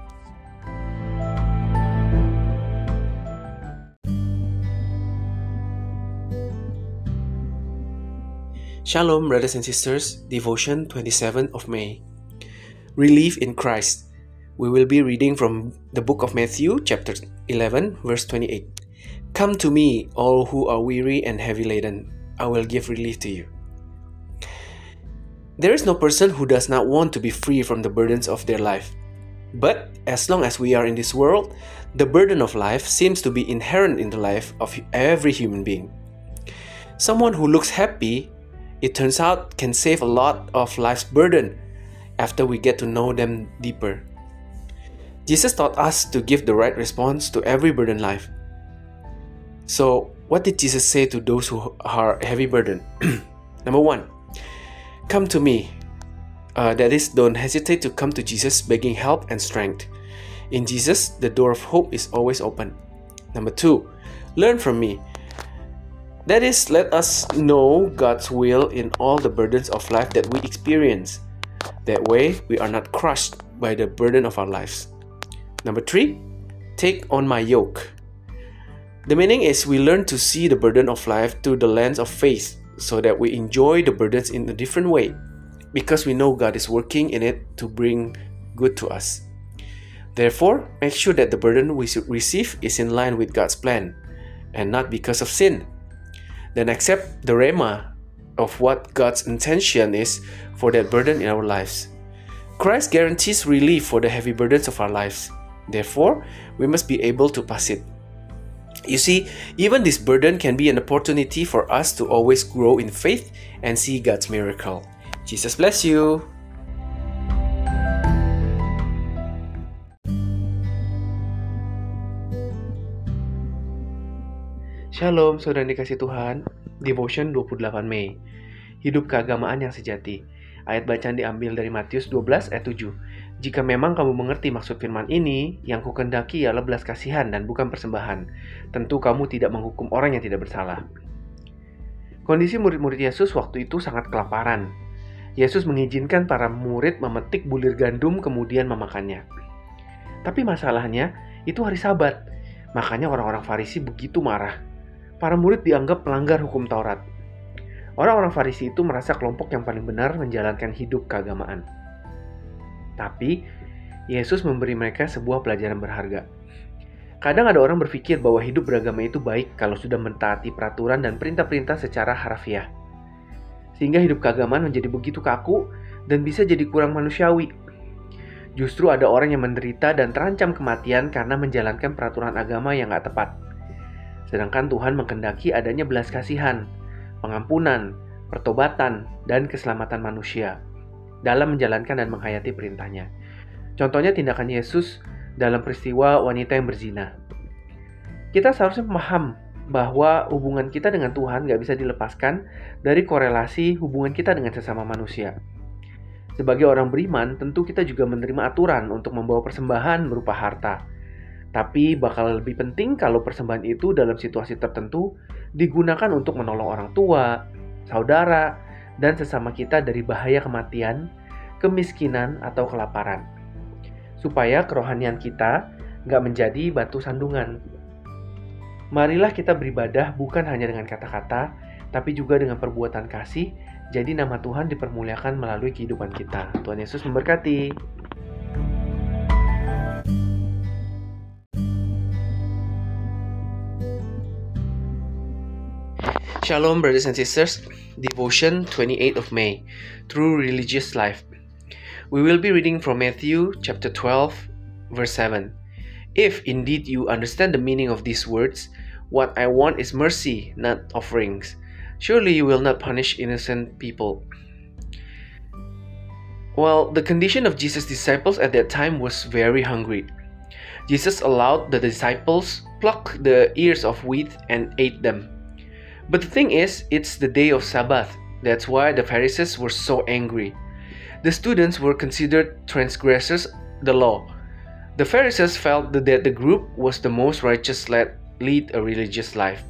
Shalom, brothers and sisters. Devotion 27th of May. Relief in Christ. We will be reading from the book of Matthew, chapter 11, verse 28. Come to me, all who are weary and heavy laden. I will give relief to you. There is no person who does not want to be free from the burdens of their life. But as long as we are in this world, the burden of life seems to be inherent in the life of every human being. Someone who looks happy, it turns out, can save a lot of life's burden after we get to know them deeper. Jesus taught us to give the right response to every burden life. So, what did Jesus say to those who are heavy burden? Number one, come to me. Uh, that is, don't hesitate to come to Jesus begging help and strength. In Jesus, the door of hope is always open. Number two, learn from me. That is, let us know God's will in all the burdens of life that we experience. That way, we are not crushed by the burden of our lives. Number three, take on my yoke. The meaning is we learn to see the burden of life through the lens of faith so that we enjoy the burdens in a different way because we know God is working in it to bring good to us. Therefore, make sure that the burden we receive is in line with God's plan and not because of sin. Then accept the Rema of what God's intention is for that burden in our lives. Christ guarantees relief for the heavy burdens of our lives. Therefore, we must be able to pass it. You see, even this burden can be an opportunity for us to always grow in faith and see God's miracle. Jesus bless you. Shalom, saudara dikasih Tuhan. Devotion 28 Mei. Hidup keagamaan yang sejati. Ayat bacaan diambil dari Matius 12 ayat 7. Jika memang kamu mengerti maksud firman ini, yang kukendaki ialah belas kasihan dan bukan persembahan. Tentu kamu tidak menghukum orang yang tidak bersalah. Kondisi murid-murid Yesus waktu itu sangat kelaparan. Yesus mengizinkan para murid memetik bulir gandum kemudian memakannya. Tapi masalahnya, itu hari sabat. Makanya orang-orang Farisi begitu marah. Para murid dianggap melanggar hukum Taurat. Orang-orang Farisi itu merasa kelompok yang paling benar menjalankan hidup keagamaan. Tapi, Yesus memberi mereka sebuah pelajaran berharga. Kadang ada orang berpikir bahwa hidup beragama itu baik kalau sudah mentaati peraturan dan perintah-perintah secara harafiah. Sehingga hidup keagamaan menjadi begitu kaku dan bisa jadi kurang manusiawi. Justru ada orang yang menderita dan terancam kematian karena menjalankan peraturan agama yang gak tepat. Sedangkan Tuhan mengkendaki adanya belas kasihan, pengampunan, pertobatan, dan keselamatan manusia dalam menjalankan dan menghayati perintahnya. Contohnya tindakan Yesus dalam peristiwa wanita yang berzina. Kita seharusnya memaham bahwa hubungan kita dengan Tuhan gak bisa dilepaskan dari korelasi hubungan kita dengan sesama manusia. Sebagai orang beriman, tentu kita juga menerima aturan untuk membawa persembahan berupa harta. Tapi bakal lebih penting kalau persembahan itu dalam situasi tertentu digunakan untuk menolong orang tua, saudara, dan sesama kita dari bahaya kematian, kemiskinan, atau kelaparan. Supaya kerohanian kita nggak menjadi batu sandungan. Marilah kita beribadah bukan hanya dengan kata-kata, tapi juga dengan perbuatan kasih, jadi nama Tuhan dipermuliakan melalui kehidupan kita. Tuhan Yesus memberkati. Shalom, brothers and sisters. Devotion 28th of May Through Religious Life. We will be reading from Matthew chapter 12, verse 7. If indeed you understand the meaning of these words, what I want is mercy, not offerings. Surely you will not punish innocent people. Well, the condition of Jesus' disciples at that time was very hungry. Jesus allowed the disciples pluck the ears of wheat and ate them. But the thing is, it's the day of Sabbath. That's why the Pharisees were so angry. The students were considered transgressors the law. The Pharisees felt that the group was the most righteous led lead a religious life.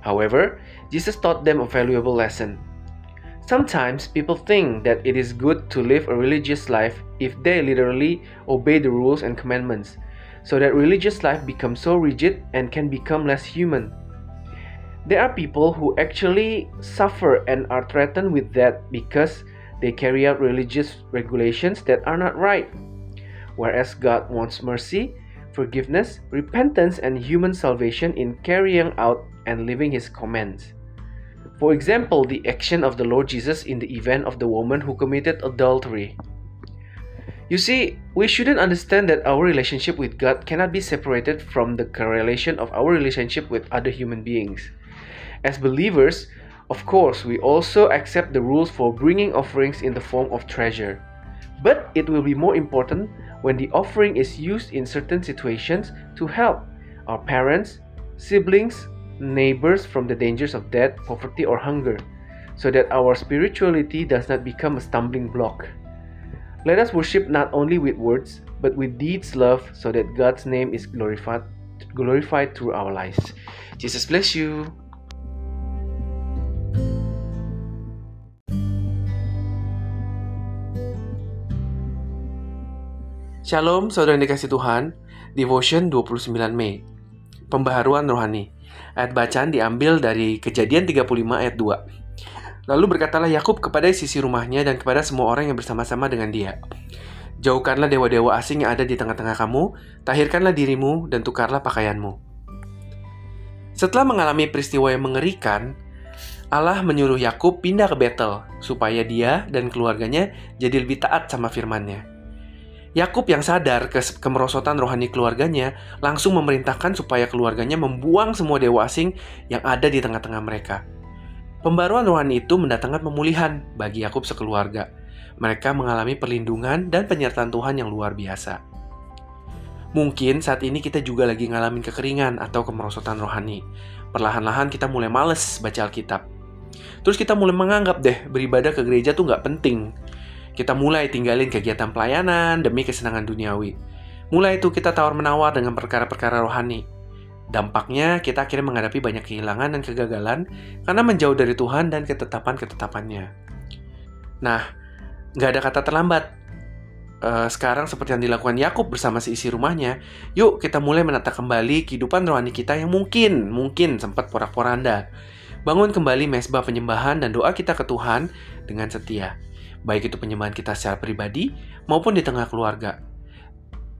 However, Jesus taught them a valuable lesson. Sometimes people think that it is good to live a religious life if they literally obey the rules and commandments, so that religious life becomes so rigid and can become less human. There are people who actually suffer and are threatened with that because they carry out religious regulations that are not right. Whereas God wants mercy, forgiveness, repentance, and human salvation in carrying out and living His commands. For example, the action of the Lord Jesus in the event of the woman who committed adultery. You see, we shouldn't understand that our relationship with God cannot be separated from the correlation of our relationship with other human beings. As believers, of course, we also accept the rules for bringing offerings in the form of treasure. But it will be more important when the offering is used in certain situations to help our parents, siblings, neighbors from the dangers of death, poverty, or hunger, so that our spirituality does not become a stumbling block. Let us worship not only with words, but with deeds love, so that God's name is glorified, glorified through our lives. Jesus bless you. Shalom, saudara yang dikasih Tuhan. Devotion 29 Mei. Pembaharuan rohani. Ayat bacaan diambil dari Kejadian 35 ayat 2. Lalu berkatalah Yakub kepada sisi rumahnya dan kepada semua orang yang bersama-sama dengan dia. Jauhkanlah dewa-dewa asing yang ada di tengah-tengah kamu, tahirkanlah dirimu dan tukarlah pakaianmu. Setelah mengalami peristiwa yang mengerikan, Allah menyuruh Yakub pindah ke Betel supaya dia dan keluarganya jadi lebih taat sama firman-Nya. Yakub yang sadar ke kemerosotan rohani keluarganya langsung memerintahkan supaya keluarganya membuang semua dewa asing yang ada di tengah-tengah mereka. Pembaruan rohani itu mendatangkan pemulihan bagi Yakub sekeluarga. Mereka mengalami perlindungan dan penyertaan Tuhan yang luar biasa. Mungkin saat ini kita juga lagi ngalamin kekeringan atau kemerosotan rohani. Perlahan-lahan kita mulai males baca Alkitab. Terus kita mulai menganggap deh beribadah ke gereja tuh nggak penting kita mulai tinggalin kegiatan pelayanan demi kesenangan duniawi. Mulai itu kita tawar-menawar dengan perkara-perkara rohani. Dampaknya kita akhirnya menghadapi banyak kehilangan dan kegagalan karena menjauh dari Tuhan dan ketetapan-ketetapannya. Nah, nggak ada kata terlambat. Uh, sekarang seperti yang dilakukan Yakub bersama seisi rumahnya, yuk kita mulai menata kembali kehidupan rohani kita yang mungkin, mungkin sempat porak-poranda. Bangun kembali mesbah penyembahan dan doa kita ke Tuhan dengan setia baik itu penyembahan kita secara pribadi maupun di tengah keluarga.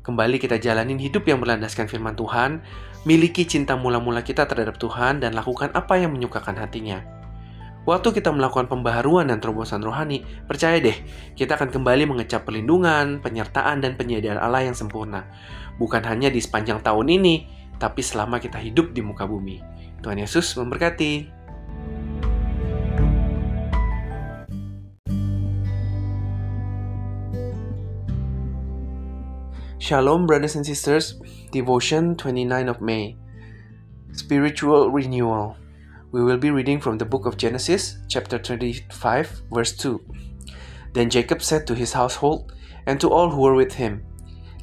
Kembali kita jalanin hidup yang berlandaskan firman Tuhan, miliki cinta mula-mula kita terhadap Tuhan dan lakukan apa yang menyukakan hatinya. Waktu kita melakukan pembaharuan dan terobosan rohani, percaya deh, kita akan kembali mengecap perlindungan, penyertaan, dan penyediaan Allah yang sempurna. Bukan hanya di sepanjang tahun ini, tapi selama kita hidup di muka bumi. Tuhan Yesus memberkati. Shalom, brothers and sisters. Devotion 29 of May. Spiritual renewal. We will be reading from the book of Genesis, chapter 25, verse 2. Then Jacob said to his household and to all who were with him,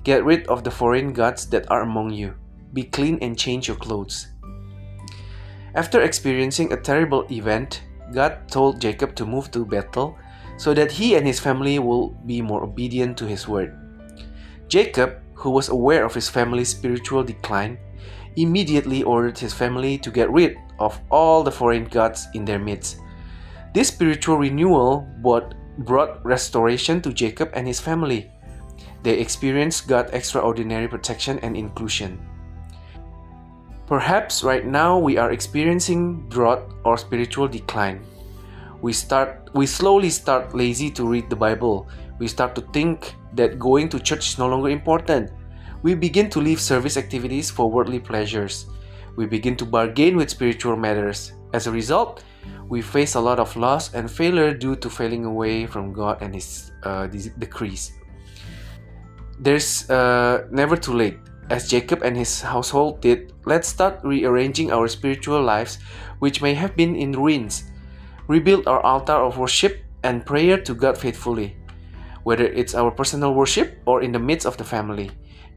Get rid of the foreign gods that are among you. Be clean and change your clothes. After experiencing a terrible event, God told Jacob to move to Bethel so that he and his family will be more obedient to his word. Jacob, who was aware of his family's spiritual decline, immediately ordered his family to get rid of all the foreign gods in their midst. This spiritual renewal brought, restoration to Jacob and his family. They experienced God's extraordinary protection and inclusion. Perhaps right now we are experiencing drought or spiritual decline. We start we slowly start lazy to read the Bible. We start to think that going to church is no longer important. We begin to leave service activities for worldly pleasures. We begin to bargain with spiritual matters. As a result, we face a lot of loss and failure due to failing away from God and His uh, decrees. There's uh, never too late. As Jacob and his household did, let's start rearranging our spiritual lives, which may have been in ruins. Rebuild our altar of worship and prayer to God faithfully whether it's our personal worship or in the midst of the family.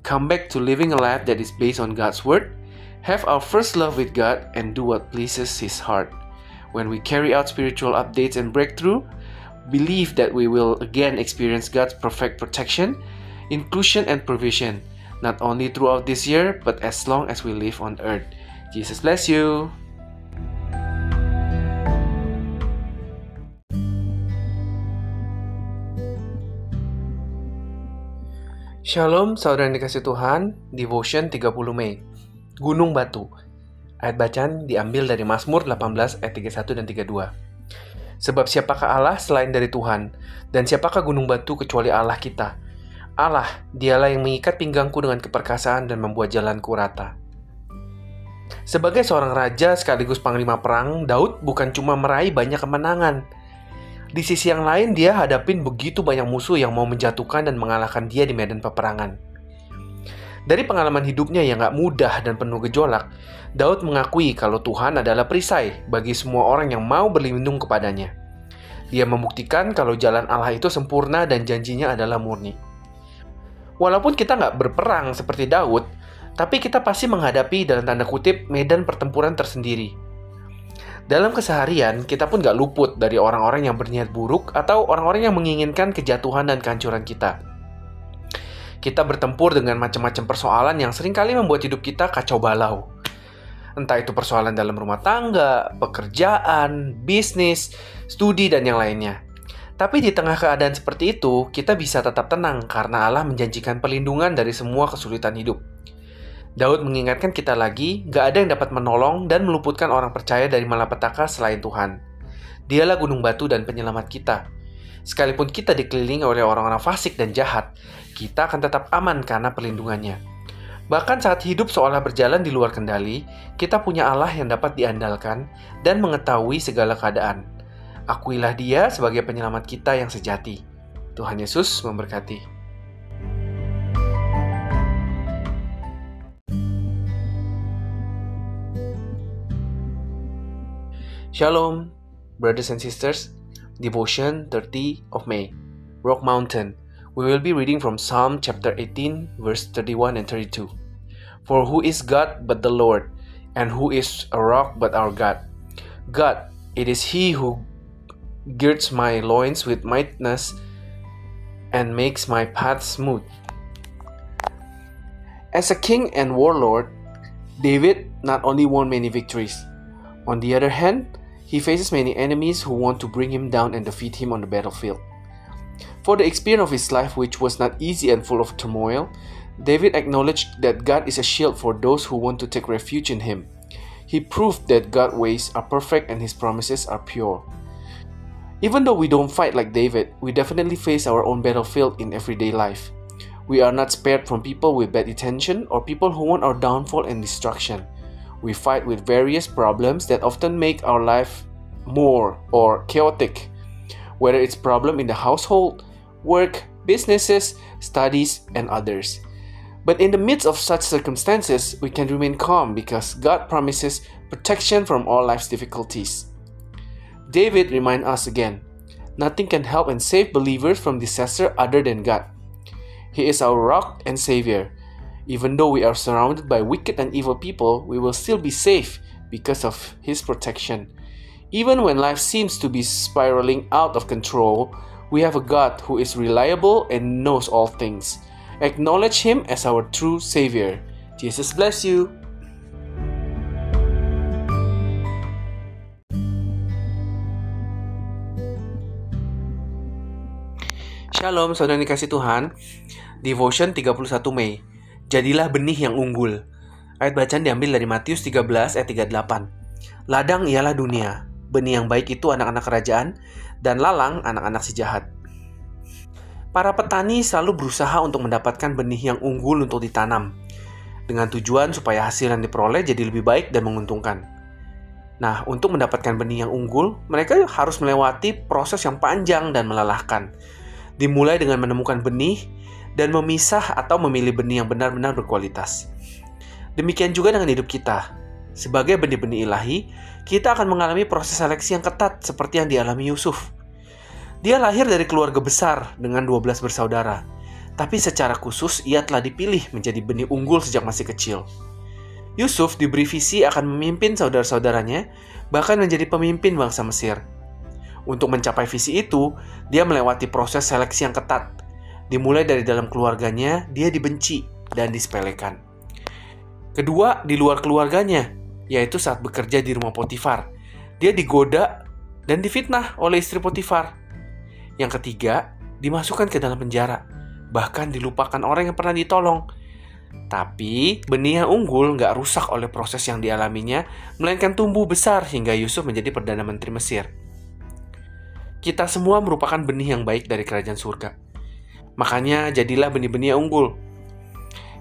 Come back to living a life that is based on God's Word, have our first love with God, and do what pleases His heart. When we carry out spiritual updates and breakthrough, believe that we will again experience God's perfect protection, inclusion, and provision, not only throughout this year, but as long as we live on earth. Jesus bless you. Shalom, saudara yang dikasih Tuhan, Devotion 30 Mei. Gunung Batu. Ayat bacaan diambil dari Mazmur 18 ayat 31 dan 32. Sebab siapakah Allah selain dari Tuhan, dan siapakah gunung batu kecuali Allah kita? Allah, dialah yang mengikat pinggangku dengan keperkasaan dan membuat jalanku rata. Sebagai seorang raja sekaligus panglima perang, Daud bukan cuma meraih banyak kemenangan, di sisi yang lain, dia hadapin begitu banyak musuh yang mau menjatuhkan dan mengalahkan dia di medan peperangan. Dari pengalaman hidupnya yang gak mudah dan penuh gejolak, Daud mengakui kalau Tuhan adalah perisai bagi semua orang yang mau berlindung kepadanya. Dia membuktikan kalau jalan Allah itu sempurna dan janjinya adalah murni. Walaupun kita nggak berperang seperti Daud, tapi kita pasti menghadapi dalam tanda kutip medan pertempuran tersendiri dalam keseharian, kita pun gak luput dari orang-orang yang berniat buruk atau orang-orang yang menginginkan kejatuhan dan kehancuran kita. Kita bertempur dengan macam-macam persoalan yang sering kali membuat hidup kita kacau balau. Entah itu persoalan dalam rumah tangga, pekerjaan, bisnis, studi, dan yang lainnya. Tapi di tengah keadaan seperti itu, kita bisa tetap tenang karena Allah menjanjikan perlindungan dari semua kesulitan hidup. Daud mengingatkan kita lagi, gak ada yang dapat menolong dan meluputkan orang percaya dari malapetaka selain Tuhan. Dialah gunung batu dan penyelamat kita. Sekalipun kita dikelilingi oleh orang-orang fasik dan jahat, kita akan tetap aman karena perlindungannya. Bahkan saat hidup seolah berjalan di luar kendali, kita punya Allah yang dapat diandalkan dan mengetahui segala keadaan. Akuilah dia sebagai penyelamat kita yang sejati. Tuhan Yesus memberkati. Shalom, brothers and sisters. Devotion 30 of May. Rock Mountain. We will be reading from Psalm chapter 18, verse 31 and 32. For who is God but the Lord, and who is a rock but our God? God, it is He who girds my loins with mightness and makes my path smooth. As a king and warlord, David not only won many victories, on the other hand, he faces many enemies who want to bring him down and defeat him on the battlefield. For the experience of his life, which was not easy and full of turmoil, David acknowledged that God is a shield for those who want to take refuge in him. He proved that God's ways are perfect and his promises are pure. Even though we don't fight like David, we definitely face our own battlefield in everyday life. We are not spared from people with bad intention or people who want our downfall and destruction we fight with various problems that often make our life more or chaotic. Whether it's problem in the household work businesses studies and others. But in the midst of such circumstances we can remain calm because god promises protection from all life's difficulties. David reminds us again nothing can help and save believers from disaster other than god. He is our rock and savior even though we are surrounded by wicked and evil people, we will still be safe because of His protection. Even when life seems to be spiraling out of control, we have a God who is reliable and knows all things. Acknowledge Him as our true Savior. Jesus bless you. Shalom, saudara dikasih Tuhan. Devotion 31 Mei. Jadilah benih yang unggul. Ayat bacaan diambil dari Matius 13 ayat 38. Ladang ialah dunia, benih yang baik itu anak-anak kerajaan, dan lalang anak-anak si jahat. Para petani selalu berusaha untuk mendapatkan benih yang unggul untuk ditanam, dengan tujuan supaya hasil yang diperoleh jadi lebih baik dan menguntungkan. Nah, untuk mendapatkan benih yang unggul, mereka harus melewati proses yang panjang dan melelahkan. Dimulai dengan menemukan benih dan memisah atau memilih benih yang benar-benar berkualitas. Demikian juga dengan hidup kita. Sebagai benih-benih ilahi, kita akan mengalami proses seleksi yang ketat seperti yang dialami Yusuf. Dia lahir dari keluarga besar dengan 12 bersaudara, tapi secara khusus ia telah dipilih menjadi benih unggul sejak masih kecil. Yusuf diberi visi akan memimpin saudara-saudaranya, bahkan menjadi pemimpin bangsa Mesir. Untuk mencapai visi itu, dia melewati proses seleksi yang ketat, Dimulai dari dalam keluarganya, dia dibenci dan disepelekan. Kedua, di luar keluarganya, yaitu saat bekerja di rumah Potifar. Dia digoda dan difitnah oleh istri Potifar. Yang ketiga, dimasukkan ke dalam penjara. bahkan dilupakan orang yang pernah ditolong. Tapi benih yang unggul nggak rusak oleh proses yang dialaminya, melainkan tumbuh besar hingga Yusuf menjadi Perdana Menteri Mesir. Kita semua merupakan benih yang baik dari kerajaan surga. Makanya jadilah benih-benih unggul,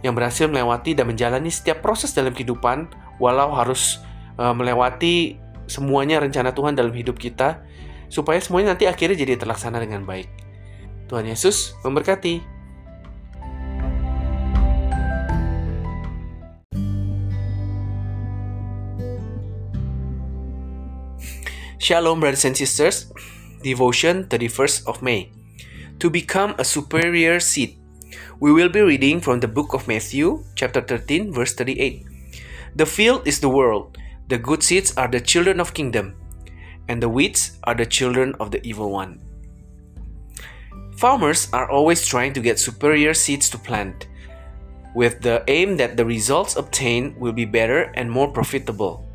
yang berhasil melewati dan menjalani setiap proses dalam kehidupan, walau harus uh, melewati semuanya rencana Tuhan dalam hidup kita, supaya semuanya nanti akhirnya jadi terlaksana dengan baik. Tuhan Yesus memberkati. Shalom, brothers and sisters. Devotion 31st of May. To become a superior seed. We will be reading from the book of Matthew, chapter 13, verse 38. The field is the world. The good seeds are the children of kingdom, and the weeds are the children of the evil one. Farmers are always trying to get superior seeds to plant, with the aim that the results obtained will be better and more profitable.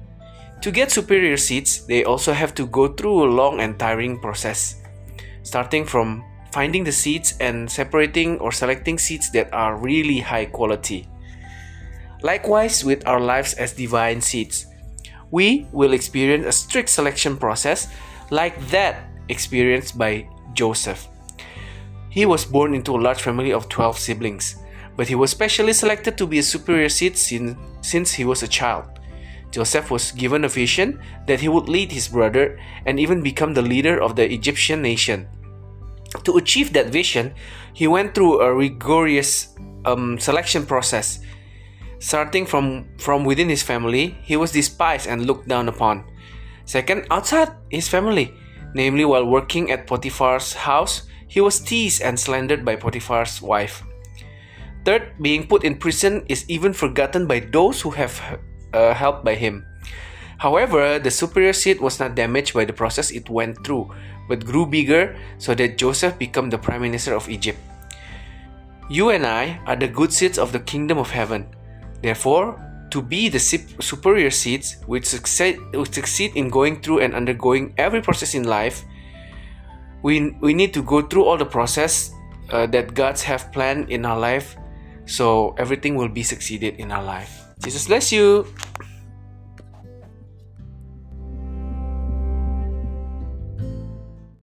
To get superior seeds, they also have to go through a long and tiring process, starting from finding the seeds and separating or selecting seeds that are really high quality. Likewise, with our lives as divine seeds, we will experience a strict selection process like that experienced by Joseph. He was born into a large family of 12 siblings, but he was specially selected to be a superior seed since, since he was a child. Joseph was given a vision that he would lead his brother and even become the leader of the Egyptian nation. To achieve that vision, he went through a rigorous um, selection process. Starting from, from within his family, he was despised and looked down upon. Second, outside his family, namely while working at Potiphar's house, he was teased and slandered by Potiphar's wife. Third, being put in prison is even forgotten by those who have uh, helped by him. However, the superior seat was not damaged by the process it went through, but grew bigger so that Joseph became the prime minister of Egypt. You and I are the good seeds of the kingdom of heaven. Therefore, to be the superior seeds which succeed, which succeed in going through and undergoing every process in life, we, we need to go through all the process uh, that God's have planned in our life so everything will be succeeded in our life. Jesus bless you.